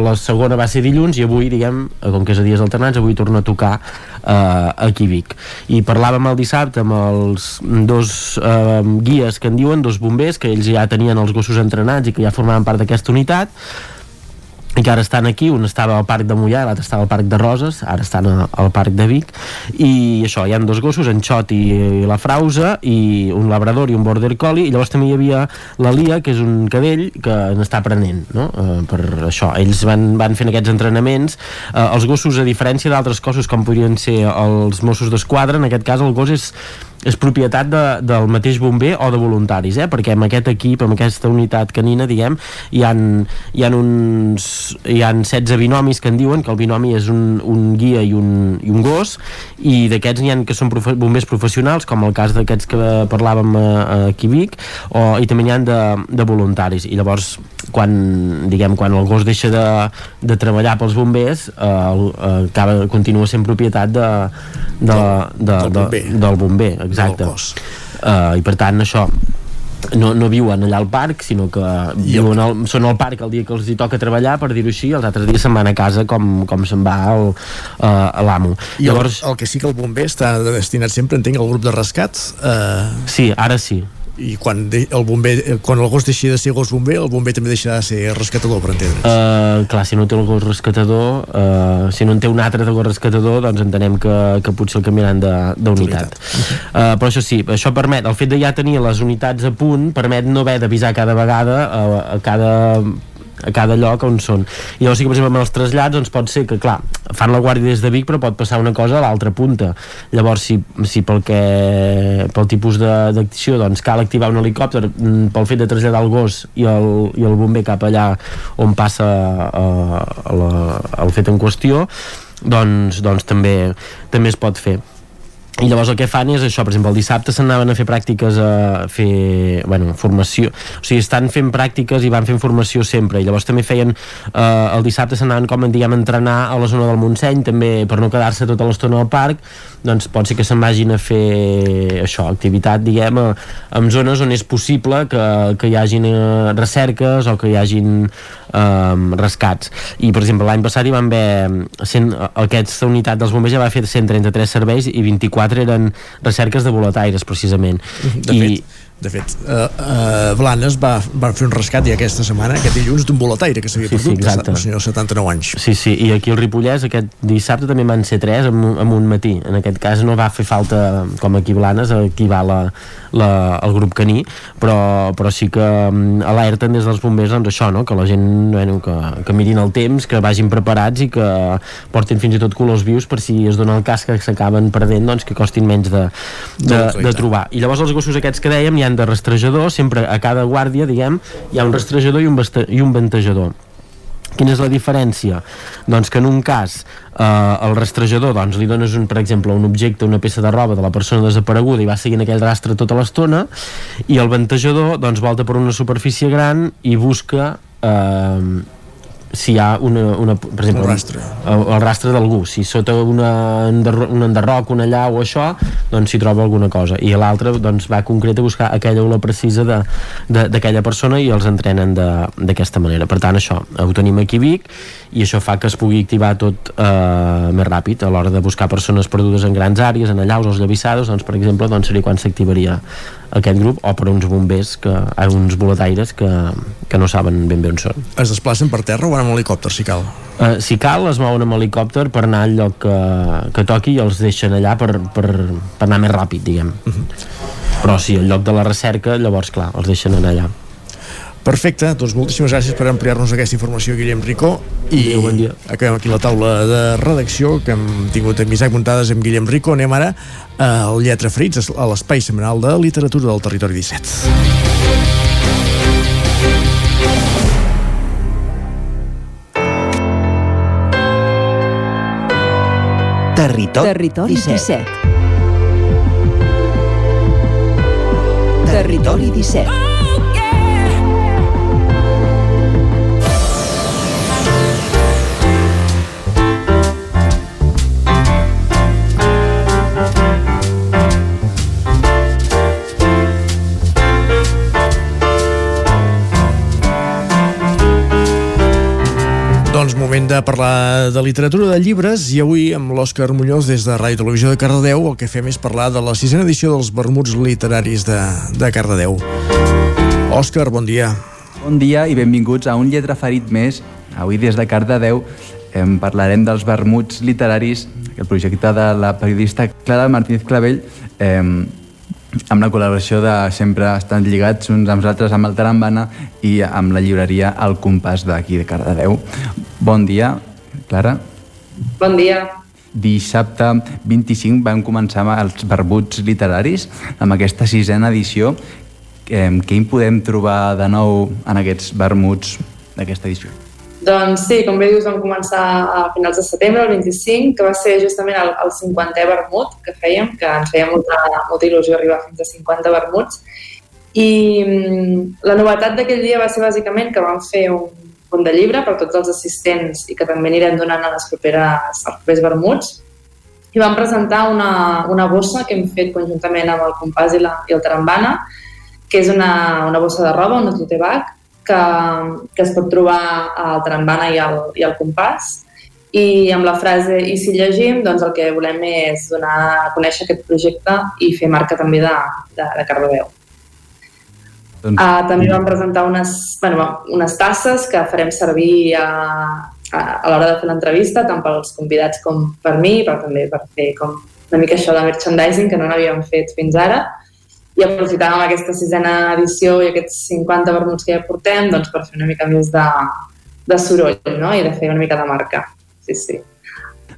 la segona va ser dilluns i avui, diguem, com que és a dies alternats, avui torna a tocar eh, aquí a Vic. I parlàvem el dissabte amb els dos eh, guies que en diuen, dos bombers, que ells ja tenien els gossos entrenats i que ja formaven part d'aquesta unitat, i que ara estan aquí, un estava al Parc de Mollà l'altre estava al Parc de Roses, ara estan al Parc de Vic, i això, hi han dos gossos, en Xot i, i la Frausa i un labrador i un border collie. I llavors també hi havia la Lia, que és un cadell que n'està aprenent, no? Uh, per això, ells van, van fent aquests entrenaments. Uh, els gossos, a diferència d'altres cossos com podrien ser els Mossos d'Esquadra, en aquest cas el gos és és propietat de, del mateix bomber o de voluntaris, eh? perquè amb aquest equip, amb aquesta unitat canina, diguem, hi han, hi han uns hi han 16 binomis que en diuen que el binomi és un, un guia i un, i un gos i d'aquests n'hi ha que són profe bombers professionals com el cas d'aquests que parlàvem a, a Vic o, i també n'hi ha de, de voluntaris. I llavors quan, diguem, quan el gos deixa de, de treballar pels bombers eh, eh, acaba, continua sent propietat de, de, de, de, del bomber, de, del bomber exacte uh, i per tant això no, no viuen allà al parc, sinó que viuen al, són al parc el dia que els hi toca treballar, per dir-ho així, els altres dies se'n van a casa com, com se'n va el, uh, l'amo. I Llavors, el, el que sí que el bomber està destinat sempre, entenc, al grup de rescat? Uh... Sí, ara sí i quan de, el bomber, eh, quan el gos deixi de ser gos bomber, el bomber també deixarà de ser rescatador, per entendre's. Uh, clar, si no té el gos rescatador, uh, si no en té un altre de gos rescatador, doncs entenem que, que potser el canviaran d'unitat. Uh, però això sí, això permet, el fet de ja tenir les unitats a punt, permet no haver d'avisar cada vegada a, a cada a cada lloc on són. I llavors sí que per exemple amb els trasllats doncs pot ser que clar, fan la guàrdia des de Vic però pot passar una cosa a l'altra punta. Llavors si, si pel que pel tipus d'acció doncs cal activar un helicòpter mm, pel fet de traslladar el gos i el, i el bomber cap allà on passa uh, la, el fet en qüestió doncs, doncs també, també es pot fer i llavors el que fan és això, per exemple, el dissabte s'anaven a fer pràctiques a fer, bueno, formació, o sigui, estan fent pràctiques i van fent formació sempre, i llavors també feien, eh, el dissabte s'anaven com, diguem, a entrenar a la zona del Montseny, també per no quedar-se tota l'estona al parc, doncs pot ser que se'n vagin a fer això, activitat, diguem, a, en zones on és possible que, que hi hagin eh, recerques o que hi hagin eh, rescats. I, per exemple, l'any passat hi van haver, cent, aquesta unitat dels bombers ja va fer 133 serveis i 24 quatre eren recerques de boletaires, precisament. De I, fet, de fet, uh, uh, Blanes va, va fer un rescat ja aquesta setmana, aquest dilluns, d'un boletaire que s'havia sí, perdut, sí, exacte. un senyor 79 anys. Sí, sí, i aquí al Ripollès aquest dissabte també van ser tres en, en un matí. En aquest cas no va fer falta, com aquí Blanes, aquí va la, la, el grup caní, però, però sí que um, alerten des dels bombers doncs això, no? que la gent bueno, que, que mirin el temps, que vagin preparats i que portin fins i tot colors vius per si es dona el cas que s'acaben perdent, doncs que costin menys de, de, de, de trobar. I llavors els gossos aquests que dèiem hi han de rastrejador, sempre a cada guàrdia, diguem, hi ha un rastrejador i un, i un ventejador. Quina és la diferència? Doncs que en un cas eh, el rastrejador doncs, li dones un, per exemple un objecte, una peça de roba de la persona desapareguda i va seguint aquell rastre tota l'estona i el ventejador doncs, volta per una superfície gran i busca eh, si hi ha una, una per exemple, el rastre, el, el rastre d'algú. Si sota una, un enderroc, una llau o això, doncs s'hi troba alguna cosa. I l'altre doncs, va concret a buscar aquella olor precisa d'aquella persona i els entrenen d'aquesta manera. Per tant això, ho tenim aquí a Vic i això fa que es pugui activar tot eh, més ràpid a l'hora de buscar persones perdudes en grans àrees, en allaus o llavissades doncs per exemple doncs seria quan s'activaria aquest grup o per uns bombers que, eh, uns boletaires que, que no saben ben bé on són. Es desplacen per terra o van amb helicòpter, si cal? Uh, si cal, es mouen amb helicòpter per anar al lloc que, que toqui i els deixen allà per, per, per anar més ràpid, diguem. Uh mhm. -huh. Però si sí, el lloc de la recerca, llavors, clar, els deixen anar allà. Perfecte, doncs moltíssimes gràcies per ampliar-nos aquesta informació, Guillem Rico. I bon dia. acabem aquí la taula de redacció que hem tingut amb Isaac Muntades amb Guillem Rico. Anem ara al Lletra Ferits, a l'espai setmanal de literatura del territori 17. Territori, Territori 17. 17. Territori 17. Moment de parlar de literatura de llibres i avui amb l'Òscar Muñoz des de Ràdio Televisió de Cardedeu el que fem és parlar de la sisena edició dels Vermuts Literaris de, de Cardedeu. Òscar, bon dia. Bon dia i benvinguts a un lletra ferit més. Avui des de Cardedeu em parlarem dels Vermuts Literaris, el projecte de la periodista Clara Martínez Clavell eh, amb la col·laboració de sempre estan lligats uns amb els altres amb el Tarambana i amb la llibreria El Compàs d'aquí de Cardedeu. Bon dia, Clara. Bon dia. Dissabte 25 vam començar els verbuts literaris amb aquesta sisena edició. Eh, què hi podem trobar de nou en aquests vermuts d'aquesta edició? Doncs sí, com bé dius, vam començar a finals de setembre, el 25, que va ser justament el, el 50è vermut que fèiem, que ens feia molta, molta il·lusió arribar fins a 50 vermuts. I mm, la novetat d'aquell dia va ser bàsicament que vam fer un punt de llibre per tots els assistents i que també anirem donant a les properes, als propers vermuts. I vam presentar una, una bossa que hem fet conjuntament amb el Compàs i, la, i el Tarambana, que és una, una bossa de roba, un tote bag, que, que es pot trobar al Trambana i al, i al Compàs. I amb la frase i si llegim, doncs el que volem és donar a conèixer aquest projecte i fer marca també de, de, de Cardedeu. Doncs... Uh, també vam presentar unes, bueno, unes tasses que farem servir a, a, a l'hora de fer l'entrevista, tant pels convidats com per mi, però també per fer com una mica això de merchandising que no n'havíem fet fins ara i aprofitàvem aquesta sisena edició i aquests 50 vermuts que ja portem doncs, per fer una mica més de, de soroll no? i de fer una mica de marca. Sí, sí.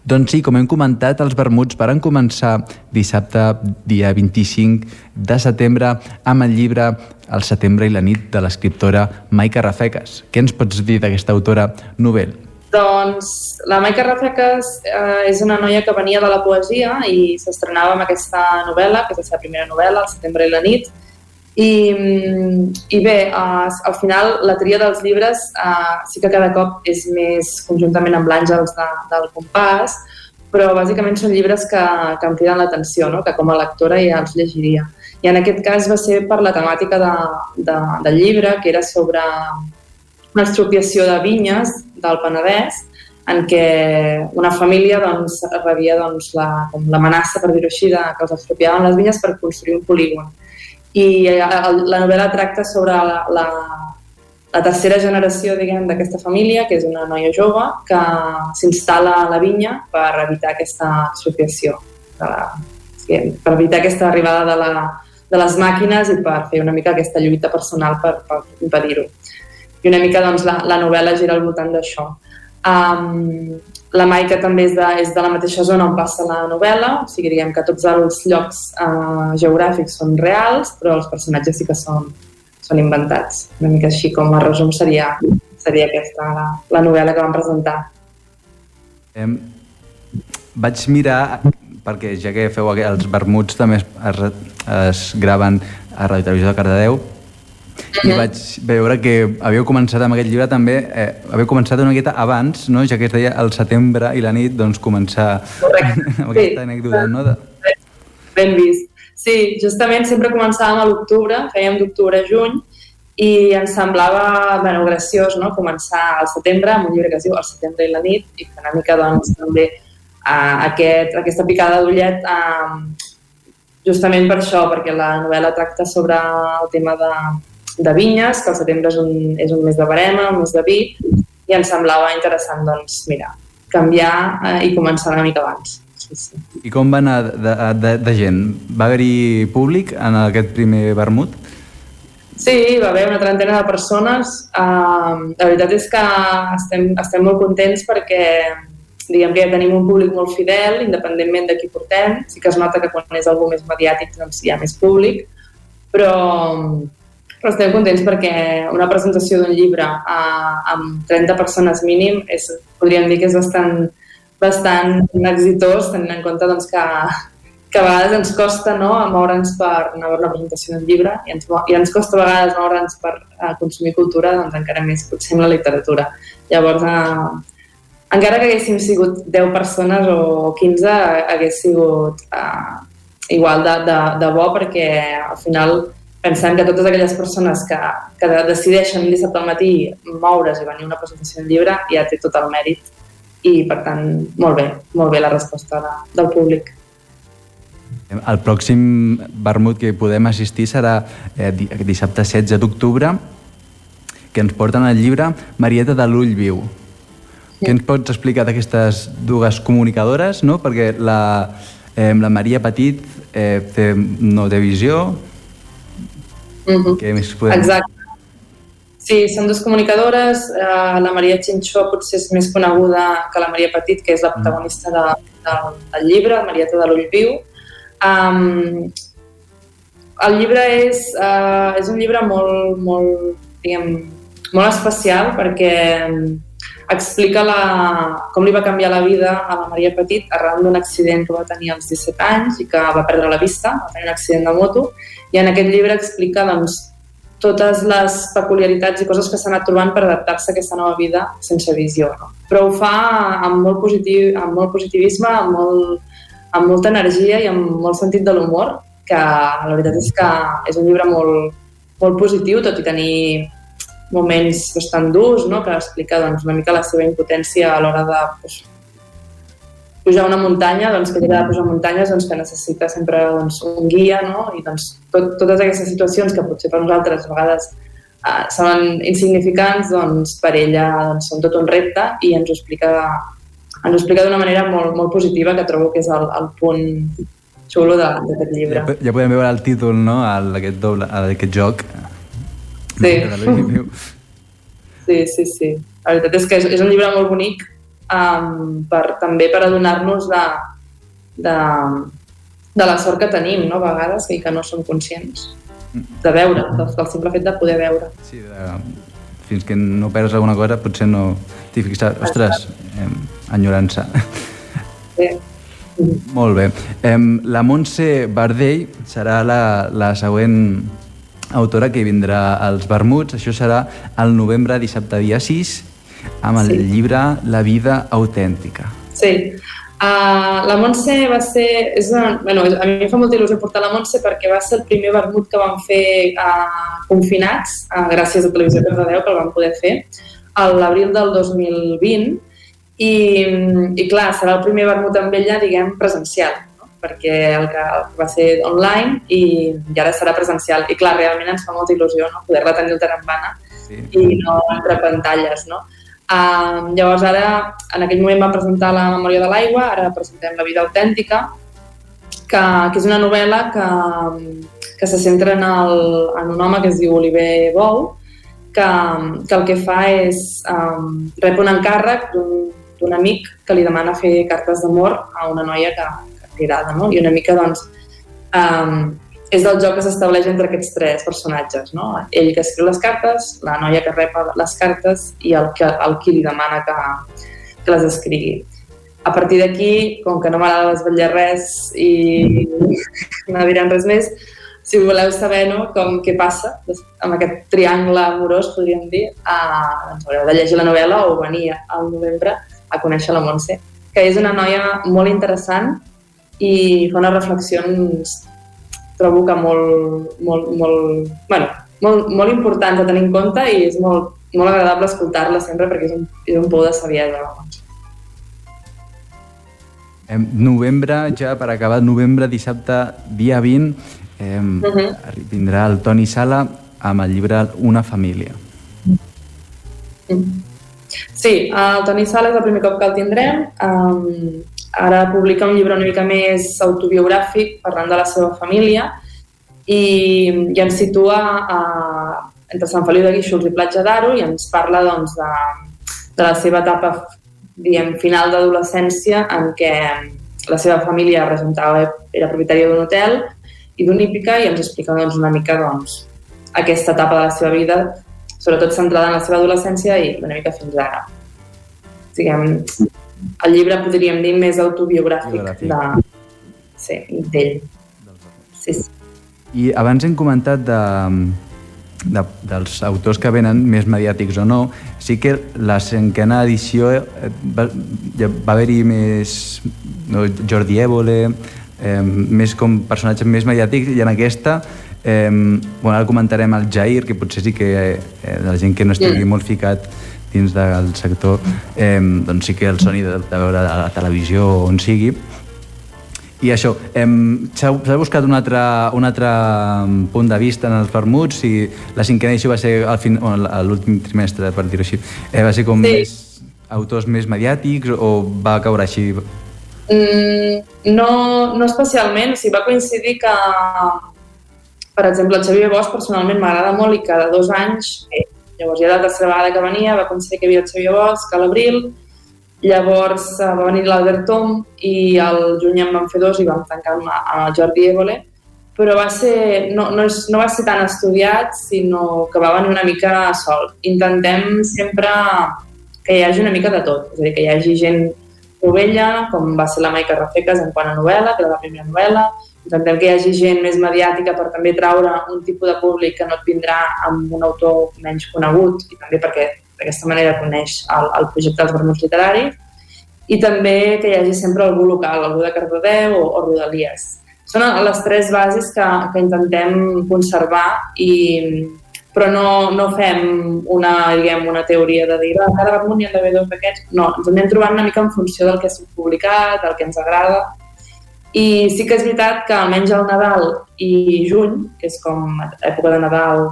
Doncs sí, com hem comentat, els vermuts varen començar dissabte, dia 25 de setembre, amb el llibre El setembre i la nit de l'escriptora Maica Rafeques. Què ens pots dir d'aquesta autora novel·la? Doncs la Maica Rafeques eh, és una noia que venia de la poesia i s'estrenava amb aquesta novel·la, que és la seva primera novel·la, El setembre i la nit, i, i bé, uh, al final la tria dels llibres uh, sí que cada cop és més conjuntament amb l'Àngels de, del compàs, però bàsicament són llibres que, que em criden l'atenció, no? que com a lectora ja els llegiria. I en aquest cas va ser per la temàtica de, de, del llibre, que era sobre una expropiació de vinyes del Penedès, en què una família doncs, rebia doncs, l'amenaça, per dir-ho així, de, que els expropiaven les vinyes per construir un polígon i eh, la novel·la tracta sobre la, la, la tercera generació d'aquesta família, que és una noia jove, que s'instal·la a la vinya per evitar aquesta expropiació, de la, per evitar aquesta arribada de, la, de les màquines i per fer una mica aquesta lluita personal per, per impedir-ho. I una mica doncs, la, la novel·la gira al voltant d'això. Um, la Maica també és de, és de la mateixa zona on passa la novel·la, o sigui, diguem que tots els llocs eh, geogràfics són reals, però els personatges sí que són, són inventats. Una mica així com a resum seria, seria aquesta la, la novel·la que vam presentar. Eh, vaig mirar, perquè ja que feu els vermuts també es, es, es graven a Radio Televisió de Cardedeu, i vaig veure que havíeu començat amb aquest llibre també, eh, havíeu començat una miqueta abans, no? ja que es deia el setembre i la nit, doncs començar amb aquesta sí. anècdota, no? De... Ben vist. Sí, justament sempre començàvem a l'octubre, fèiem d'octubre a juny, i ens semblava bueno, graciós no? començar al setembre amb un llibre que es diu El setembre i la nit i fer una mica doncs, també uh, aquest, aquesta picada d'ullet uh, justament per això, perquè la novel·la tracta sobre el tema de, de vinyes, que el setembre és un, és un mes de barema, un mes de vi, i ens semblava interessant, doncs, mira, canviar eh, i començar una mica abans. Sí, sí. I com va anar de, de, de gent? Va haver-hi públic en aquest primer vermut? Sí, va haver una trentena de persones. Uh, la veritat és que estem, estem molt contents perquè diguem que ja tenim un públic molt fidel, independentment de qui portem. Sí que es nota que quan és algú més mediàtic doncs hi ha més públic, però, però estem contents perquè una presentació d'un llibre uh, amb 30 persones mínim és, podríem dir que és bastant, bastant exitós, tenint en compte doncs, que, que a vegades ens costa no, moure'ns per anar a veure una presentació d'un llibre i ens, i ens costa a vegades moure'ns per uh, consumir cultura, doncs encara més potser amb la literatura. Llavors, uh, encara que haguéssim sigut 10 persones o 15, hagués sigut uh, igual de, de, de bo perquè al final pensem que totes aquelles persones que, que decideixen dissabte al matí moure's i venir a una presentació del llibre ja té tot el mèrit i, per tant, molt bé, molt bé la resposta de, del públic. El pròxim vermut que podem assistir serà eh, dissabte 16 d'octubre, que ens porten el llibre Marieta de l'Ull Viu. Sí. Què ens pots explicar d'aquestes dues comunicadores? No? Perquè la, eh, la Maria Petit eh, té, no té visió, Mm -hmm. Què més podem... Exacte. Sí, són dues comunicadores. Uh, la Maria Xinxó potser és més coneguda que la Maria Petit, que és la protagonista de, de, del llibre, Marieta de l'Ull Viu. Um, el llibre és, uh, és un llibre molt, molt, diguem, molt especial perquè explica la, com li va canviar la vida a la Maria Petit arran d'un accident que va tenir als 17 anys i que va perdre la vista, va tenir un accident de moto, i en aquest llibre explica doncs, totes les peculiaritats i coses que s'ha anat trobant per adaptar-se a aquesta nova vida sense visió. No? Però ho fa amb molt, positiu, amb molt positivisme, amb, molt, amb molta energia i amb molt sentit de l'humor, que la veritat és que és un llibre molt, molt positiu, tot i tenir moments bastant durs, no? que explica doncs, una mica la seva impotència a l'hora de, doncs, pujar una muntanya, doncs que de pujar muntanyes, doncs que necessita sempre doncs, un guia, no? I doncs tot, totes aquestes situacions que potser per nosaltres a vegades uh, són insignificants, doncs per ella doncs, són tot un repte i ens ho explica ens ho explica d'una manera molt, molt positiva que trobo que és el, el punt xulo d'aquest llibre. Ja, ja podem veure el títol, no?, al- aquest, doble, aquest joc. Sí. Sí. Sí, sí. La veritat és que és, és un llibre molt bonic um, per, també per adonar-nos de, de, de la sort que tenim, no?, a vegades, i que no som conscients de veure, del, del simple fet de poder veure. Sí, de, fins que no perds alguna cosa potser no t'hi fixes. Ostres, eh, enyorança. Sí. Molt bé. Em, la Montse Bardell serà la, la següent autora que vindrà als Vermuts. Això serà el novembre, dissabte, dia 6, amb el Sí. llibre La vida autèntica. Sí. Uh, la Montse va ser... És una, bueno, a mi em fa molta il·lusió portar la Montse perquè va ser el primer vermut que vam fer uh, confinats, uh, gràcies a Televisió Cardedeu, que el vam poder fer, a l'abril del 2020, i, i clar, serà el primer vermut amb ella, diguem, presencial? Perquè el que, va ser online i, i ara serà presencial. I clar, realment ens fa molta il·lusió no? poder-la tenir al Tarambana sí. i no entre pantalles, no? Uh, llavors ara, en aquell moment vam presentar la Memòria de l'aigua, ara presentem La vida autèntica, que, que és una novel·la que, que se centra en, el, en un home que es diu Oliver Bou, que, que el que fa és um, rep un encàrrec d'un d'un amic que li demana fer cartes d'amor a una noia que, agrada, no? I una mica, doncs, um, és del joc que s'estableix entre aquests tres personatges, no? Ell que escriu les cartes, la noia que rep les cartes i el que, el qui li demana que, que les escrigui. A partir d'aquí, com que no m'agrada desvetllar res i no direm res més, si voleu saber no, com, què passa amb aquest triangle amorós, podríem dir, eh, doncs haureu de llegir la novel·la o venir al novembre a conèixer la Montse, que és una noia molt interessant i fa unes reflexions trobo que molt, molt, molt, bueno, molt, molt importants a tenir en compte i és molt, molt agradable escoltar-la sempre perquè és un, és un pou de saviesa. Em, novembre, ja per acabar, novembre, dissabte, dia 20, em, Mhm. vindrà el Toni Sala amb el llibre Una família. Sí, el Toni Sala és el primer cop que el tindrem. Um, ara publica un llibre una mica més autobiogràfic parlant de la seva família i, i ens situa a, entre Sant Feliu de Guíxols i Platja d'Aro i ens parla doncs, de, de la seva etapa diguem, final d'adolescència en què la seva família resultava, era propietària d'un hotel i d'un hípica i ens explica doncs, una mica doncs, aquesta etapa de la seva vida sobretot centrada en la seva adolescència i una mica fins ara. Diguem, el llibre podríem dir més autobiogràfic Biogràfic. de, sí, d'ell. Sí, sí. I abans hem comentat de, de, dels autors que venen, més mediàtics o no, sí que la cinquena edició eh, va, va haver-hi més no, Jordi Évole, eh, més com personatges més mediàtics, i en aquesta eh, bueno, ara comentarem el Jair, que potser sí que eh, la gent que no estigui Mm. molt ficat dins del sector, eh, doncs sí que el soni de, de veure a la televisió o on sigui, i això, hem- s'ha buscat un altre, un altre punt de vista en els vermuts i la cinquena edició va ser al fin, o a l'últim trimestre, per dir-ho així. Eh, va ser com Sí. més autors més mediàtics o va caure així? Mm, no, no especialment, o sigui, va coincidir que, per exemple, el Xavier Bosch personalment m'agrada molt i cada dos anys, eh, llavors ja la tercera vegada que venia, va coincidir que hi havia el Xavier Bosch a l'abril, llavors eh, va venir l'Albert Tom i al juny en vam fer dos i vam tancar amb, amb el Jordi Évole, però va ser, no, no, és, no va ser tan estudiat, sinó que va venir una mica sol. Intentem sempre que hi hagi una mica de tot, és a dir, que hi hagi gent novella, com va ser la Maica Rafeques en quant a novel·la, que era la primera novel·la. Intentem que hi hagi gent més mediàtica per també traure un tipus de públic que no et vindrà amb un autor menys conegut i també perquè d'aquesta manera coneix el, el projecte dels vermuts literaris i també que hi hagi sempre algú local, algú de Cardedeu o, o Rodalies. Són les tres bases que, que intentem conservar i, però no, no fem una, diguem, una teoria de dir cada vermut n'hi ha d'haver dos d'aquests. No, ens anem trobant una mica en funció del que s'ha publicat, del que ens agrada, i sí que és veritat que almenys al Nadal i juny, que és com època de Nadal,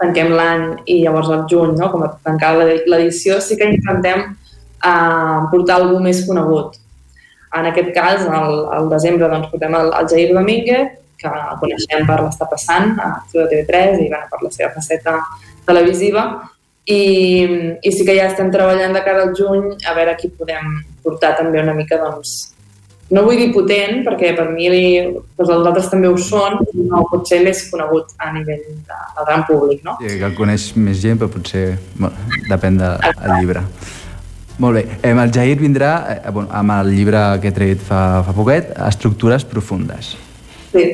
tanquem l'any i llavors al juny, no? com a tancar l'edició, sí que intentem eh, portar algú més conegut. En aquest cas, al, al desembre, doncs, portem el, el Jair Domínguez, que el coneixem per l'Està passant a TV3 i bueno, per la seva faceta televisiva, i, i sí que ja estem treballant de cara al juny a veure qui podem portar també una mica doncs, no vull dir potent, perquè per mi doncs els altres també ho són, no pot ser més conegut a nivell de, del gran públic, no? Sí, que el coneix més gent, però potser bueno, depèn del de, llibre. Molt bé. Eh, el Jair vindrà eh, bueno, amb el llibre que he tret fa, fa poquet, Estructures profundes. Sí.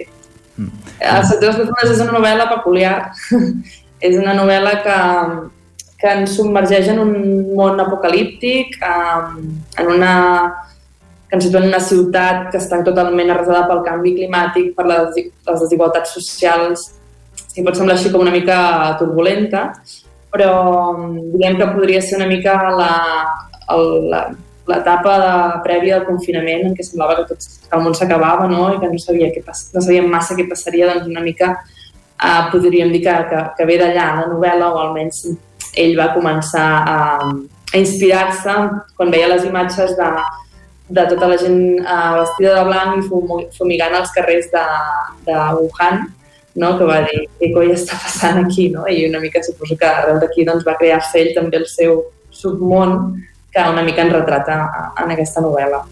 Mm. Estructures profundes és una novel·la peculiar. és una novel·la que, que ens submergeix en un món apocalíptic, en una que ens situa en una ciutat que està totalment arrasada pel canvi climàtic, per les, les desigualtats socials, i pot semblar així com una mica turbulenta, però diguem que podria ser una mica l'etapa de, prèvia del confinament en què semblava que, tot, que el món s'acabava no? i que no, sabia què pas, no sabíem massa què passaria, doncs una mica eh, podríem dir que, que, que ve d'allà la novel·la, o almenys ell va començar a, a inspirar-se quan veia les imatges de, de tota la gent uh, vestida de blanc i fumigant als carrers de, de Wuhan, no? que va dir què coi està passant aquí, no? i una mica suposo que arrel d'aquí doncs, va crear-se ell també el seu submón que una mica en retrata en aquesta novel·la.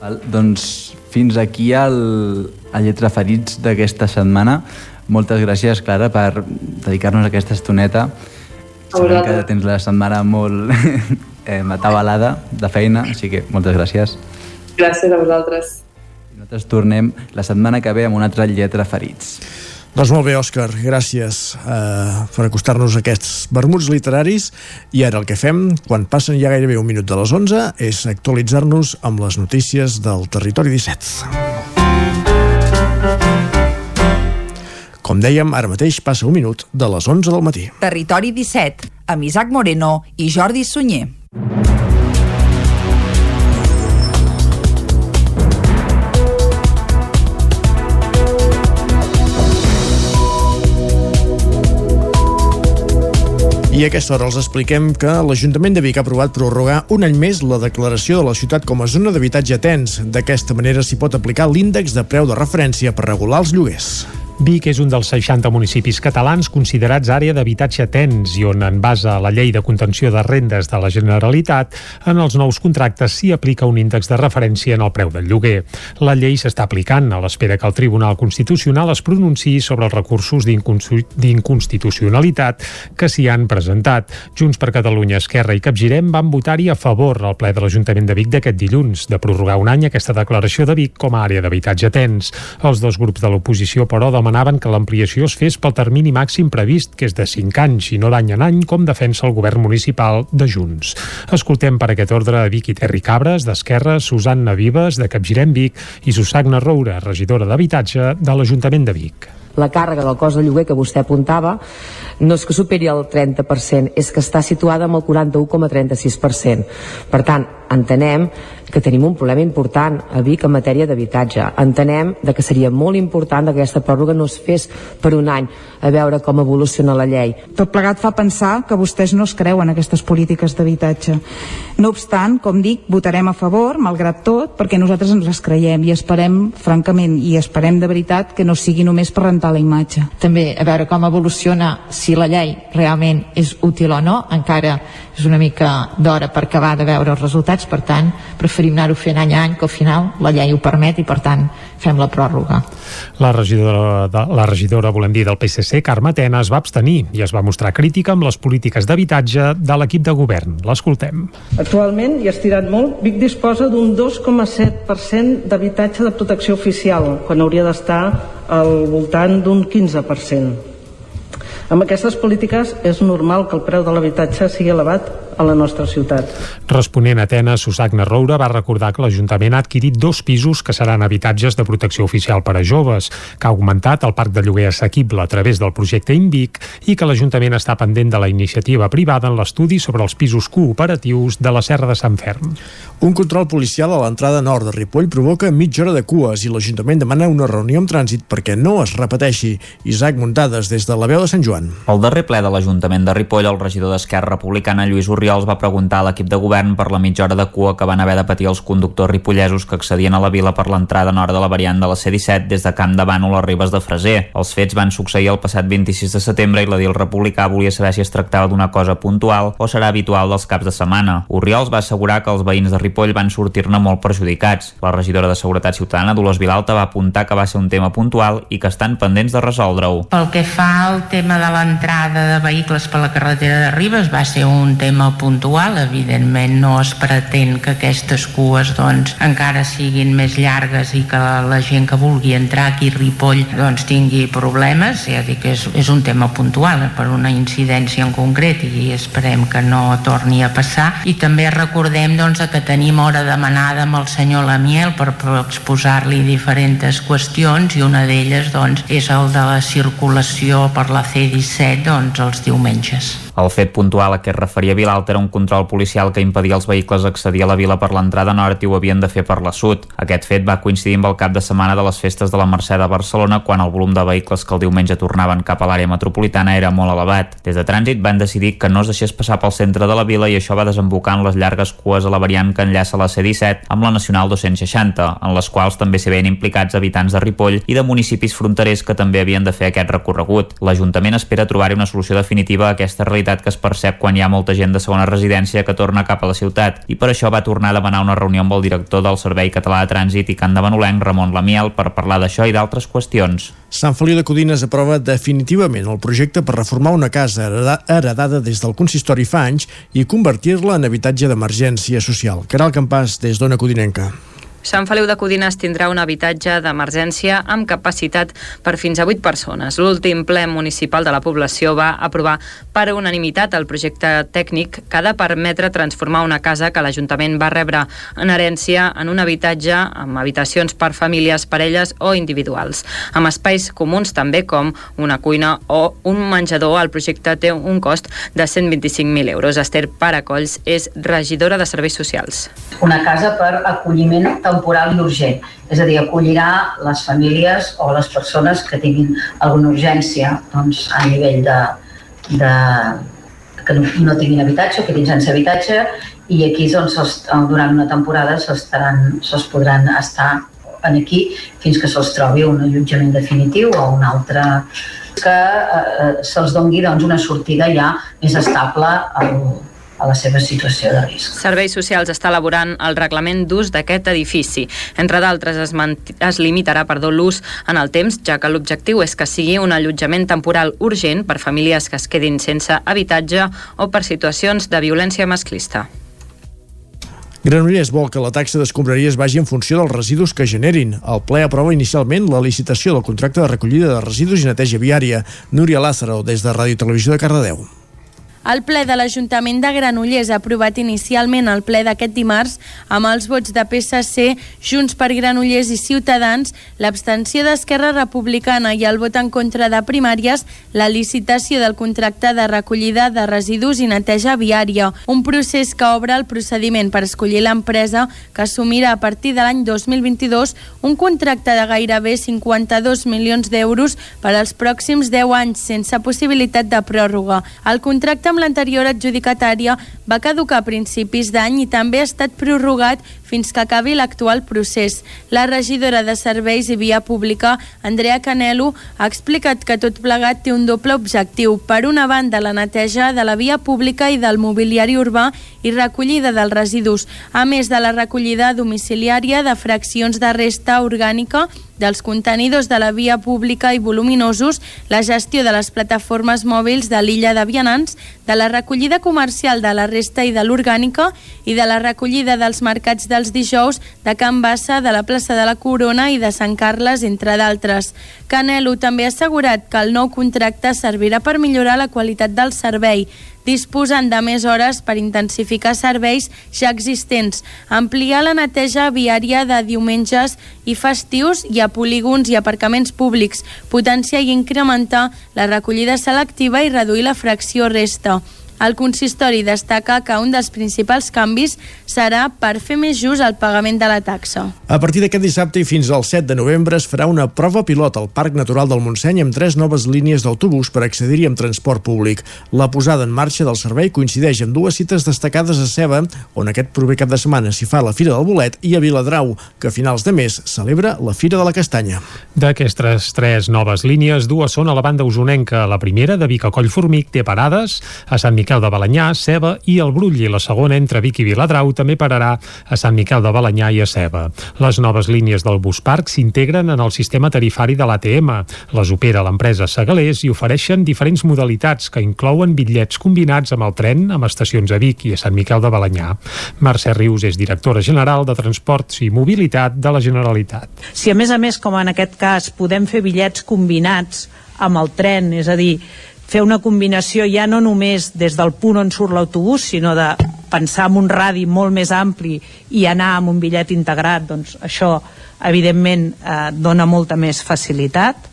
Val, doncs fins aquí el, el Lletra Ferits d'aquesta setmana. Moltes gràcies, Clara, per dedicar-nos aquesta estoneta. Sabem que tens la setmana molt eh, atabalada de feina, així que moltes gràcies. Gràcies a vosaltres. I nosaltres tornem la setmana que ve amb una altra lletra ferits. Doncs molt bé, Òscar, gràcies uh, per acostar-nos a aquests vermuts literaris i ara el que fem, quan passen ja gairebé un minut de les 11, és actualitzar-nos amb les notícies del Territori 17. Com dèiem, ara mateix passa un minut de les 11 del matí. Territori 17, amb Isaac Moreno i Jordi Sunyer. I a aquesta hora els expliquem que l'Ajuntament de Vic ha aprovat prorrogar un any més la declaració de la ciutat com a zona d'habitatge tens. D'aquesta manera s'hi pot aplicar l'índex de preu de referència per regular els lloguers. Vic és un dels 60 municipis catalans considerats àrea d'habitatge tens i on, en base a la llei de contenció de rendes de la Generalitat, en els nous contractes s'hi aplica un índex de referència en el preu del lloguer. La llei s'està aplicant a l'espera que el Tribunal Constitucional es pronunciï sobre els recursos d'inconstitucionalitat que s'hi han presentat. Junts per Catalunya, Esquerra i Capgirem van votar-hi a favor al ple de l'Ajuntament de Vic d'aquest dilluns, de prorrogar un any aquesta declaració de Vic com a àrea d'habitatge tens. Els dos grups de l'oposició, però, demanaven que l'ampliació es fes pel termini màxim previst, que és de 5 anys i no d'any en any, com defensa el govern municipal de Junts. Escoltem per aquest ordre a Vic i Terri Cabres, d'Esquerra, Susanna Vives, de Capgirem Vic, i Susagna Roura, regidora d'Habitatge de l'Ajuntament de Vic la càrrega del cost de lloguer que vostè apuntava no és que superi el 30%, és que està situada amb el 41,36%. Per tant, entenem que tenim un problema important a Vic en matèria d'habitatge. Entenem de que seria molt important que aquesta pròrroga no es fes per un any a veure com evoluciona la llei. Tot plegat fa pensar que vostès no es creuen aquestes polítiques d'habitatge. No obstant, com dic, votarem a favor, malgrat tot, perquè nosaltres ens les creiem i esperem, francament, i esperem de veritat que no sigui només per rentar la imatge. També a veure com evoluciona, si la llei realment és útil o no, encara és una mica d'hora per acabar de veure els resultats, per tant, preferim anar-ho fent any a any, que al final la llei ho permet i, per tant, fem la pròrroga. La regidora, de, la regidora volem dir, del PSC, Carme Tena, es va abstenir i es va mostrar crítica amb les polítiques d'habitatge de l'equip de govern. L'escoltem. Actualment, i ha estirat molt, Vic disposa d'un 2,7% d'habitatge de protecció oficial, quan hauria d'estar al voltant d'un 15%. Amb aquestes polítiques és normal que el preu de l'habitatge sigui elevat a la nostra ciutat. Responent a Atenes, Susagna Roura va recordar que l'Ajuntament ha adquirit dos pisos que seran habitatges de protecció oficial per a joves, que ha augmentat el parc de lloguer assequible a través del projecte Invic i que l'Ajuntament està pendent de la iniciativa privada en l'estudi sobre els pisos cooperatius de la Serra de Sant Ferm. Un control policial a l'entrada nord de Ripoll provoca mitja hora de cues i l'Ajuntament demana una reunió amb trànsit perquè no es repeteixi. Isaac Muntades, des de la veu de Sant Joan. Al darrer ple de l'Ajuntament de Ripoll, el regidor d'Esquerra Republicana, Lluís Oriols, va preguntar a l'equip de govern per la mitja hora de cua que van haver de patir els conductors ripollesos que accedien a la vila per l'entrada nord de la variant de la C-17 des de Camp de Bànol a Ribes de Freser. Els fets van succeir el passat 26 de setembre i l'edil republicà volia saber si es tractava d'una cosa puntual o serà habitual dels caps de setmana. Oriols va assegurar que els veïns de Ripoll van sortir-ne molt perjudicats. La regidora de Seguretat Ciutadana, Dolors Vilalta, va apuntar que va ser un tema puntual i que estan pendents de resoldre-ho. Pel que fa al tema de l'entrada de vehicles per la carretera de Ribes va ser un tema puntual, evidentment no es pretén que aquestes cues doncs, encara siguin més llargues i que la gent que vulgui entrar aquí a Ripoll doncs, tingui problemes, ja dic que és, és un tema puntual per una incidència en concret i esperem que no torni a passar. I també recordem doncs, que tenim hora demanada amb el senyor Lamiel per, exposar-li diferents qüestions i una d'elles doncs, és el de la circulació per la C-17 doncs, els diumenges. El fet puntual a què es referia Vilalta era un control policial que impedia als vehicles accedir a la vila per l'entrada nord i ho havien de fer per la sud. Aquest fet va coincidir amb el cap de setmana de les festes de la Mercè de Barcelona quan el volum de vehicles que el diumenge tornaven cap a l'àrea metropolitana era molt elevat. Des de trànsit van decidir que no es deixés passar pel centre de la vila i això va desembocar en les llargues cues a la variant que enllaça la C-17 amb la Nacional 260, en les quals també s'hi veien implicats habitants de Ripoll i de municipis fronterers que també havien de fer aquest recorregut. L'Ajuntament espera trobar-hi una solució definitiva a aquesta realitat que es percep quan hi ha molta gent de segona residència que torna cap a la ciutat i per això va tornar a demanar una reunió amb el director del Servei Català de Trànsit i Can de Manolenc, Ramon Lamiel, per parlar d'això i d'altres qüestions. Sant Feliu de Codines aprova definitivament el projecte per reformar una casa heredada des del consistori fa anys i convertir-la en habitatge d'emergència social. Caral Campàs, des d'Ona Codinenca. Sant Feliu de Codines tindrà un habitatge d'emergència amb capacitat per fins a 8 persones. L'últim ple municipal de la població va aprovar per unanimitat el projecte tècnic que ha de permetre transformar una casa que l'Ajuntament va rebre en herència en un habitatge amb habitacions per famílies, parelles o individuals. Amb espais comuns també com una cuina o un menjador, el projecte té un cost de 125.000 euros. Esther Paracolls és regidora de Serveis Socials. Una casa per acolliment temporal i urgent. És a dir, acollirà les famílies o les persones que tinguin alguna urgència doncs, a nivell de, de que no, no tinguin habitatge o quedin sense habitatge i aquí doncs, durant una temporada se'ls podran estar en aquí fins que se'ls trobi un allotjament definitiu o un altre que eh, se'ls dongui doncs, una sortida ja més estable al, a la seva situació de risc. Serveis Socials està elaborant el reglament d'ús d'aquest edifici. Entre d'altres, es, es limitarà perdó l'ús en el temps, ja que l'objectiu és que sigui un allotjament temporal urgent per famílies que es quedin sense habitatge o per situacions de violència masclista. Granollers vol que la taxa d'escombraries vagi en funció dels residus que generin. El ple aprova inicialment la licitació del contracte de recollida de residus i neteja viària. Núria Lázaro, des de Ràdio Televisió de Cardedeu. El ple de l'Ajuntament de Granollers ha aprovat inicialment el ple d'aquest dimarts amb els vots de PSC, Junts per Granollers i Ciutadans, l'abstenció d'Esquerra Republicana i el vot en contra de primàries, la licitació del contracte de recollida de residus i neteja viària, un procés que obre el procediment per escollir l'empresa que assumirà a partir de l'any 2022 un contracte de gairebé 52 milions d'euros per als pròxims 10 anys sense possibilitat de pròrroga. El contracte amb l'anterior adjudicatària va caducar a principis d'any i també ha estat prorrogat fins que acabi l'actual procés. La regidora de Serveis i Via Pública, Andrea Canelo, ha explicat que tot plegat té un doble objectiu. Per una banda, la neteja de la via pública i del mobiliari urbà i recollida dels residus, a més de la recollida domiciliària de fraccions de resta orgànica dels contenidors de la via pública i voluminosos, la gestió de les plataformes mòbils de l'illa de Vianants, de la recollida comercial de la resta i de l'orgànica i de la recollida dels mercats dels dijous de Can Bassa, de la plaça de la Corona i de Sant Carles, entre d'altres. Canelo també ha assegurat que el nou contracte servirà per millorar la qualitat del servei. Disposant de més hores per intensificar serveis ja existents, ampliar la neteja viària de diumenges i festius i a polígons i aparcaments públics, potenciar i incrementar la recollida selectiva i reduir la fracció resta. El consistori destaca que un dels principals canvis serà per fer més just el pagament de la taxa. A partir d'aquest dissabte i fins al 7 de novembre es farà una prova pilot al Parc Natural del Montseny amb tres noves línies d'autobús per accedir-hi amb transport públic. La posada en marxa del servei coincideix amb dues cites destacades a Ceba, on aquest proper cap de setmana s'hi fa la Fira del Bolet, i a Viladrau, que a finals de mes celebra la Fira de la Castanya. D'aquestes tres noves línies, dues són a la banda usonenca. La primera, de Vic a Collformic, té parades a Sant Miquel de Balanyà, Ceba i el Brull, i la segona, entre Vic i Viladrau, també pararà a Sant Miquel de Balanyà i a Ceba. Les noves línies del bus parc s'integren en el sistema tarifari de l'ATM. Les opera l'empresa Segalés i ofereixen diferents modalitats que inclouen bitllets combinats amb el tren amb estacions a Vic i a Sant Miquel de Balanyà. Mercè Rius és directora general de Transports i Mobilitat de la Generalitat. Si a més a més, com en aquest cas, podem fer bitllets combinats amb el tren, és a dir, fer una combinació ja no només des del punt on surt l'autobús, sinó de pensar en un radi molt més ampli i anar amb un bitllet integrat, doncs això evidentment eh, dona molta més facilitat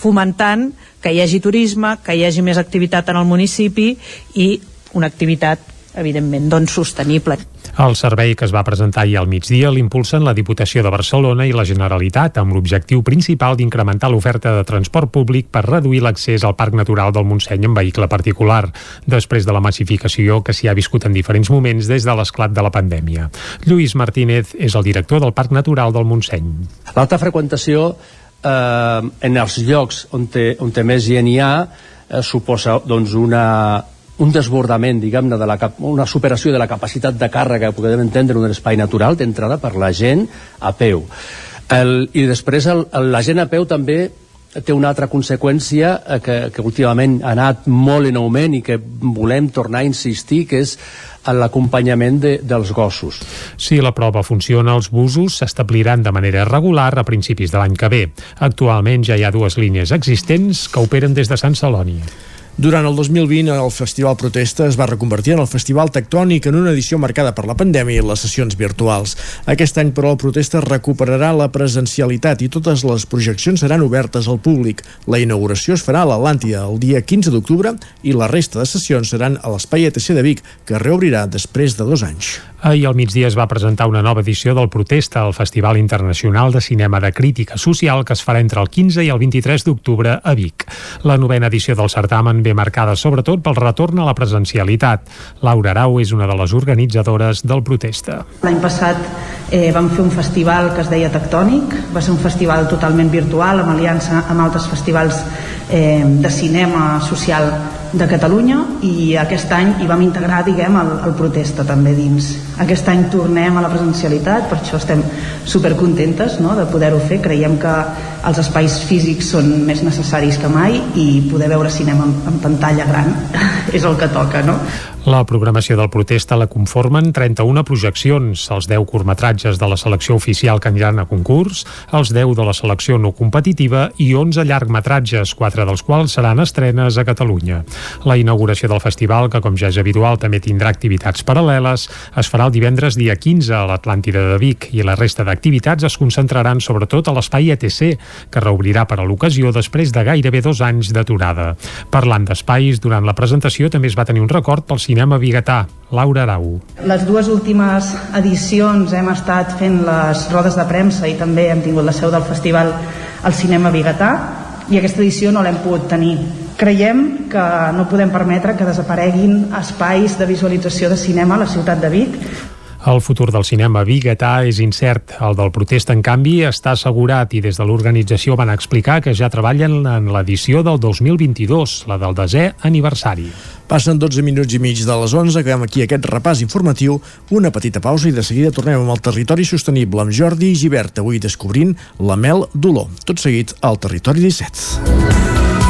fomentant que hi hagi turisme, que hi hagi més activitat en el municipi i una activitat evidentment doncs sostenible. El servei que es va presentar ahir al migdia l'impulsen la Diputació de Barcelona i la Generalitat amb l'objectiu principal d'incrementar l'oferta de transport públic per reduir l'accés al Parc Natural del Montseny en vehicle particular, després de la massificació que s'hi ha viscut en diferents moments des de l'esclat de la pandèmia. Lluís Martínez és el director del Parc Natural del Montseny. L'alta freqüentació eh, en els llocs on, te, on te més gent hi ha eh, suposa doncs, una, un desbordament, diguem-ne, de la, cap- una superació de la capacitat de càrrega que podem entendre en un espai natural d'entrada per la gent a peu. El, I després el, el, la gent a peu també té una altra conseqüència eh, que, que últimament ha anat molt en augment i que volem tornar a insistir, que és l'acompanyament de, dels gossos. Si la prova funciona, els busos s'establiran de manera regular a principis de l'any que ve. Actualment ja hi ha dues línies existents que operen des de Sant Celoni. Durant el 2020, el Festival Protesta es va reconvertir en el Festival Tectònic en una edició marcada per la pandèmia i les sessions virtuals. Aquest any, però, el Protesta recuperarà la presencialitat i totes les projeccions seran obertes al públic. La inauguració es farà a l'Atlàntida el dia 15 d'octubre i la resta de sessions seran a l'Espai ETC de Vic, que reobrirà després de dos anys. Ahir al migdia es va presentar una nova edició del Protesta al Festival Internacional de Cinema de Crítica Social que es farà entre el 15 i el 23 d'octubre a Vic. La novena edició del certamen ve marcada sobretot pel retorn a la presencialitat. Laura Arau és una de les organitzadores del Protesta. L'any passat eh, vam fer un festival que es deia Tectònic, va ser un festival totalment virtual, amb aliança amb altres festivals eh, de cinema social de Catalunya i aquest any hi vam integrar diguem el, el protesta també dins aquest any tornem a la presencialitat per això estem supercontentes no, de poder-ho fer creiem que els espais físics són més necessaris que mai i poder veure cinema en, en pantalla gran és el que toca no? La programació del protesta la conformen 31 projeccions, els 10 curtmetratges de la selecció oficial que aniran a concurs, els 10 de la selecció no competitiva i 11 llargmetratges, 4 dels quals seran estrenes a Catalunya. La inauguració del festival, que com ja és habitual també tindrà activitats paral·leles, es farà el divendres dia 15 a l'Atlàntida de Vic i la resta d'activitats es concentraran sobretot a l'espai ETC, que reobrirà per a l'ocasió després de gairebé dos anys d'aturada. Parlant d'espais, durant la presentació també es va tenir un record pel cinema biguetà. Laura Arau. Les dues últimes edicions hem estat fent les rodes de premsa i també hem tingut la seu del festival al cinema biguetà i aquesta edició no l'hem pogut tenir. Creiem que no podem permetre que desapareguin espais de visualització de cinema a la ciutat de Vic El futur del cinema biguetà és incert. El del protest, en canvi, està assegurat i des de l'organització van explicar que ja treballen en l'edició del 2022, la del desè aniversari. Passen 12 minuts i mig de les 11, acabem aquí aquest repàs informatiu, una petita pausa i de seguida tornem amb el territori sostenible amb Jordi Givert, avui descobrint la mel d'olor. Tot seguit al Territori 17.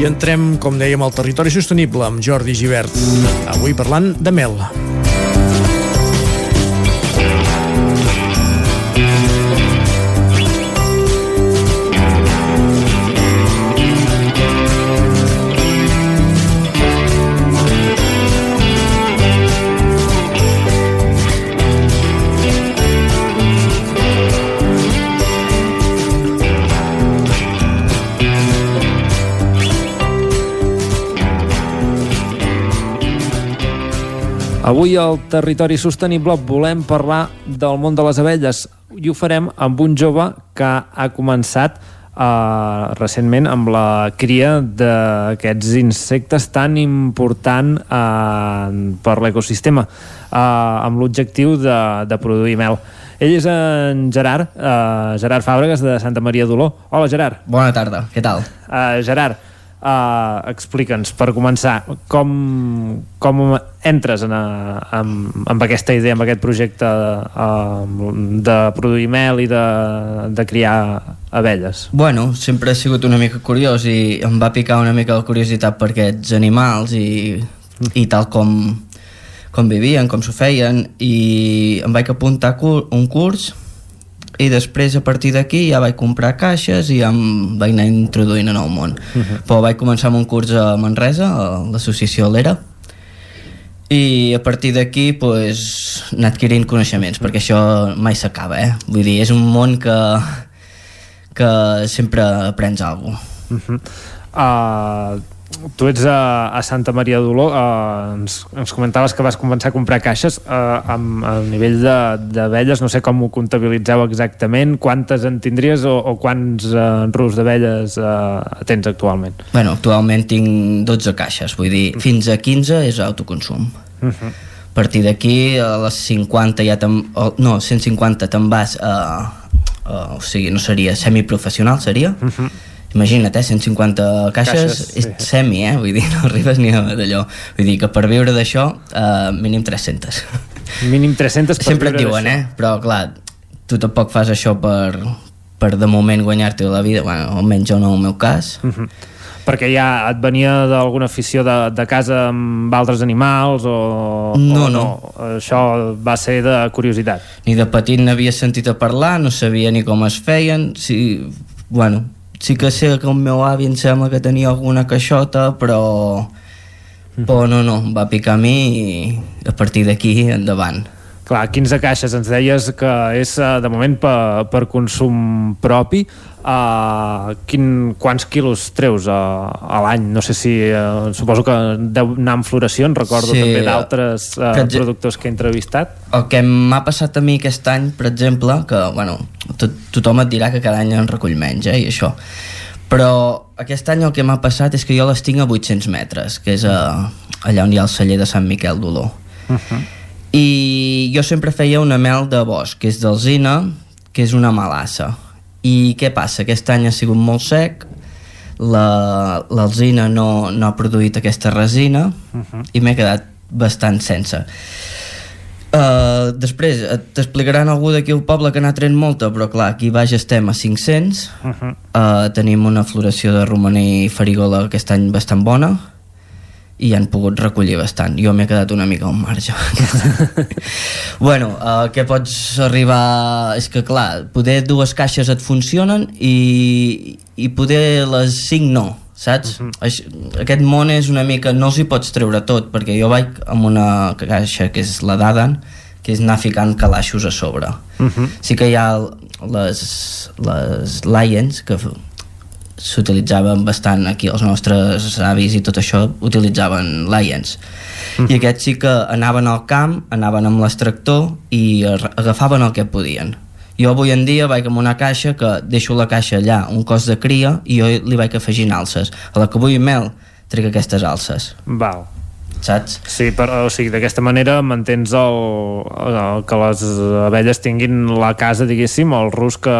I entrem, com dèiem, al territori sostenible amb Jordi Givert. Avui parlant de mel. Avui al Territori Sostenible volem parlar del món de les abelles i ho farem amb un jove que ha començat eh, recentment amb la cria d'aquests insectes tan important eh, per l'ecosistema eh, amb l'objectiu de, de produir mel. Ell és en Gerard, eh, Gerard Fàbregas de Santa Maria d'Oló. Hola Gerard. Bona tarda, què tal? Uh, Gerard, uh, explica'ns, per començar, com, com entres en, amb, amb aquesta idea, amb aquest projecte uh, de produir mel i de, de criar abelles? Bueno, sempre he sigut una mica curiós i em va picar una mica la curiositat per aquests animals i, i tal com, com vivien, com s'ho feien i em vaig apuntar un curs i després a partir d'aquí ja vaig comprar caixes i ja em vaig anar introduint en el món uh -huh. però vaig començar amb un curs a Manresa a l'associació Lera i a partir d'aquí pues, anar adquirint coneixements perquè això mai s'acaba eh? vull dir, és un món que que sempre aprens alguna cosa uh -huh. uh, tu ets a, a Santa Maria d'Oló uh, ens, ens comentaves que vas començar a comprar caixes uh, amb el nivell d'abelles no sé com ho comptabilitzeu exactament quantes en tindries o, o quants uh, rus d'abelles uh, tens actualment? Bueno, actualment tinc 12 caixes vull dir, fins a 15 és autoconsum uh -huh. a partir d'aquí a les 50 ja te'n... No, 150 te'n vas a, a, o sigui, no seria semiprofessional seria uh -huh imagina't, eh, 150 caixes, caixes és sí. semi, eh? vull dir, no arribes ni a d'allò vull dir que per viure d'això uh, mínim 300 mínim 300 per sempre et diuen, eh? però clar tu tampoc fas això per, per de moment guanyar-te la vida, bueno, almenys jo no en el meu cas uh -huh. perquè ja et venia d'alguna afició de, de casa amb altres animals o no, o no, no això va ser de curiositat ni de petit n'havia sentit a parlar no sabia ni com es feien si, bueno, sí que sé que el meu avi em sembla que tenia alguna caixota però però no, no, va picar a mi i a partir d'aquí endavant Clar, 15 caixes ens deies que és de moment per, per consum propi uh, quin, quants quilos treus a, a l'any? No sé si uh, suposo que deu anar en floració recordo sí, també d'altres uh, que, productors que he entrevistat El que m'ha passat a mi aquest any, per exemple que bueno, tot, tothom et dirà que cada any en recull menys eh, i això però aquest any el que m'ha passat és que jo les tinc a 800 metres que és a, allà on hi ha el celler de Sant Miquel d'Oló uh -huh. i jo sempre feia una mel de bosc que és d'alzina que és una malassa i què passa? Aquest any ha sigut molt sec l'alzina la, no, no ha produït aquesta resina uh -huh. i m'he quedat bastant sense Uh, després t'explicaran algú d'aquí al poble que n'ha tret molta però clar, aquí baix estem a 500 uh -huh. uh, tenim una floració de romaní i farigola aquest any bastant bona i han pogut recollir bastant jo m'he quedat una mica al marge bueno, uh, què pots arribar és que clar, poder dues caixes et funcionen i, i poder les cinc no saps? Uh -huh. Aquest món és una mica... no els hi pots treure tot, perquè jo vaig amb una caixa que és la d'Adan, que és anar ficant calaixos a sobre. Uh -huh. Sí que hi ha les, les Lions, que s'utilitzaven bastant aquí els nostres avis i tot això utilitzaven Lions uh -huh. i aquests sí que anaven al camp anaven amb l'extractor i agafaven el que podien Jo avui en dia vaig amb una caixa que deixo la caixa allà, un cos de cria, i jo li vaig afegint alces. A la que vull mel, trec aquestes alces. Val. Saps? Sí, però, o sigui, d'aquesta manera mantens el, el, que les abelles tinguin la casa, diguéssim, el rusc que,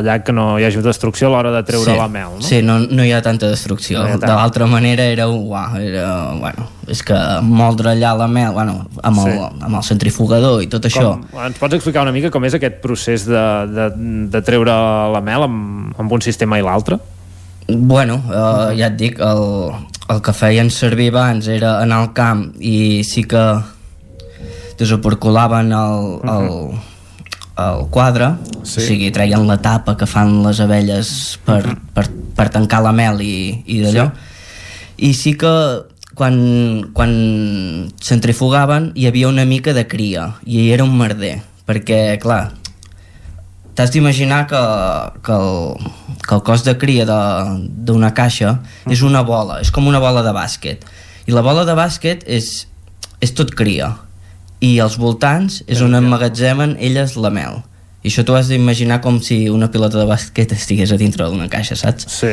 allà que no hi hagi destrucció a l'hora de treure sí. la mel, no? Sí, no, no hi ha tanta destrucció. No ha tant. de l'altra manera era, uau, era, bueno, és que moldre allà la mel, bueno, amb, el, Sí. amb el centrifugador i tot això. Com, ens pots explicar una mica com és aquest procés de, de, de treure la mel amb, amb un sistema i l'altre? Bueno, uh, ja et dic, el, el que feien servir abans era anar al camp i sí que desoperculaven el, el, el quadre, sí. o sigui, treien la tapa que fan les abelles per, per, per tancar la mel i, i d'allò. I sí que quan, quan centrifugaven hi havia una mica de cria i era un merder, perquè, clar, t'has d'imaginar que, que, el, que el cos de cria d'una caixa és una bola, és com una bola de bàsquet. I la bola de bàsquet és, és tot cria. I als voltants és on emmagatzemen elles la mel. I això t'ho has d'imaginar com si una pilota de bàsquet estigués a dintre d'una caixa, saps? Sí.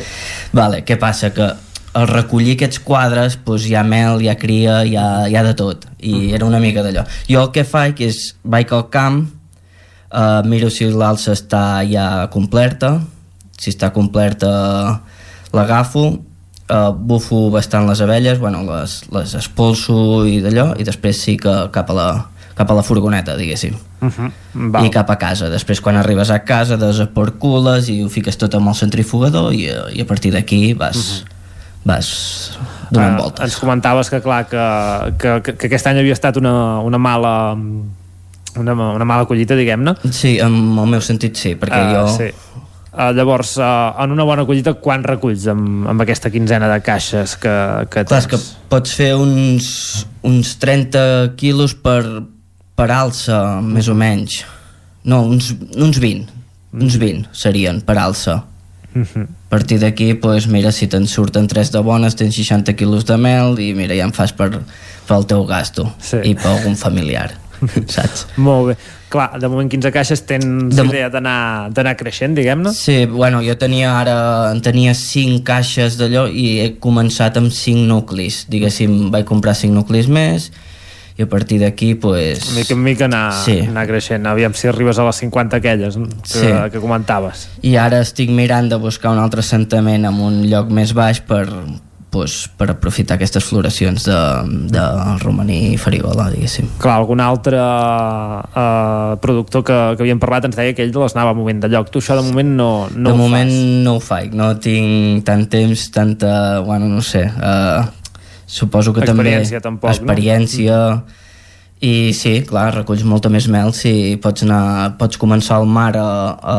Vale, què passa? Que al recollir aquests quadres doncs hi ha mel, hi ha cria, hi ha, hi ha de tot. I era una mica d'allò. Jo el que faig és vaig al camp uh, miro si l'alça està ja completa si està completa l'agafo uh, bufo bastant les abelles bueno, les, les expulso i d'allò i després sí que cap a la, cap a la furgoneta diguéssim Uh -huh. i cap a casa. Després quan arribes a casa desapercules i ho fiques tot amb el centrifugador i, i a partir d'aquí vas, vas donant Eh, voltes. Ens comentaves que, clar, que, que, que, que aquest any havia estat una, una mala una, una mala collita, diguem-ne. Sí, en el meu sentit sí, perquè Eh, jo... Sí. Uh, llavors, uh, en una bona collita, quan reculls amb, amb aquesta quinzena de caixes que, que Clar, tens? és que pots fer uns, uns 30 quilos per, per alça, més o menys. No, uns, uns 20. Uns 20 serien per alça. Mhm. A partir d'aquí, pues, mira, si te'n surten 3 de bones, tens 60 quilos de mel i mira, ja en fas per, per el teu gasto Sí. i per algun familiar, saps? Molt bé. Clar, de moment 15 caixes tens De- idea d'anar d'anar creixent, diguem-ne? Sí, bueno, jo tenia ara, en tenia 5 caixes d'allò i he començat amb 5 nuclis, diguéssim, vaig comprar 5 nuclis més i a partir d'aquí, pues... Mica en mica anar, Sí. anar creixent. Aviam si arribes a les 50 aquelles que, Sí. que comentaves. I ara estic mirant de buscar un altre assentament en un lloc més baix per, pues, per aprofitar aquestes floracions de, de romaní i farigola, diguéssim. Clar, algun altre uh, productor que, que havíem parlat ens deia que ell les anava movent de lloc. Tu això de moment no, no de ho moment fas. no ho faig, no tinc tant temps, tanta... Bueno, no sé. Uh, suposo que Experiència, també... tampoc, no? Experiència, I sí, clar, reculls molta més mel si pots, anar, pots començar al mar a, a,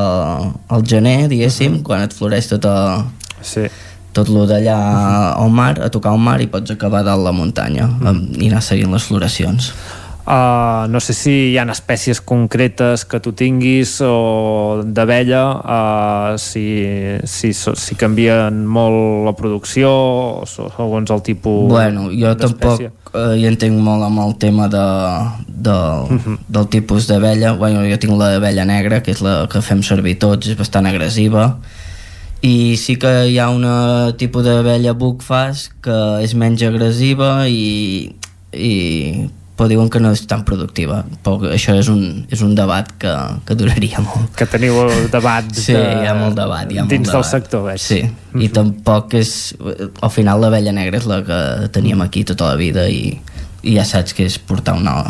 al gener, diguéssim, quan et floreix tot, a, sí. Tot lo d'allà al mar, a tocar al mar i pots acabar dalt la muntanya mm. i anar seguint les floracions. Uh, no sé si hi ha espècies concretes que tu tinguis o d'abella uh, si, si, si canvien molt la producció o segons el tipus Bueno, jo tampoc eh, hi entenc molt amb el tema de, de, Mhm. del tipus d'abella. Bueno, jo tinc l'abella negra, que és la que fem servir tots, és bastant agressiva. I sí que hi ha un tipus d'abella bucfas que és menys agressiva i, i però diuen que no és tan productiva però això és un, és un debat que, que duraria molt que teniu debat sí, de... hi ha molt debat hi ha dins molt del debat. sector, veig. sí, i tampoc és al final l'abella negra és la que teníem aquí tota la vida i, i ja saps que és portar una,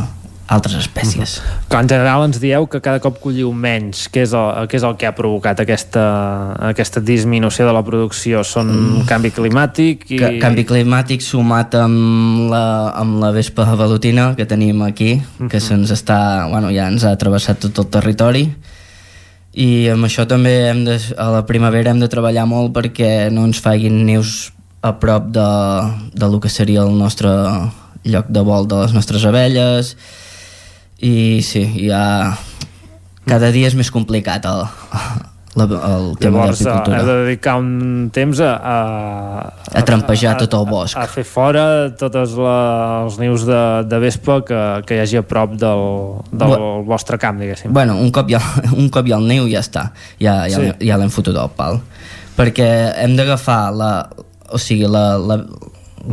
altres espècies Que en general ens dieu que cada cop colliu menys. Què és el, què és el que ha provocat aquesta, aquesta disminució de la producció? Són mm. canvi climàtic? I... Ca canvi climàtic sumat amb la, amb la vespa velutina que tenim aquí, que se'ns està, bueno, ja ens ha travessat tot el territori i amb això també hem de, a la primavera hem de treballar molt perquè no ens faiguin nius a prop de, de lo que seria el nostre lloc de vol de les nostres abelles i sí, ja cada dia és més complicat el, la, el tema Llavors, de l'apicultura. heu de dedicar un temps a... A, A trampejar tot el bosc. A, a fer fora tots els nius de, de vespa que, que hi hagi a prop del, del Bu- vostre camp, diguéssim. Bueno, un cop, ja, un cop hi ha el niu ja està, ja, ja, sí. ja l'hem fotut al pal. Perquè hem d'agafar la, o sigui, la, la,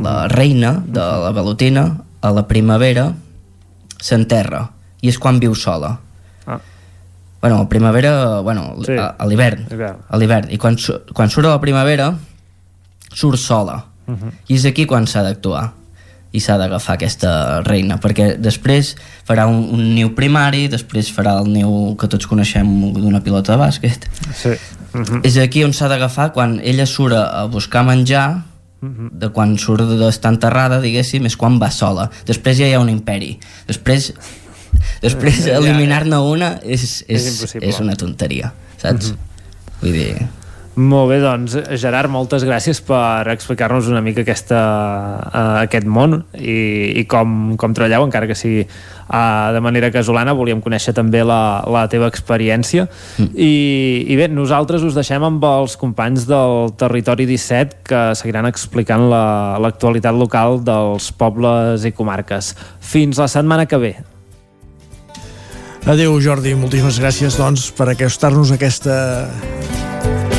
la reina de la velutina a la primavera s'enterra i és quan viu sola. Ah. Bueno, a primavera, bueno, Sí. a, a l'hivern. Hivern. A l'hivern. I quan, quan surt a la primavera, surt sola. Mhm. I és aquí quan s'ha d'actuar i s'ha d'agafar aquesta reina perquè després farà un, un niu primari després farà el niu que tots coneixem d'una pilota de bàsquet Sí. Mhm. és aquí on s'ha d'agafar quan ella surt a buscar menjar Mhm. de quan surt d'estar enterrada diguéssim és quan va sola després ja hi ha un imperi després després eliminar-ne una és, És és, és una tonteria saps? vull dir Molt bé, doncs, Gerard, moltes gràcies per explicar-nos una mica aquesta, uh, aquest món i, i com, com treballeu, encara que sigui uh, de manera casolana. Volíem conèixer també la, la teva experiència. Mm. I, I bé, nosaltres us deixem amb els companys del Territori 17 que seguiran explicant la- l'actualitat la, local dels pobles i comarques. Fins la setmana que ve. Adéu, Jordi, moltíssimes gràcies doncs, per acostar-nos aquesta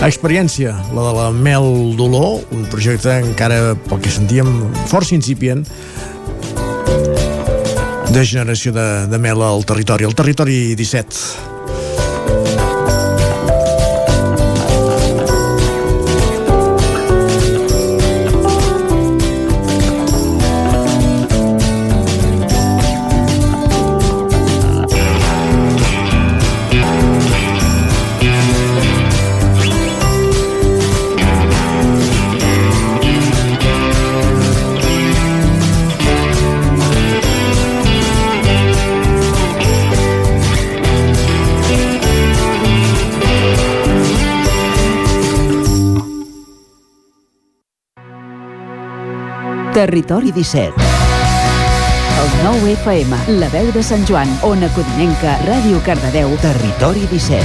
experiència, la de la Mel Dolor, un projecte encara, pel que sentíem, força incipient de generació de, de mel al territori, el territori 17. Territori 17. El 9 FM, la veu de Sant Joan, Ona Codinenca, Ràdio Cardedeu. Territori 17.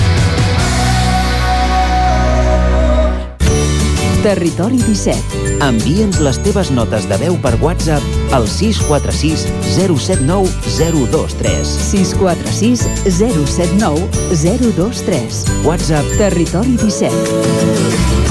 Territori 17. Envia'ns les teves notes de veu per WhatsApp al 646 079 023. 646 079 023. WhatsApp Territori 17.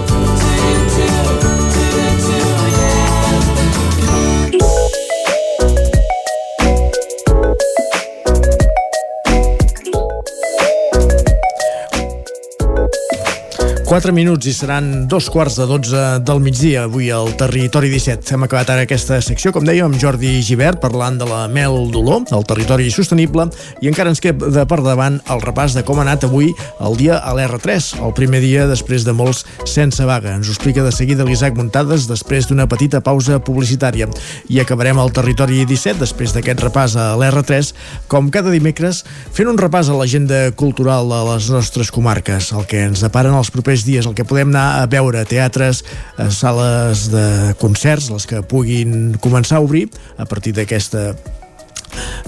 Quatre minuts i seran dos quarts de dotze del migdia avui al Territori 17. Hem acabat ara aquesta secció, com dèiem, amb Jordi Givert parlant de la mel d'olor, el territori sostenible, i encara ens queda per davant el repàs de com ha anat avui el dia a l'R3, el primer dia després de molts sense vaga. Ens ho explica de seguida l'Isaac Muntades després d'una petita pausa publicitària. I acabarem al Territori 17 després d'aquest repàs a l'R3, com cada dimecres, fent un repàs a l'agenda cultural de les nostres comarques, el que ens deparen els propers dies, el que podem anar a veure teatres, sales de concerts, les que puguin començar a obrir a partir d'aquesta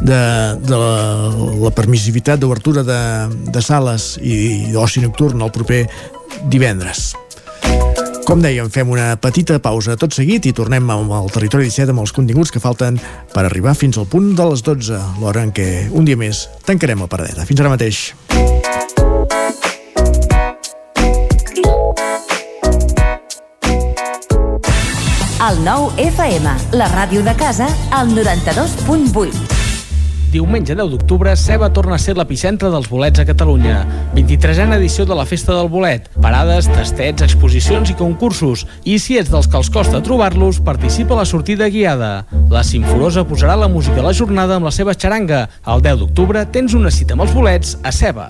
de, de la, la permissivitat d'obertura de, de sales i d'oci nocturn el proper divendres. Com dèiem, fem una petita pausa tot seguit i tornem el Territori 17 amb els continguts que falten per arribar fins al punt de les 12, l'hora en què un dia més tancarem la paradeta. Fins ara mateix. El nou FM, la ràdio de casa, al 92.8. Diumenge 10 d'octubre, Ceba torna a ser l'epicentre dels bolets a Catalunya. 23a edició de la Festa del Bolet. Parades, tastets, exposicions i concursos. I si ets dels que els costa trobar-los, participa a la sortida guiada. La Simforosa posarà la música a la jornada amb la seva xaranga. El 10 d'octubre tens una cita amb els bolets a Ceba.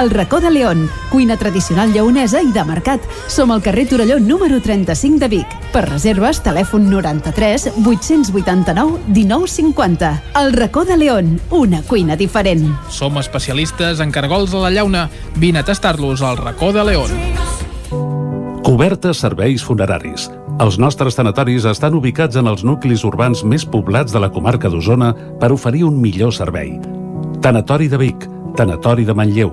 El racó de León, cuina tradicional lleonesa i de mercat. Som al carrer Torelló número 35 de Vic. Per reserves, telèfon 93 889 1950. El racó de León, una cuina diferent. Som especialistes en cargols a la llauna. Vine a tastar-los al racó de León. Cobertes serveis funeraris. Els nostres tanatoris estan ubicats en els nuclis urbans més poblats de la comarca d'Osona per oferir un millor servei. Tanatori de Vic, Tanatori de Manlleu,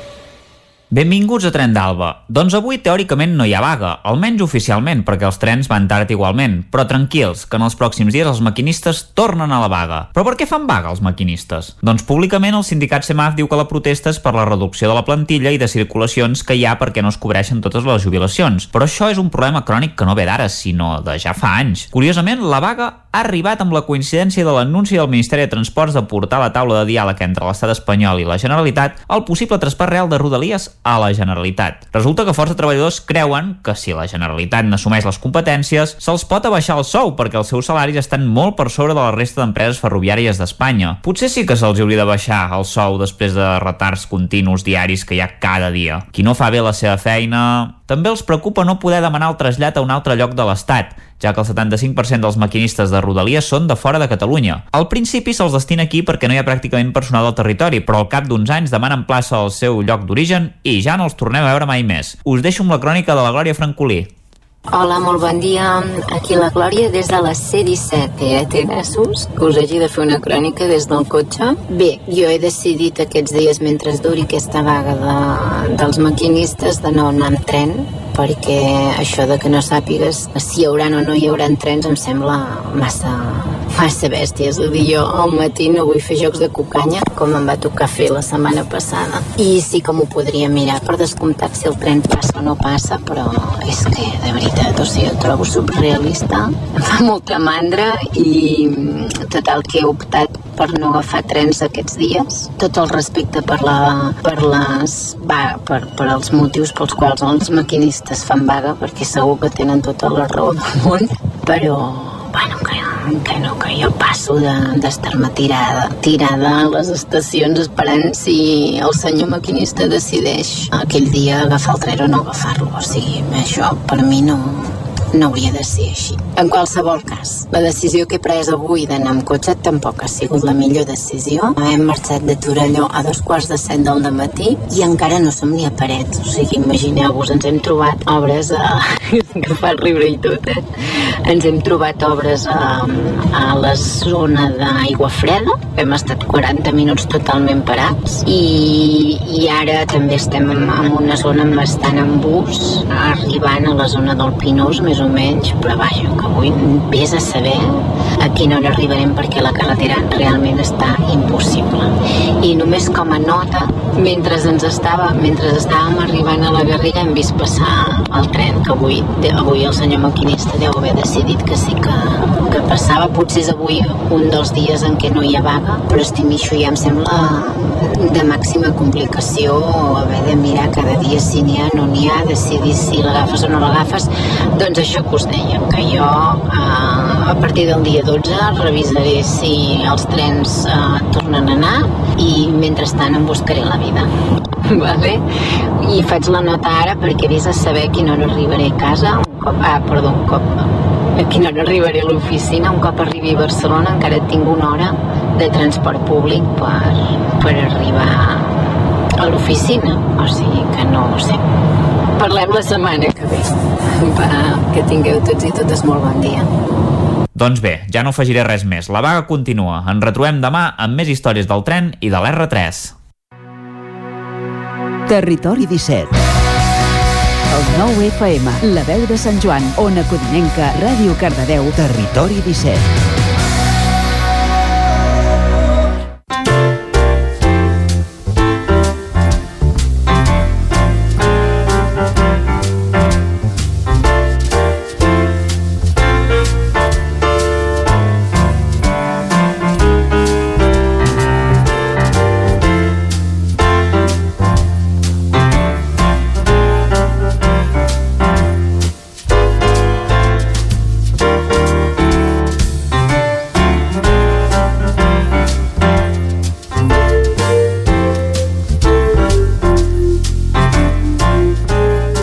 Benvinguts a Tren d'Alba. Doncs avui teòricament no hi ha vaga, almenys oficialment, perquè els trens van tard igualment. Però tranquils, que en els pròxims dies els maquinistes tornen a la vaga. Però per què fan vaga els maquinistes? Doncs públicament el sindicat SEMAF diu que la protesta és per la reducció de la plantilla i de circulacions que hi ha perquè no es cobreixen totes les jubilacions. Però això és un problema crònic que no ve d'ara, sinó de ja fa anys. Curiosament, la vaga ha arribat amb la coincidència de l'anunci del Ministeri de Transports de portar a la taula de diàleg entre l'estat espanyol i la Generalitat el possible traspàs real de Rodalies a la Generalitat. Resulta que força treballadors creuen que si la Generalitat n'assumeix les competències, se'ls pot abaixar el sou perquè els seus salaris estan molt per sobre de la resta d'empreses ferroviàries d'Espanya. Potser sí que se'ls hauria de baixar el sou després de retards continus diaris que hi ha cada dia. Qui no fa bé la seva feina... També els preocupa no poder demanar el trasllat a un altre lloc de l'Estat, ja que el 75% dels maquinistes de Rodalies són de fora de Catalunya. Al principi se'ls destina aquí perquè no hi ha pràcticament personal al territori, però al cap d'uns anys demanen plaça al seu lloc d'origen i ja no els tornem a veure mai més. Us deixo amb la crònica de la Glòria Francolí. Hola, molt bon dia. Aquí la Glòria des de la C-17. Eh? Mesos que us hagi de fer una crònica des del cotxe. Bé, jo he decidit aquests dies, mentre duri aquesta vaga de, dels maquinistes, de no anar amb tren, perquè això de que no sàpigues si hi haurà o no hi haurà trens em sembla massa, massa bèstia. És a dir, jo al matí no vull fer jocs de cucanya, com em va tocar fer la setmana passada. I sí que m'ho podria mirar per descomptat si el tren passa o no passa, però és que, de veritat, o sigui, ho trobo surrealista. Em fa molta mandra i total que he optat per no agafar trens aquests dies. Tot el respecte per, la, per, les, va, per, per els motius pels quals els maquinistes fan vaga, perquè segur que tenen tota la raó del món, però bueno, que, que no, que jo passo d'estar-me de, tirada, tirada a les estacions esperant si el senyor maquinista decideix aquell dia agafar el tren o no agafar-lo. O sigui, això per mi no, no hauria de ser així. En qualsevol cas, la decisió que he pres avui d'anar amb cotxe tampoc ha sigut la millor decisió. Hem marxat de Torelló a dos quarts de set del matí i encara no som ni a parets. O sigui, imagineu-vos, ens hem trobat obres a... que fa riure i tot, eh? Ens hem trobat obres a, a la zona d'aigua freda. Hem estat 40 minuts totalment parats i, i ara també estem en, en una zona bastant en bus, arribant a la zona del Pinós, més o menys, però vaja, que avui vés a saber a quina hora arribarem perquè la carretera realment està impossible. I només com a nota, mentre ens estava, mentre estàvem arribant a la Garriga hem vist passar el tren que avui, avui el senyor maquinista deu haver decidit que sí que, que passava. Potser és avui un dels dies en què no hi ha vaga, però estimir això ja em sembla de màxima complicació haver de mirar cada dia si n'hi ha, no n'hi ha, decidir si l'agafes o no l'agafes. Doncs això que us deia, que jo eh, a partir del dia 12 revisaré si els trens eh, tornen a anar i mentrestant em buscaré la vida. vale? I faig la nota ara perquè vés a saber a quina hora arribaré a casa, un cop, ah, perdó, un cop, a quina hora arribaré a l'oficina, un cop arribi a Barcelona encara tinc una hora de transport públic per, per arribar a l'oficina, o sigui que no ho sé. Parlem la setmana que ve. Va, que tingueu tots i totes molt bon dia. Doncs bé, ja no afegiré res més. La vaga continua. Ens retrobem demà amb més històries del tren i de l'R3. Territori 17 El 9 FM, la veu de Sant Joan, Ona Codinenca, Ràdio Cardedeu, Territori 17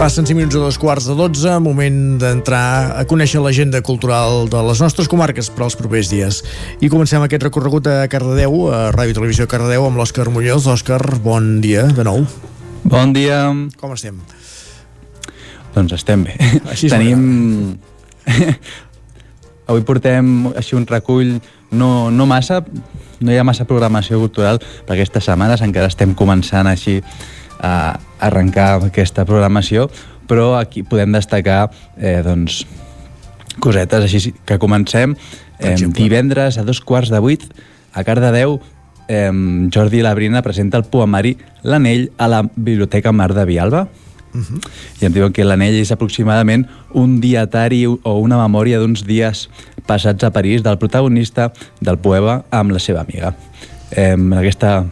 Passen 5 minuts a dos quarts de 12, moment d'entrar a conèixer l'agenda cultural de les nostres comarques per als propers dies. I comencem aquest recorregut a Cardedeu, a Ràdio i Televisió Cardedeu, amb l'Òscar Muñoz. Òscar, bon dia de nou. Bon dia. Com estem? Doncs estem bé. Així és Tenim... Avui portem així un recull no, no massa, no hi ha massa programació cultural per aquestes setmanes, encara estem començant així a arrencar aquesta programació, però aquí podem destacar eh, doncs, cosetes així que comencem. Eh, divendres a dos quarts de vuit a Cardedeu eh, Jordi Labrina presenta el poemari L'anell a la Biblioteca Mar de Vialba. Uh -huh. I em diuen que l'anell és aproximadament un dietari o una memòria d'uns dies passats a París del protagonista del poema amb la seva amiga. Eh, aquesta,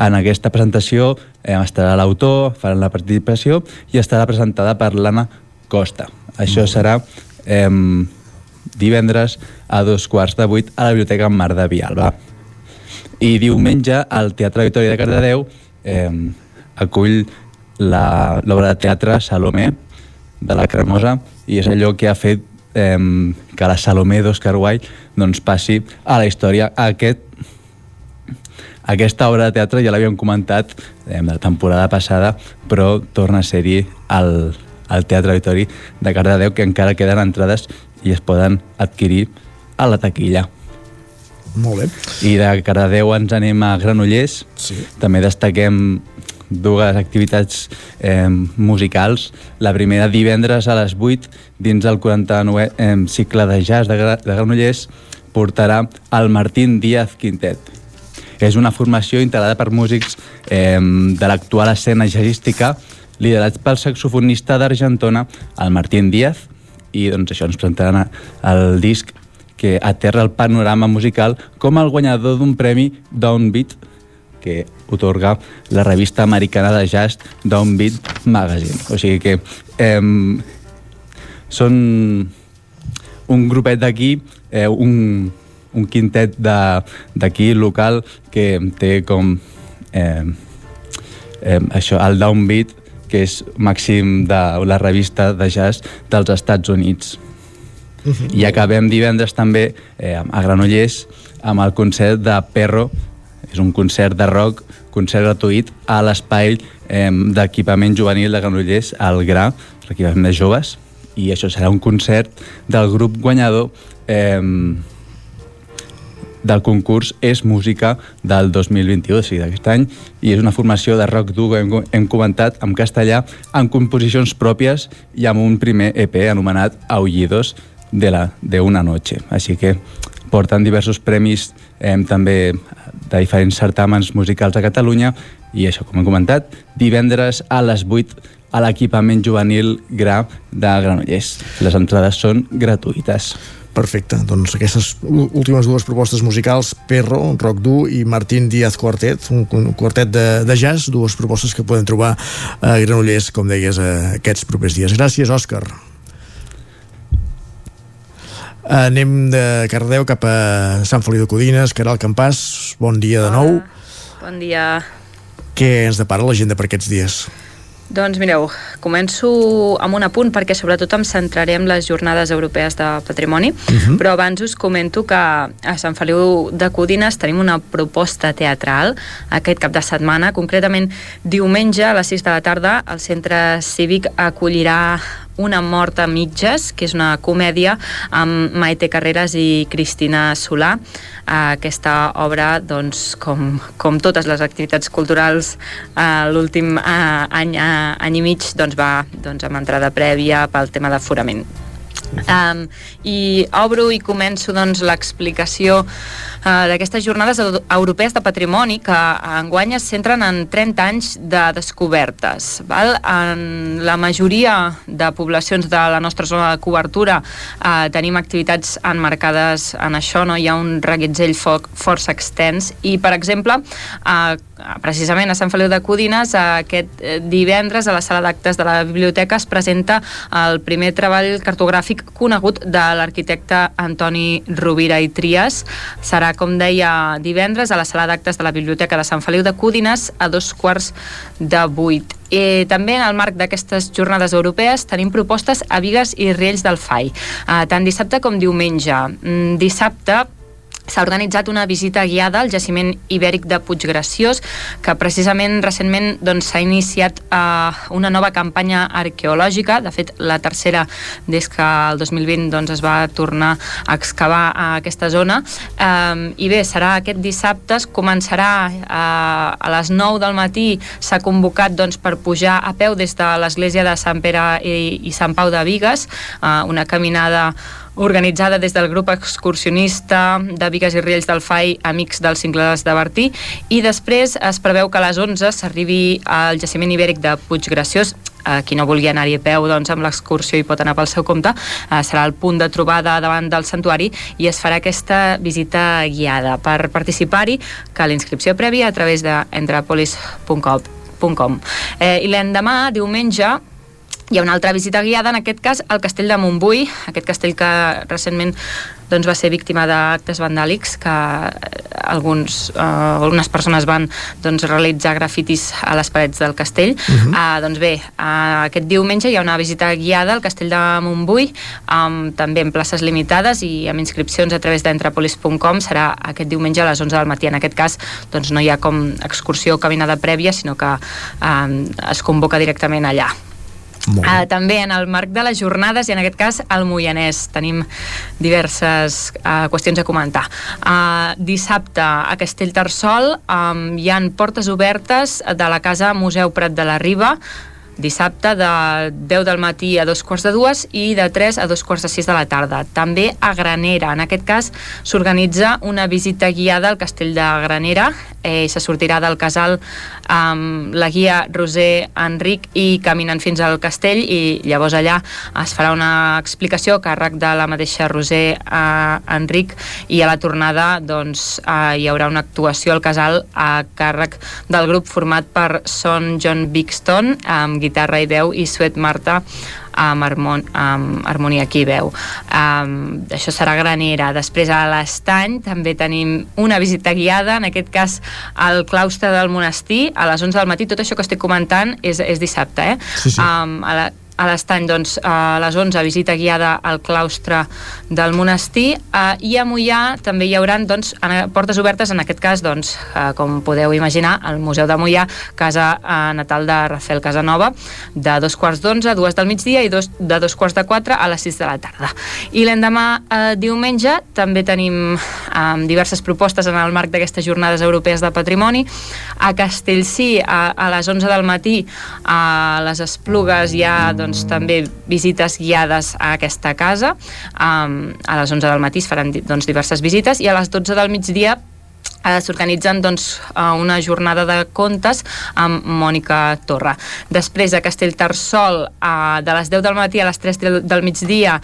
en aquesta presentació eh, estarà l'autor, faran la participació i estarà presentada per l'Anna Costa. Això serà eh, divendres a dos quarts de vuit a la Biblioteca Mar de Vialba. I diumenge al Teatre Victòria de Cardedeu eh, acull l'obra de teatre Salomé de la Cremosa i és allò que ha fet eh, que la Salomé d'Oscar Wilde doncs, passi a la història aquest aquesta obra de teatre ja l'havíem comentat eh, la temporada passada, però torna a ser-hi al, al Teatre Auditori de Cardedeu, que encara queden entrades i es poden adquirir a la taquilla. Molt bé. I de Cardedeu ens anem a Granollers. Sí. També destaquem dues activitats eh, musicals. La primera divendres a les 8 dins el 49è eh, cicle de jazz de, Gra de Granollers portarà el Martín Díaz Quintet és una formació integrada per músics eh, de l'actual escena jazzística liderats pel saxofonista d'Argentona, el Martín Díaz, i doncs això ens presentaran el disc que aterra el panorama musical com el guanyador d'un premi Downbeat que otorga la revista americana de jazz Downbeat Magazine. O sigui que eh, són un grupet d'aquí, eh, un, un quintet d'aquí local que té com eh, eh, això, el downbeat que és màxim de la revista de jazz dels Estats Units. Uh -huh. I acabem divendres també eh, a Granollers amb el concert de Perro, és un concert de rock, concert gratuït a l'espai eh, d'equipament juvenil de Granollers, al GRA, l'equipament de joves, i això serà un concert del grup guanyador eh, del concurs És Música del 2021, o sigui, d'aquest any, i és una formació de rock dur, hem, hem comentat, en castellà, amb composicions pròpies i amb un primer EP anomenat Aullidos de, la, de una noche. Així que porten diversos premis eh, també de diferents certàmens musicals a Catalunya i això, com hem comentat, divendres a les 8 a l'equipament juvenil GRA de Granollers. Les entrades són gratuïtes. Perfecte, doncs aquestes últimes dues propostes musicals, Perro, Rock Du i Martín Díaz Quartet, un, un quartet de, de jazz, dues propostes que poden trobar a Granollers, com deies, aquests propers dies. Gràcies, Òscar. Anem de Cardeu cap a Sant Feliu de Codines, Caral Campàs, bon dia de nou. Bon dia. Què ens depara l'agenda per aquests dies? Doncs mireu, començo amb un apunt perquè sobretot em centraré en les jornades europees de patrimoni, uh Mhm. -huh. però abans us comento que a Sant Feliu de Codines tenim una proposta teatral aquest cap de setmana, concretament diumenge a les 6 de la tarda el centre cívic acollirà una mort a mitges, que és una comèdia amb Maite Carreras i Cristina Solà. Aquesta obra, doncs, com, com totes les activitats culturals eh, l'últim eh, any, eh, any i mig, doncs va doncs, amb entrada prèvia pel tema d'aforament. Um, i obro i començo doncs, l'explicació uh, d'aquestes jornades europees de patrimoni que enguany es centren en 30 anys de descobertes val? en la majoria de poblacions de la nostra zona de cobertura uh, tenim activitats enmarcades en això, no? hi ha un reguitzell for força extens i per exemple uh, precisament a Sant Feliu de Codines aquest divendres a la sala d'actes de la biblioteca es presenta el primer treball cartogràfic conegut de l'arquitecte Antoni Rovira i Trias. Serà, com deia, divendres a la sala d'actes de la Biblioteca de Sant Feliu de Codines a dos quarts de vuit. I també en el marc d'aquestes jornades europees tenim propostes a Vigues i Riells del Fai, eh, tant dissabte com diumenge. Mm, dissabte s'ha organitzat una visita guiada al jaciment ibèric de Puiggraciós, que precisament recentment s'ha doncs, iniciat eh, una nova campanya arqueològica, de fet la tercera des que el 2020 doncs, es va tornar a excavar a aquesta zona, eh, i bé, serà aquest dissabte, es començarà eh, a les 9 del matí, s'ha convocat doncs, per pujar a peu des de l'església de Sant Pere i, i Sant Pau de Vigues, eh, una caminada organitzada des del grup excursionista de Vigues i Riells del FAI Amics dels Cingles de Bertí i després es preveu que a les 11 s'arribi al jaciment ibèric de Puiggraciós. Eh, qui no vulgui anar-hi a peu doncs, amb l'excursió i pot anar pel seu compte eh, serà el punt de trobada davant del santuari i es farà aquesta visita guiada. Per participar-hi que l'inscripció prèvia a través de eh, i l'endemà, diumenge hi ha una altra visita guiada, en aquest cas al castell de Montbui, aquest castell que recentment doncs, va ser víctima d'actes vandàlics que alguns, eh, algunes persones van doncs, realitzar grafitis a les parets del castell. Uh -huh. uh, doncs bé, uh, aquest diumenge hi ha una visita guiada al castell de Montbui, um, també en places limitades i amb inscripcions a través d'entrapolis.com serà aquest diumenge a les 11 del matí. En aquest cas doncs, no hi ha com excursió o caminada prèvia, sinó que um, es convoca directament allà. Uh, també en el marc de les jornades i en aquest cas al Moianès tenim diverses uh, qüestions a comentar uh, dissabte a Castellterçol um, hi han portes obertes de la casa Museu Prat de la Riba dissabte de 10 del matí a dos quarts de dues i de 3 a dos quarts de 6 de la tarda. També a Granera. En aquest cas s'organitza una visita guiada al castell de Granera. Eh, se sortirà del casal amb la guia Roser Enric i caminen fins al castell i llavors allà es farà una explicació a càrrec de la mateixa Roser eh, Enric i a la tornada doncs, eh, hi haurà una actuació al casal a càrrec del grup format per Son John Bixton amb guitarra i veu i Suet Marta amb, harmon amb Harmonia Qui Veu. Um, això serà Granera. Després a l'Estany també tenim una visita guiada, en aquest cas al claustre del monestir, a les 11 del matí. Tot això que estic comentant és, és dissabte, eh? Sí, sí. Um, a la, a l'estany doncs, a les 11 visita guiada al claustre del monestir. Eh, i a Mollà també hi haurà doncs, portes obertes en aquest cas doncs, eh, com podeu imaginar al Museu de Mollà casa eh, natal de Rafael Casanova de dos quarts d'onze dues del migdia i dos, de dos quarts de quatre a les sis de la tarda. I l'endemà eh, diumenge també tenim eh, diverses propostes en el marc d'aquestes jornades europees de patrimoni. A Castellcí a, a les 11 del matí a les Esplugues hi ha doncs, doncs, també visites guiades a aquesta casa. Um, a les 11 del matí es faran doncs, diverses visites i a les 12 del migdia eh, s'organitzen doncs, una jornada de contes amb Mònica Torra. Després a Castellterçol, eh, de les 10 del matí a les 3 del migdia,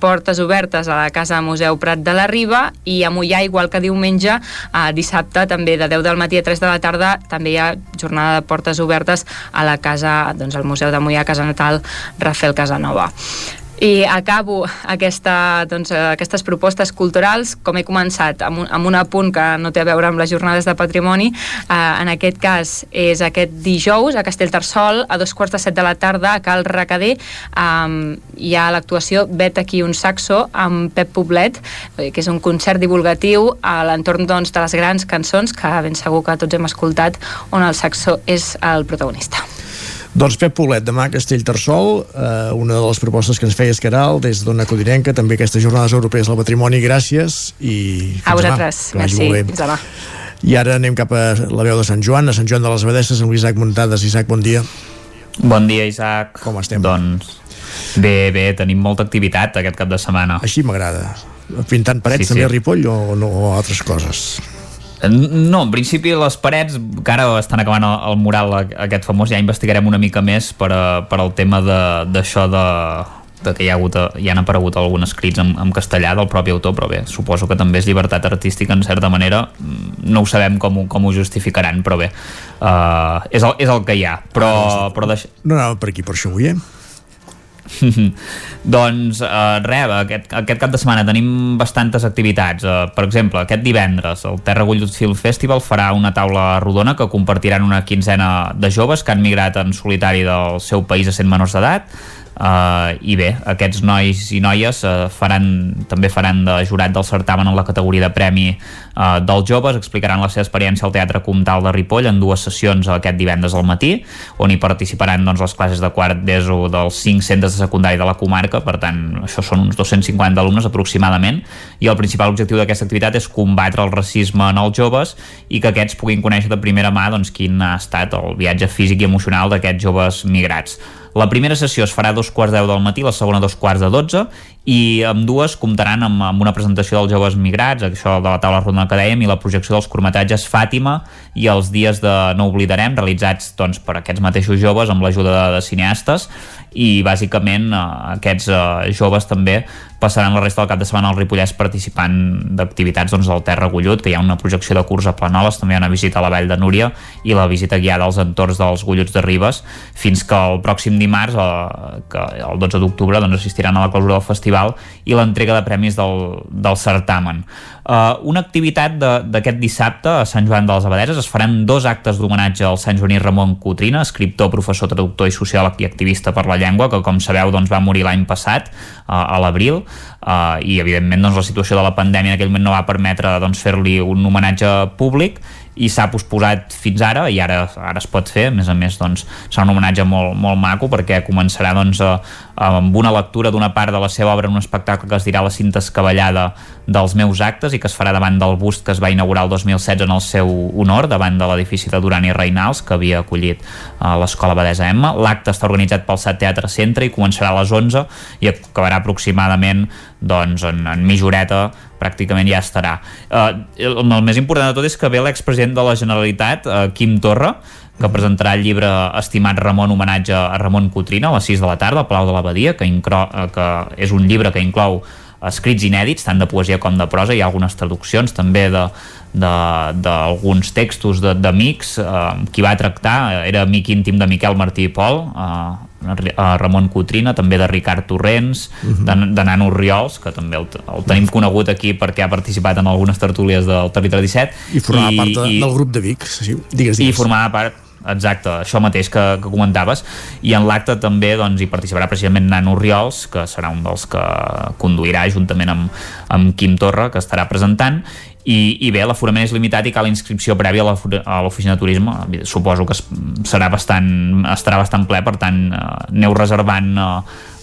portes obertes a la Casa Museu Prat de la Riba i a Mollà, igual que diumenge, eh, dissabte també de 10 del matí a 3 de la tarda, també hi ha jornada de portes obertes a la casa, doncs al Museu de Mollà, Casa Natal, Rafael Casanova. I acabo aquesta, doncs, aquestes propostes culturals, com he començat, amb un, amb un apunt que no té a veure amb les jornades de patrimoni. Eh, en aquest cas és aquest dijous a Castellterçol, a dos quarts de set de la tarda, a Cal Recader. Eh, hi ha l'actuació Vet aquí un saxo amb Pep Poblet, que és un concert divulgatiu a l'entorn doncs, de les grans cançons que ben segur que tots hem escoltat, on el saxo és el protagonista. Doncs Pep Poblet, demà a Castellterçol, eh, una de les propostes que ens feia Escaral, des d'Ona Codinenca, també aquestes jornades europees del patrimoni, gràcies i a vosaltres, merci, fins demà. I ara anem cap a la veu de Sant Joan, a Sant Joan de les Abadesses, amb l'Isaac Muntades. Isaac, bon dia. Bon dia, Isaac. Com estem? Doncs bé, bé, tenim molta activitat aquest cap de setmana. Així m'agrada. Pintant parets sí, també sí. a Ripoll o, no, o altres coses? No, en principi les parets, que ara estan acabant el, el mural aquest famós, ja investigarem una mica més per, a, per al tema d'això de, de, de que hi ha, hagut, hi han aparegut alguns escrits en, en castellà del propi autor, però bé, suposo que també és llibertat artística en certa manera, no ho sabem com, com ho justificaran, però bé, uh, és, el, és el que hi ha. Però, ah, però deix... No anava per aquí, per això ho veiem. doncs uh, res, aquest, aquest cap de setmana tenim bastantes activitats. Uh, per exemple, aquest divendres el Terra Gullut Film Festival farà una taula rodona que compartiran una quinzena de joves que han migrat en solitari del seu país a sent menors d'edat Uh, i bé, aquests nois i noies uh, faran, també faran de jurat del certamen en la categoria de premi uh, dels joves, explicaran la seva experiència al Teatre Comtal de Ripoll en dues sessions aquest divendres al matí, on hi participaran doncs, les classes de quart d'ESO dels 5 centres de secundari de la comarca, per tant això són uns 250 alumnes aproximadament. I el principal objectiu d'aquesta activitat és combatre el racisme en els joves i que aquests puguin conèixer de primera mà doncs, quin ha estat el viatge físic i emocional d'aquests joves migrats la primera sessió es farà a dos quarts de deu del matí, la segona a dos quarts de dotze i amb dues comptaran amb, amb una presentació dels joves migrats, això de la taula rodona que dèiem, i la projecció dels curtmetatges Fàtima i els dies de No oblidarem, realitzats doncs, per aquests mateixos joves amb l'ajuda de, de cineastes. I bàsicament eh, aquests eh, joves també passaran la resta del cap de setmana al Ripollès participant d'activitats doncs, del Terra Gullut, que hi ha una projecció de curs a Planoles, també hi ha una visita a la Vall de Núria i la visita guiada als entorns dels Gulluts de Ribes, fins que el pròxim dimarts, eh, que el 12 d'octubre, doncs, assistiran a la clausura del festival i l'entrega de premis del, del certamen. Uh, una activitat d'aquest dissabte a Sant Joan de les Abadeses es faran dos actes d'homenatge al Sant Joaní Ramon Cotrina, escriptor, professor, traductor i sociòleg i activista per la llengua, que com sabeu doncs, va morir l'any passat, uh, a l'abril, uh, i evidentment doncs, la situació de la pandèmia en aquell moment no va permetre doncs, fer-li un homenatge públic i s'ha posposat fins ara i ara, ara es pot fer, a més a més doncs, serà un homenatge molt, molt maco perquè començarà doncs, a, amb una lectura d'una part de la seva obra en un espectacle que es dirà la cinta escabellada dels meus actes i que es farà davant del bust que es va inaugurar el 2016 en el seu honor, davant de l'edifici de Duran i Reinals, que havia acollit a eh, l'Escola Badesa Emma. L'acte està organitzat pel SAT Teatre Centre i començarà a les 11 i acabarà aproximadament doncs, en, en mitjoreta pràcticament ja estarà. Uh, el, el més important de tot és que ve l'expresident de la Generalitat, uh, Quim Torra, que presentarà el llibre Estimat Ramon, homenatge a Ramon Cotrina a les 6 de la tarda al Palau de l'Abadia, que, uh, que és un llibre que inclou escrits inèdits, tant de poesia com de prosa, hi ha algunes traduccions també de d'alguns textos d'amics, eh, qui va tractar era amic íntim de Miquel Martí i Pol, eh, Ramon Cotrina, també de Ricard Torrents, uh -huh. de, de Nano Riols, que també el, el tenim conegut aquí perquè ha participat en algunes tertúlies del Territori 17. I formava I, part de, i, del grup de Vic, sí, digues, digues. I formava part exacte, això mateix que, que comentaves i en l'acte també doncs, hi participarà precisament Nano Riols, que serà un dels que conduirà juntament amb, amb Quim Torra, que estarà presentant i, i bé, l'aforament és limitat i cal inscripció prèvia a l'oficina de turisme. Suposo que serà bastant estarà bastant ple, per tant eh, aneu reservant eh,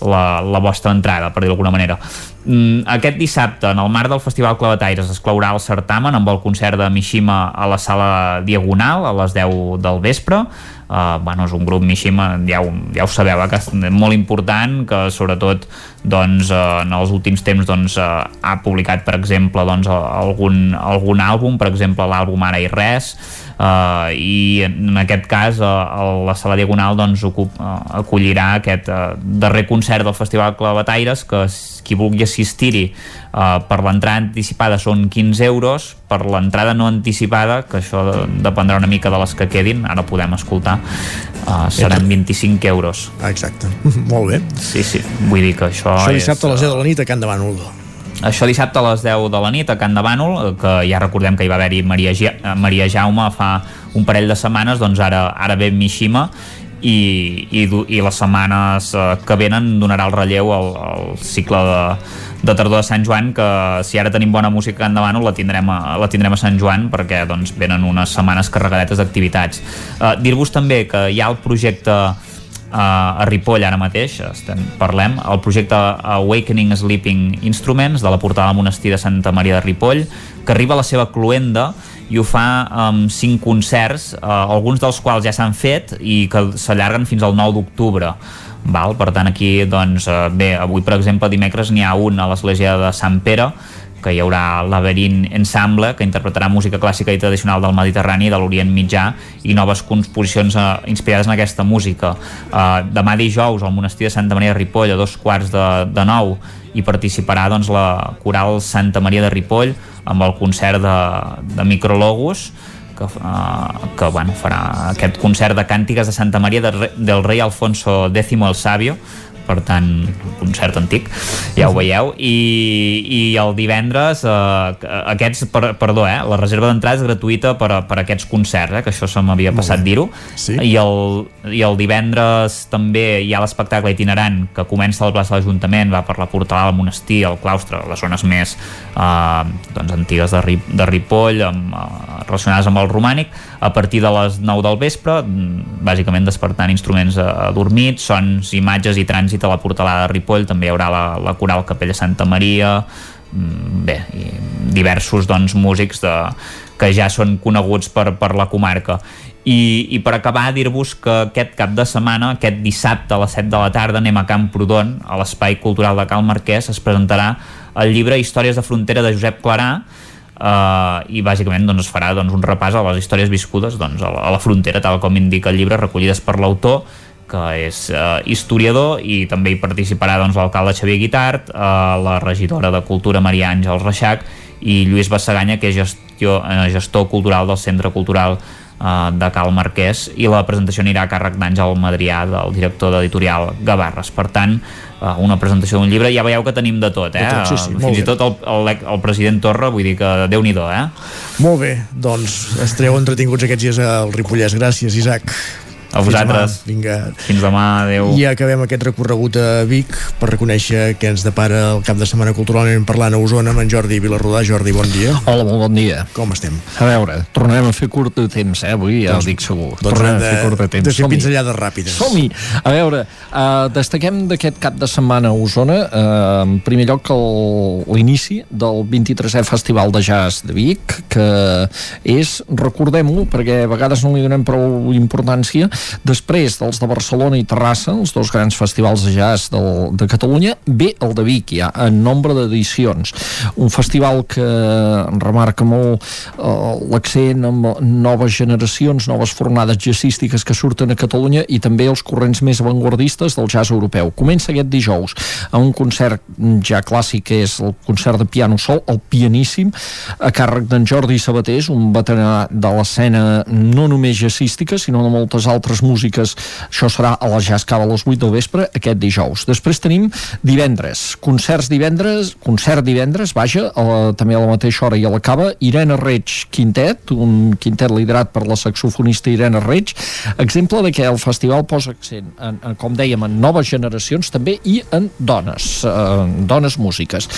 la, la vostra entrada per dir d'alguna manera. Mm, aquest dissabte, en el marc del Festival Clavataires es claurà el certamen amb el concert de Mishima a la sala Diagonal a les 10 del vespre uh, bueno, és un grup Mishima, ja ho, ja ho sabeu, eh, que és molt important, que sobretot doncs, uh, en els últims temps doncs, uh, ha publicat, per exemple, doncs, algun, algun àlbum, per exemple, l'àlbum Ara i Res, uh, i en aquest cas uh, la sala Diagonal doncs, ocup, uh, acollirà aquest uh, darrer concert del Festival Clavataires que qui vulgui assistir-hi uh, per l'entrada anticipada són 15 euros per l'entrada no anticipada que això de, dependrà una mica de les que quedin ara podem escoltar uh, seran 25 euros. Exacte, molt bé. Sí, sí, vull dir que això això dissabte és, a les 10 de la nit a Can de Bànol això dissabte a les 10 de la nit a Can de Bànol, que ja recordem que hi va haver-hi Maria, Maria Jaume fa un parell de setmanes, doncs ara, ara ve Mishima i, i, i les setmanes eh, que venen donarà el relleu al, al cicle de, de tardor de Sant Joan que si ara tenim bona música Bànol la tindrem a, la tindrem a Sant Joan perquè doncs, venen unes setmanes carregadetes d'activitats. Uh, dir-vos també que hi ha el projecte a Ripoll ara mateix, estem, parlem, el projecte Awakening Sleeping Instruments de la portada del monestir de Santa Maria de Ripoll, que arriba a la seva cluenda i ho fa amb cinc concerts, eh, alguns dels quals ja s'han fet i que s'allarguen fins al 9 d'octubre. Val? Per tant, aquí, doncs, eh, bé, avui, per exemple, dimecres n'hi ha un a l'església de Sant Pere, que hi haurà l'Averint Ensemble, que interpretarà música clàssica i tradicional del Mediterrani, de l'Orient Mitjà, i noves composicions eh, inspirades en aquesta música. Eh, demà dijous, al monestir de Santa Maria de Ripoll, a dos quarts de, de nou, hi participarà doncs, la coral Santa Maria de Ripoll, amb el concert de, de Micrologos que, uh, que bueno, farà aquest concert de càntiques de Santa Maria de, del rei Alfonso X el Sàvio per tant, un concert antic ja ho veieu, i, i el divendres eh, aquests, per, perdó, eh, la reserva d'entrada és gratuïta per, per aquests concerts, eh, que això se m'havia passat dir-ho, sí. I, el, i el divendres també hi ha l'espectacle itinerant que comença al plaça de l'Ajuntament, va per la portalada del monestir, el claustre, les zones més eh, doncs, antigues de, Rip, de Ripoll, amb, eh, relacionades amb el romànic, a partir de les 9 del vespre, mm, bàsicament despertant instruments adormits, sons, imatges i trànsit a la portalada de Ripoll, també hi haurà la, la coral Capella Santa Maria, mm, bé, i diversos doncs, músics de, que ja són coneguts per, per la comarca. I, i per acabar dir-vos que aquest cap de setmana, aquest dissabte a les 7 de la tarda anem a Camprodon, a l'Espai Cultural de Cal Marquès, es presentarà el llibre Històries de frontera de Josep Clarà, Uh, i bàsicament doncs, es farà doncs, un repàs a les històries viscudes doncs, a, la, a la frontera, tal com indica el llibre, recollides per l'autor que és eh, historiador i també hi participarà doncs, l'alcalde Xavier Guitart, eh, la regidora de Cultura Maria Àngels Reixac i Lluís Bassaganya, que és gestió, eh, gestor cultural del Centre Cultural eh, de Cal Marquès i la presentació anirà a càrrec d'Àngel Madrià, del director d'editorial Gavarres. Per tant, una presentació d'un llibre, ja veieu que tenim de tot, eh? De tot, sí, sí, Fins i tot el, el, el president Torra, vull dir que déu nhi eh? Molt bé, doncs estareu entretinguts aquests dies al Ripollès. Gràcies, Isaac. A vosaltres. Fins demà. Vinga. Fins demà, adeu. I acabem aquest recorregut a Vic per reconèixer què ens depara el cap de setmana culturalment parlant a Osona amb en Jordi Vilarrodà. Jordi, bon dia. Hola, molt bon dia. Com estem? A veure, tornarem a fer curt de temps, eh? Avui ja doncs, dic segur. Doncs tornarem de, a fer curt de temps. De fer pinzellades ràpides. Som-hi. A veure, uh, destaquem d'aquest cap de setmana a Osona, uh, en primer lloc l'inici del 23è Festival de Jazz de Vic, que és, recordem-ho, perquè a vegades no li donem prou importància, Després dels de Barcelona i Terrassa, els dos grans festivals de jazz del, de Catalunya, ve el de Vic ja, en nombre d'edicions. Un festival que remarca molt eh, l'accent amb noves generacions, noves fornades jazzístiques que surten a Catalunya i també els corrents més avantguardistes del jazz europeu. Comença aquest dijous a un concert ja clàssic que és el concert de piano sol, el pianíssim, a càrrec d'en Jordi Sabatés, un veterà de l'escena no només jazzística, sinó de moltes altres altres músiques. Això serà a la Jazz Cava a les 8 del vespre aquest dijous. Després tenim divendres, concerts divendres, concert divendres, vaja, a la, també a la mateixa hora i a la cava, Irene Reig Quintet, un quintet liderat per la saxofonista Irene Reig, exemple de que el festival posa accent, en, en, com dèiem, en noves generacions també i en dones, eh, dones músiques.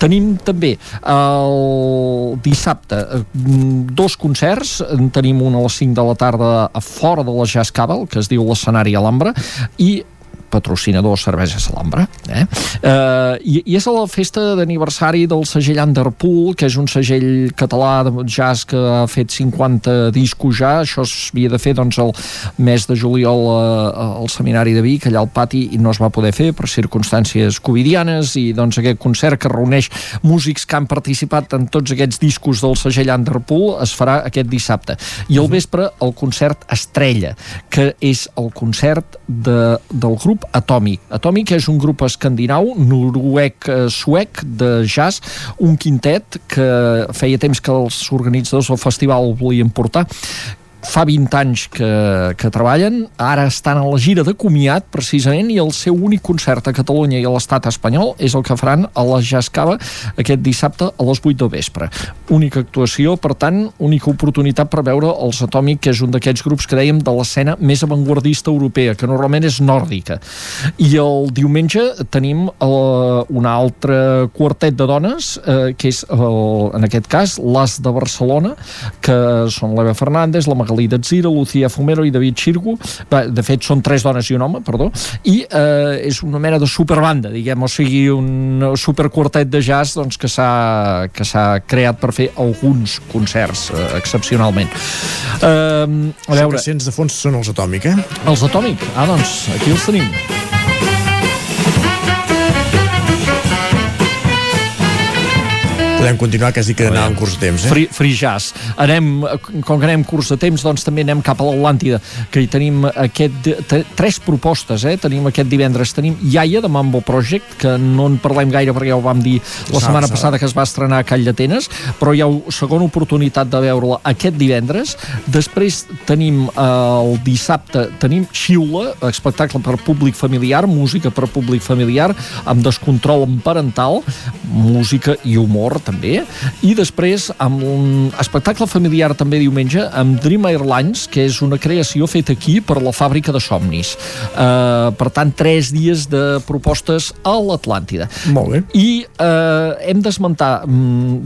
Tenim també el dissabte eh, dos concerts, en tenim un a les 5 de la tarda a fora de la Jazz Cabal, que es diu l'escenari Alhambra, i patrocinador Cervesa Salambra eh? Uh, i, i és la festa d'aniversari del segell Underpool que és un segell català de jazz que ha fet 50 discos ja. Això s'havia de fer doncs el mes de juliol uh, al seminari de Vic allà al pati i no es va poder fer per circumstàncies covidianes. I doncs aquest concert que reuneix músics que han participat en tots aquests discos del segell Underpool es farà aquest dissabte. I al vespre el concert Estrella que és el concert de, del grup Atomic. Atomic és un grup escandinau, noruec-suec de jazz, un quintet que feia temps que els organitzadors del festival volien portar, fa 20 anys que, que treballen, ara estan a la gira de comiat precisament i el seu únic concert a Catalunya i a l'estat espanyol és el que faran a la Jazz Cava aquest dissabte a les 8 de vespre. Única actuació, per tant, única oportunitat per veure els Atòmic, que és un d'aquests grups que dèiem de l'escena més avantguardista europea, que normalment és nòrdica. I el diumenge tenim uh, un altre quartet de dones, eh, que és, uh, en aquest cas, les de Barcelona, que són l'Eva Fernández, la Magalí Magalí Datzira, Lucía Fumero i David Xirgo. De fet, són tres dones i un home, perdó. I eh, és una mena de superbanda, diguem, o sigui, un superquartet de jazz doncs, que s'ha que s'ha creat per fer alguns concerts, eh, excepcionalment. Eh, a veure... Els que de fons són els Atòmic, eh? Els Atòmic? Ah, doncs, aquí els tenim. Podem continuar, dit que anàvem curs de temps, eh? Free, free jazz. Anem, com que anem curs de temps, doncs també anem cap a l'Atlàntida, que hi tenim aquest, tres propostes, eh? Tenim aquest divendres, tenim Iaia, de Mambo Project, que no en parlem gaire perquè ja ho vam dir la setmana passada que es va estrenar a Call d'Atenes, però hi ha segona oportunitat de veure-la aquest divendres. Després tenim eh, el dissabte, tenim Xiula, espectacle per públic familiar, música per públic familiar, amb descontrol parental, música i humor, també també, i després amb un espectacle familiar també diumenge amb Dream Airlines, que és una creació feta aquí per la fàbrica de somnis. Uh, per tant, tres dies de propostes a l'Atlàntida. Molt bé. I uh, hem d'esmentar um,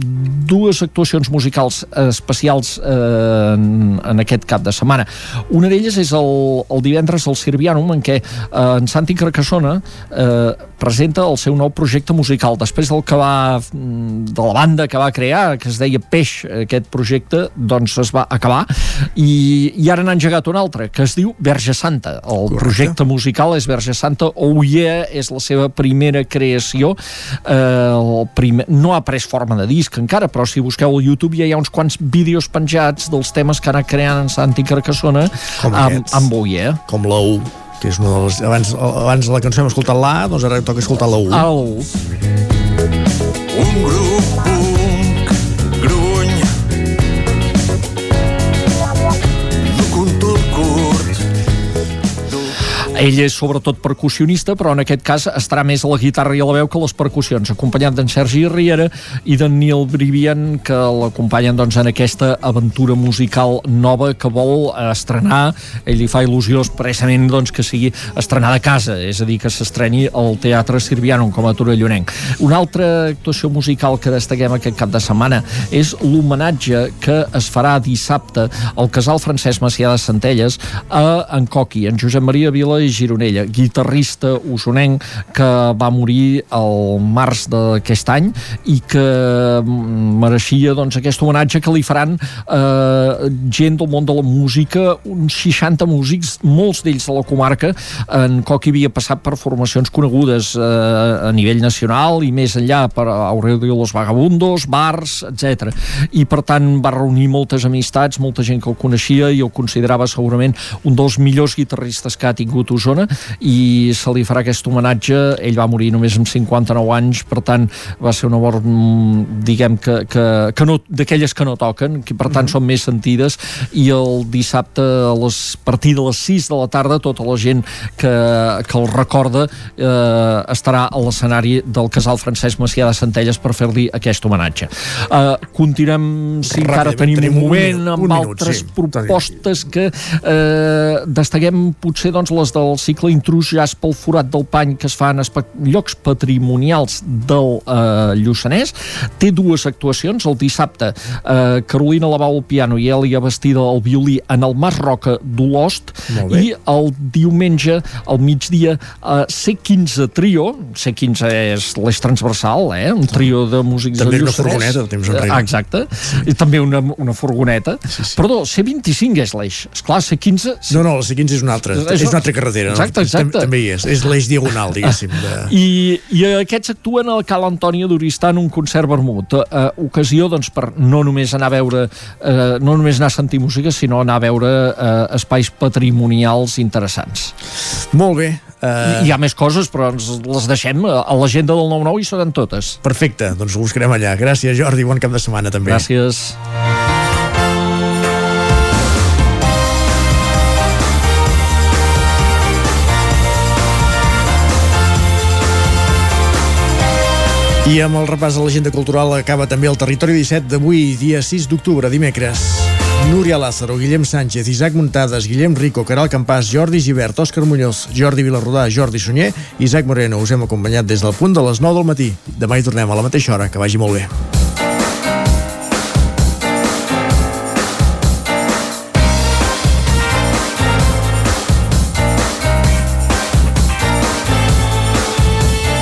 dues actuacions musicals especials uh, en, en aquest cap de setmana. Una d'elles és el, el divendres al Sirvianum, en què uh, en Santi Carcassona uh, presenta el seu nou projecte musical. Després del que va de la banda que va crear, que es deia Peix, aquest projecte, doncs es va acabar i, i ara n'ha engegat un altre, que es diu Verge Santa. El Correcte. projecte musical és Verge Santa, Oh Yeah és la seva primera creació. Eh, el primer, no ha pres forma de disc encara, però si busqueu al YouTube ja hi ha uns quants vídeos penjats dels temes que ha anat creant en Santi Carcassona Com amb, amb Oh Yeah. Com la U que és una de les... Abans, abans la cançó hem escoltat l'A, doncs ara toca escoltar la U. Ah, Ell és sobretot percussionista, però en aquest cas estarà més a la guitarra i a la veu que a les percussions, acompanyat d'en Sergi Riera i d'en Neil Brivian, que l'acompanyen doncs, en aquesta aventura musical nova que vol estrenar. Ell li fa il·lusió expressament doncs, que sigui estrenada a casa, és a dir, que s'estreni al Teatre Sirvianum com a Torellonenc. Una altra actuació musical que destaquem aquest cap de setmana és l'homenatge que es farà dissabte al casal Francesc Macià de Centelles a en Coqui, en Josep Maria Vila i Gironella, guitarrista usonenc que va morir el març d'aquest any i que mereixia doncs, aquest homenatge que li faran eh, gent del món de la música, uns 60 músics, molts d'ells de la comarca. En Coqui havia passat per formacions conegudes eh, a nivell nacional i més enllà per Aurelio Los Vagabundos, bars, etc. I per tant va reunir moltes amistats, molta gent que el coneixia i el considerava segurament un dels millors guitarristes que ha tingut d'Osona i se li farà aquest homenatge. Ell va morir només amb 59 anys per tant va ser una mort mm, diguem que, que, que no, d'aquelles que no toquen que per tant mm -hmm. són més sentides. I el dissabte a les, a partir de les 6 de la tarda tota la gent que, que el recorda eh, estarà a l'escenari del casal Francesc Macià de Centelles per fer-li aquest homenatge. Eh, continuem si encara tenim, tenim un moment un, amb un minut, altres sí, propostes que eh, destaquem potser doncs, les del cicle intrus ja pel forat del pany que es fan a llocs patrimonials del eh, Lluçanès. Té dues actuacions el dissabte eh, Carolina Lavau al piano i Elia Bastida al violí en el Mas Roca d'Olost i el diumenge al migdia eh, C15 Trio. C15 és l'eix transversal eh? un trio de músics també de una furgoneta temps enrere. Exacte, i també una, una furgoneta. Sí, sí. perdó, C25 és l'eix. Esclar, C15 no, no, la C15 és una altra, és, és una altra carretera exacte, exacte. també hi és, és l'eix diagonal diguéssim de... I, i aquests actuen al Cal Antònia d'Oristà en un concert vermut eh, ocasió doncs per no només anar a veure eh, no només anar a sentir música sinó anar a veure eh, espais patrimonials interessants molt bé Uh... Hi ha més coses, però ens les deixem a l'agenda del 9-9 i seran totes. Perfecte, doncs ho buscarem allà. Gràcies, Jordi, bon cap de setmana també. Gràcies. I amb el repàs de l'agenda cultural acaba també el Territori 17 d'avui, dia 6 d'octubre, dimecres. Núria Lázaro, Guillem Sánchez, Isaac Muntades, Guillem Rico, Caral Campàs, Jordi Givert, Òscar Muñoz, Jordi Vilarrodà, Jordi Sunyer Isaac Moreno. Us hem acompanyat des del punt de les 9 del matí. Demà hi tornem a la mateixa hora. Que vagi molt bé.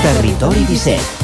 Territori 17